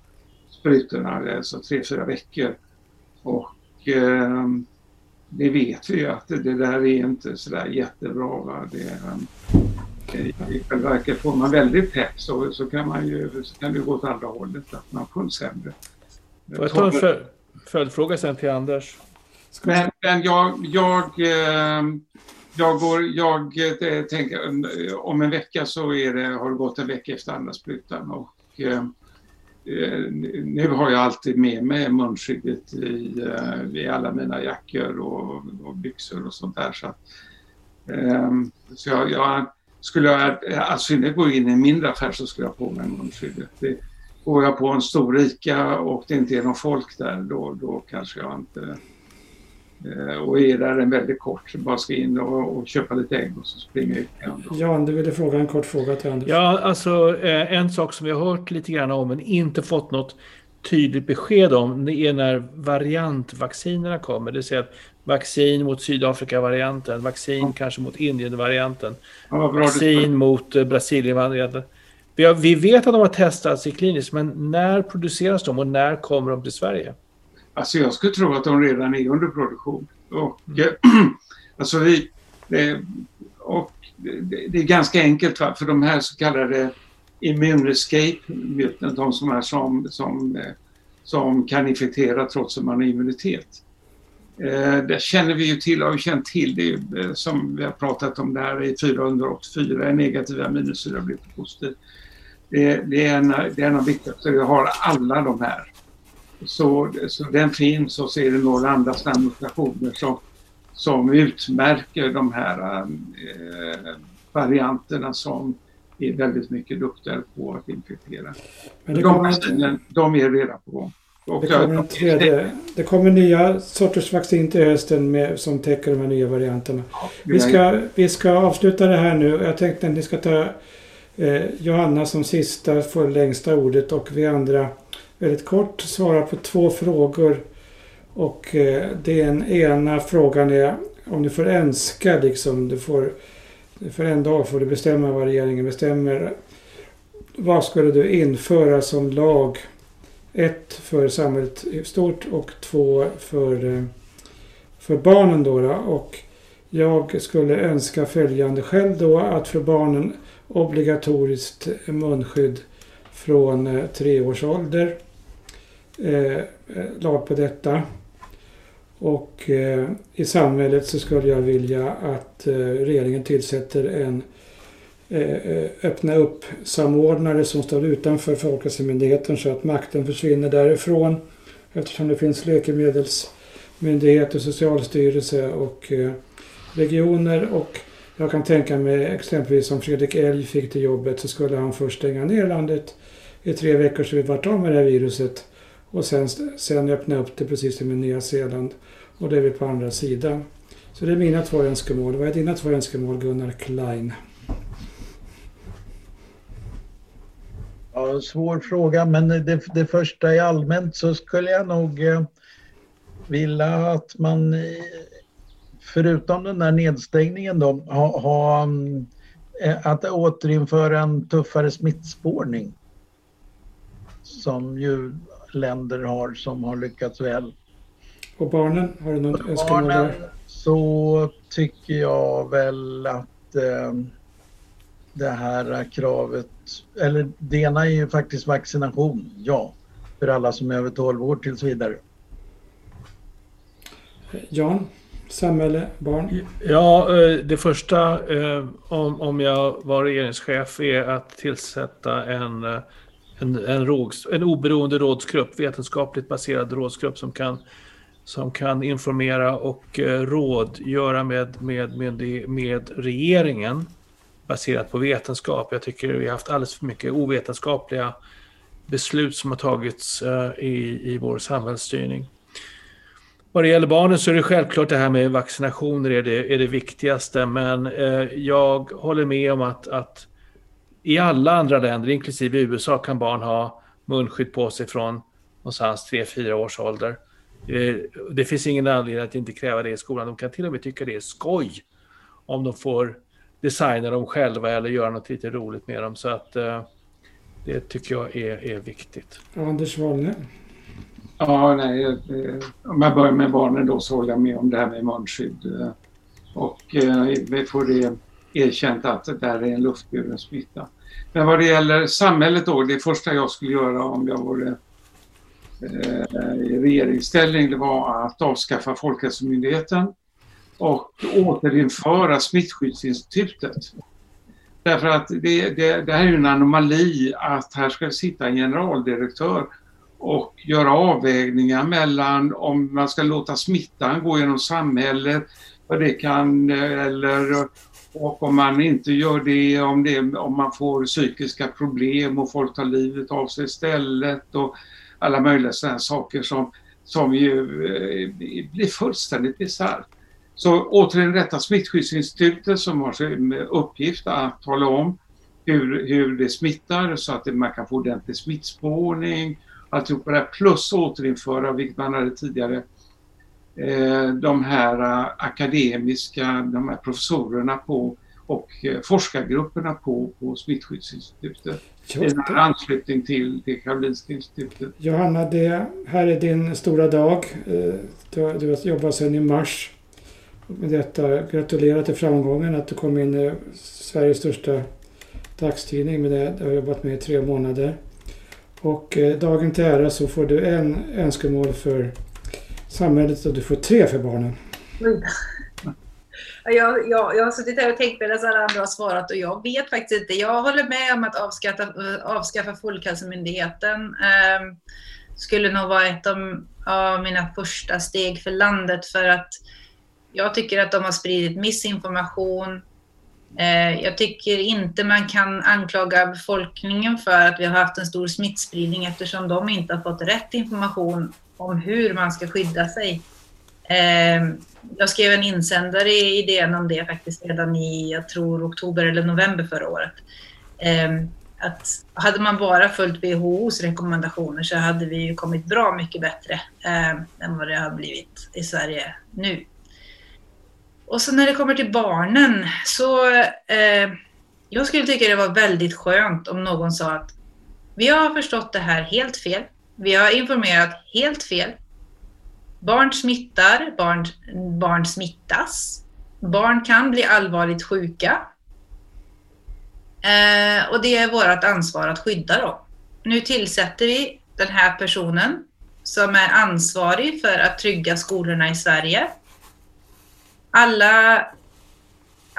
Speaker 5: sprutorna, alltså tre, fyra veckor. Och eh, det vet vi ju att det, där är inte sådär jättebra. Va? Det, eh, I själva verket får man väldigt tätt så, så kan man ju så kan det gå åt andra hållet, att man får sämre.
Speaker 4: Får jag ta en följdfråga sen till Anders?
Speaker 5: Men, men jag, jag, eh, jag, går, jag äh, tänker eh, om en vecka så är det, har det gått en vecka efter andra sprutan och äh, nu har jag alltid med mig munskyddet i, i alla mina jackor och, och byxor och sånt där. Så, att, ehm, så jag, jag skulle jag, alltså när jag går in i en mindre affär så skulle jag ha på mig munskyddet. Det, går jag på en stor Ica och det inte är någon folk där, då, då kanske jag inte... Eh, och är där en väldigt kort, bara ska in och, och köpa lite ägg och så springa ut igen.
Speaker 1: Jan, du ville fråga en kort fråga till Anders.
Speaker 4: Ja, alltså eh, en sak som vi har hört lite grann om men inte fått något tydligt besked om det är när variantvaccinerna kommer. Det vill säga att vaccin mot Sydafrika-varianten, vaccin ja. kanske mot Indien-varianten, ja, vaccin mot eh, Brasilien-varianten. Vi, vi vet att de har testats i kliniskt, men när produceras de och när kommer de till Sverige?
Speaker 5: Alltså jag skulle tro att de redan är under produktion. Och, mm. alltså vi, och det är ganska enkelt va? för de här så kallade immune escape de som är som, som, som kan infektera trots att man har immunitet. Eh, det känner vi ju till, har vi känt till det eh, som vi har pratat om där i 484, negativa minusyra blir positiv. Det, det, är en, det är en av viktigaste, vi har alla de här. Så, så den finns och så är det några andra mutationer som, som utmärker de här eh, varianterna som är väldigt mycket duktigare på att infektera. Men det de, vaccinen, de är redan på gång.
Speaker 1: Det kommer, tredje, det kommer nya sorters vaccin till hösten med, som täcker de här nya varianterna. vi, ska, vi ska avsluta det här nu. Jag tänkte att ni ska ta eh, Johanna som sista får längsta ordet och vi andra väldigt kort svara på två frågor. Och eh, den ena frågan är om du får önska liksom. Du får, för en dag får du bestämma vad regeringen bestämmer. Vad skulle du införa som lag? Ett för samhället i stort och två för, eh, för barnen då, då. Och jag skulle önska följande själv då att för barnen obligatoriskt munskydd från eh, tre års ålder. Eh, eh, lag på detta. Och eh, i samhället så skulle jag vilja att eh, regeringen tillsätter en eh, eh öppna upp samordnare som står utanför Folkhälsomyndigheten så att makten försvinner därifrån. Eftersom det finns läkemedelsmyndigheter, socialstyrelse och eh, regioner och jag kan tänka mig exempelvis om Fredrik Elg fick det jobbet så skulle han först stänga ner landet i tre veckor så vi vart av med det här viruset. Och sen, sen öppna upp det precis som i Nya Zeeland. Och det är vi på andra sidan. Så det är mina två önskemål. Vad är dina två önskemål Gunnar Klein?
Speaker 3: Ja, svår fråga men det, det första i allmänt så skulle jag nog eh, vilja att man förutom den där nedstängningen då, ha, ha, eh, att återinföra en tuffare smittspårning. Som ju länder har som har lyckats väl.
Speaker 1: Och barnen, har du något önskemål
Speaker 3: där? så tycker jag väl att eh, det här kravet, eller det ena är ju faktiskt vaccination, ja, för alla som är över 12 år tills vidare.
Speaker 1: Jan? samhälle, barn?
Speaker 4: Ja, eh, det första eh, om, om jag var regeringschef är att tillsätta en, eh, en, en, råds, en oberoende rådsgrupp, vetenskapligt baserad rådsgrupp som kan, som kan informera och eh, rådgöra med, med, med, med regeringen baserat på vetenskap. Jag tycker vi har haft alldeles för mycket ovetenskapliga beslut som har tagits eh, i, i vår samhällsstyrning. Vad det gäller barnen så är det självklart det här med vaccinationer är det, är det viktigaste. Men eh, jag håller med om att, att i alla andra länder, inklusive USA, kan barn ha munskydd på sig från någonstans 3-4 års ålder. Eh, det finns ingen anledning att inte kräva det i skolan. De kan till och med tycka det är skoj om de får designa dem själva eller göra något lite roligt med dem. Så att eh, det tycker jag är, är viktigt.
Speaker 1: Anders Wallner?
Speaker 5: Ja, nej, om jag börjar med barnen då så håller jag med om det här med munskydd. Och eh, vi får det erkänt att det där är en luftburen smitta. Men vad det gäller samhället då, det första jag skulle göra om jag vore eh, i regeringsställning det var att avskaffa Folkhälsomyndigheten och återinföra Smittskyddsinstitutet. Därför att det, det, det här är en anomali att här ska sitta en generaldirektör och göra avvägningar mellan om man ska låta smittan gå genom samhället, vad det kan, eh, eller och om man inte gör det, om, det, om man får psykiska problem och folk tar livet av sig istället och alla möjliga sådana saker som, som ju eh, blir fullständigt bisarrt. Så återigen, detta Smittskyddsinstitutet som har sin eh, uppgift att tala om hur, hur det smittar så att man kan få ordentlig smittspårning. Alltihopa det plus återinföra, vilket man hade tidigare, de här eh, akademiska, de här professorerna på och eh, forskargrupperna på, på Smittskyddsinstitutet. I anslutning till, till Karolinska institutet.
Speaker 1: Johanna, det här är din stora dag. Du har, du har jobbat sedan i mars med detta. Gratulerar till framgången att du kom in i Sveriges största dagstidning med det. Du har jobbat med i tre månader. Och eh, dagen till ära så får du en önskemål för samhället och du får tre för barnen.
Speaker 2: Jag, jag, jag har suttit här och tänkt medan alla andra har svarat och jag vet faktiskt inte. Jag håller med om att avskaffa, avskaffa Folkhälsomyndigheten. Eh, skulle nog vara ett av, av mina första steg för landet för att jag tycker att de har spridit missinformation. Eh, jag tycker inte man kan anklaga befolkningen för att vi har haft en stor smittspridning eftersom de inte har fått rätt information om hur man ska skydda sig. Eh, jag skrev en insändare i DN om det faktiskt redan i, jag tror, oktober eller november förra året. Eh, att hade man bara följt WHOs rekommendationer så hade vi ju kommit bra mycket bättre ehm, än vad det har blivit i Sverige nu. Och så när det kommer till barnen så eh, jag skulle tycka det var väldigt skönt om någon sa att vi har förstått det här helt fel. Vi har informerat helt fel. Barn smittar, barn, barn smittas. Barn kan bli allvarligt sjuka. Eh, och det är vårt ansvar att skydda dem. Nu tillsätter vi den här personen som är ansvarig för att trygga skolorna i Sverige alla,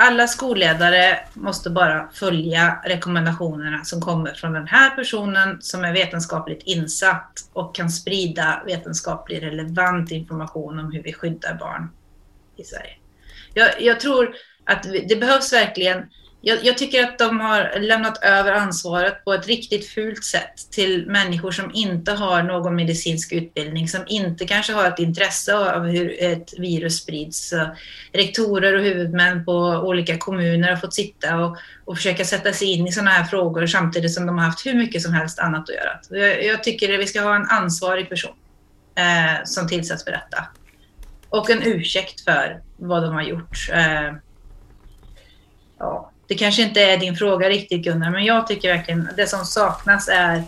Speaker 2: alla skolledare måste bara följa rekommendationerna som kommer från den här personen som är vetenskapligt insatt och kan sprida vetenskaplig relevant information om hur vi skyddar barn i Sverige. Jag, jag tror att det behövs verkligen jag, jag, tycker att de har lämnat över ansvaret på ett riktigt fult sätt till människor som inte har någon medicinsk utbildning, som inte kanske har ett intresse av hur ett virus sprids. Rektorer och huvudmän på olika kommuner har fått sitta och, och försöka sätta sig in i sådana här frågor samtidigt som de har haft hur mycket som helst annat att göra. Jag, jag tycker att vi ska ha en ansvarig person eh, som tillsätts för detta. Och en ursäkt för vad de har gjort. Eh, ja, det kanske inte är din fråga riktigt Gunnar, men jag tycker verkligen att det som saknas är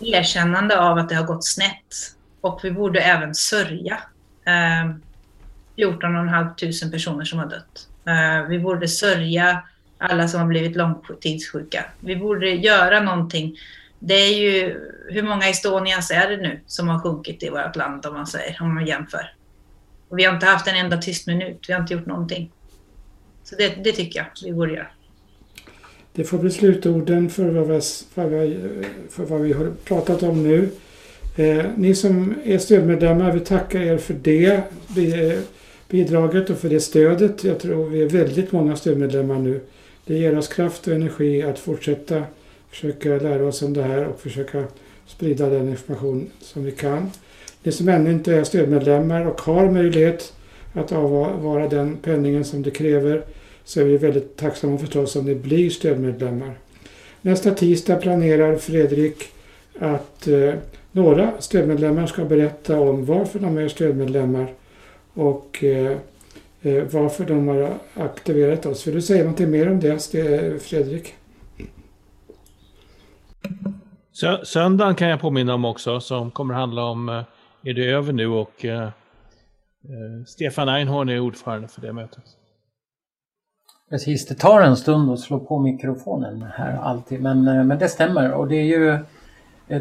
Speaker 2: erkännande av att det har gått snett. Och vi borde även sörja eh, 14 500 personer som har dött. Eh, vi borde sörja alla som har blivit långtidssjuka. Vi borde göra någonting. Det är ju, hur många Estonias är det nu som har sjunkit i vårt land om man säger, om man jämför? Och vi har inte haft en enda tyst minut, vi har inte gjort någonting. Så det, det tycker jag vi borde göra.
Speaker 1: Det får bli slutorden för vad vi, för vad, för vad vi har pratat om nu. Eh, ni som är stödmedlemmar, vi tackar er för det bidraget och för det stödet. Jag tror vi är väldigt många stödmedlemmar nu. Det ger oss kraft och energi att fortsätta försöka lära oss om det här och försöka sprida den information som vi kan. Ni som ännu inte är stödmedlemmar och har möjlighet att avvara den penningen som det kräver så är vi väldigt tacksamma förstås om ni blir stödmedlemmar. Nästa tisdag planerar Fredrik att eh, några stödmedlemmar ska berätta om varför de är stödmedlemmar och eh, eh varför de har aktiverat oss. Vill du säga någonting mer om det, eh, Fredrik?
Speaker 4: Söndagen kan jag påminna om också, som kommer handla om eh, Är det över nu? och Eh, Eh, Stefan Einhorn är ordförande för det mötet.
Speaker 8: Precis, det tar en stund att slå på mikrofonen här alltid, men, eh, men det stämmer. Och det är ju eh,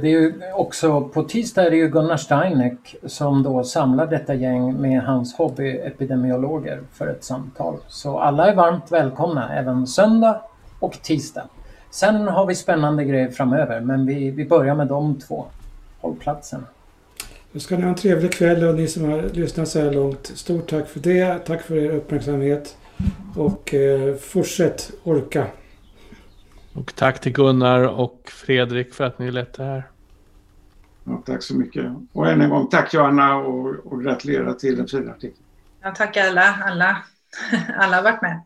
Speaker 8: Det är ju också, på tisdag är det ju Gunnar Steineck som då samlar detta gäng med hans hobbyepidemiologer för ett samtal. Så alla är varmt välkomna även söndag och tisdag. Sen har vi spännande grejer framöver men vi, vi börjar med de två hållplatserna.
Speaker 1: Då ska ni ha en trevlig kväll och ni som har lyssnat så här långt. Stort tack för det. Tack för er uppmärksamhet. Och eh, fortsätt orka.
Speaker 4: Och tack till Gunnar och Fredrik för att ni lett det här.
Speaker 5: Ja, tack så mycket. Och än en gång tack Johanna och, och gratulerar till den fina artikeln.
Speaker 2: Ja, tack alla, alla. Alla har varit med.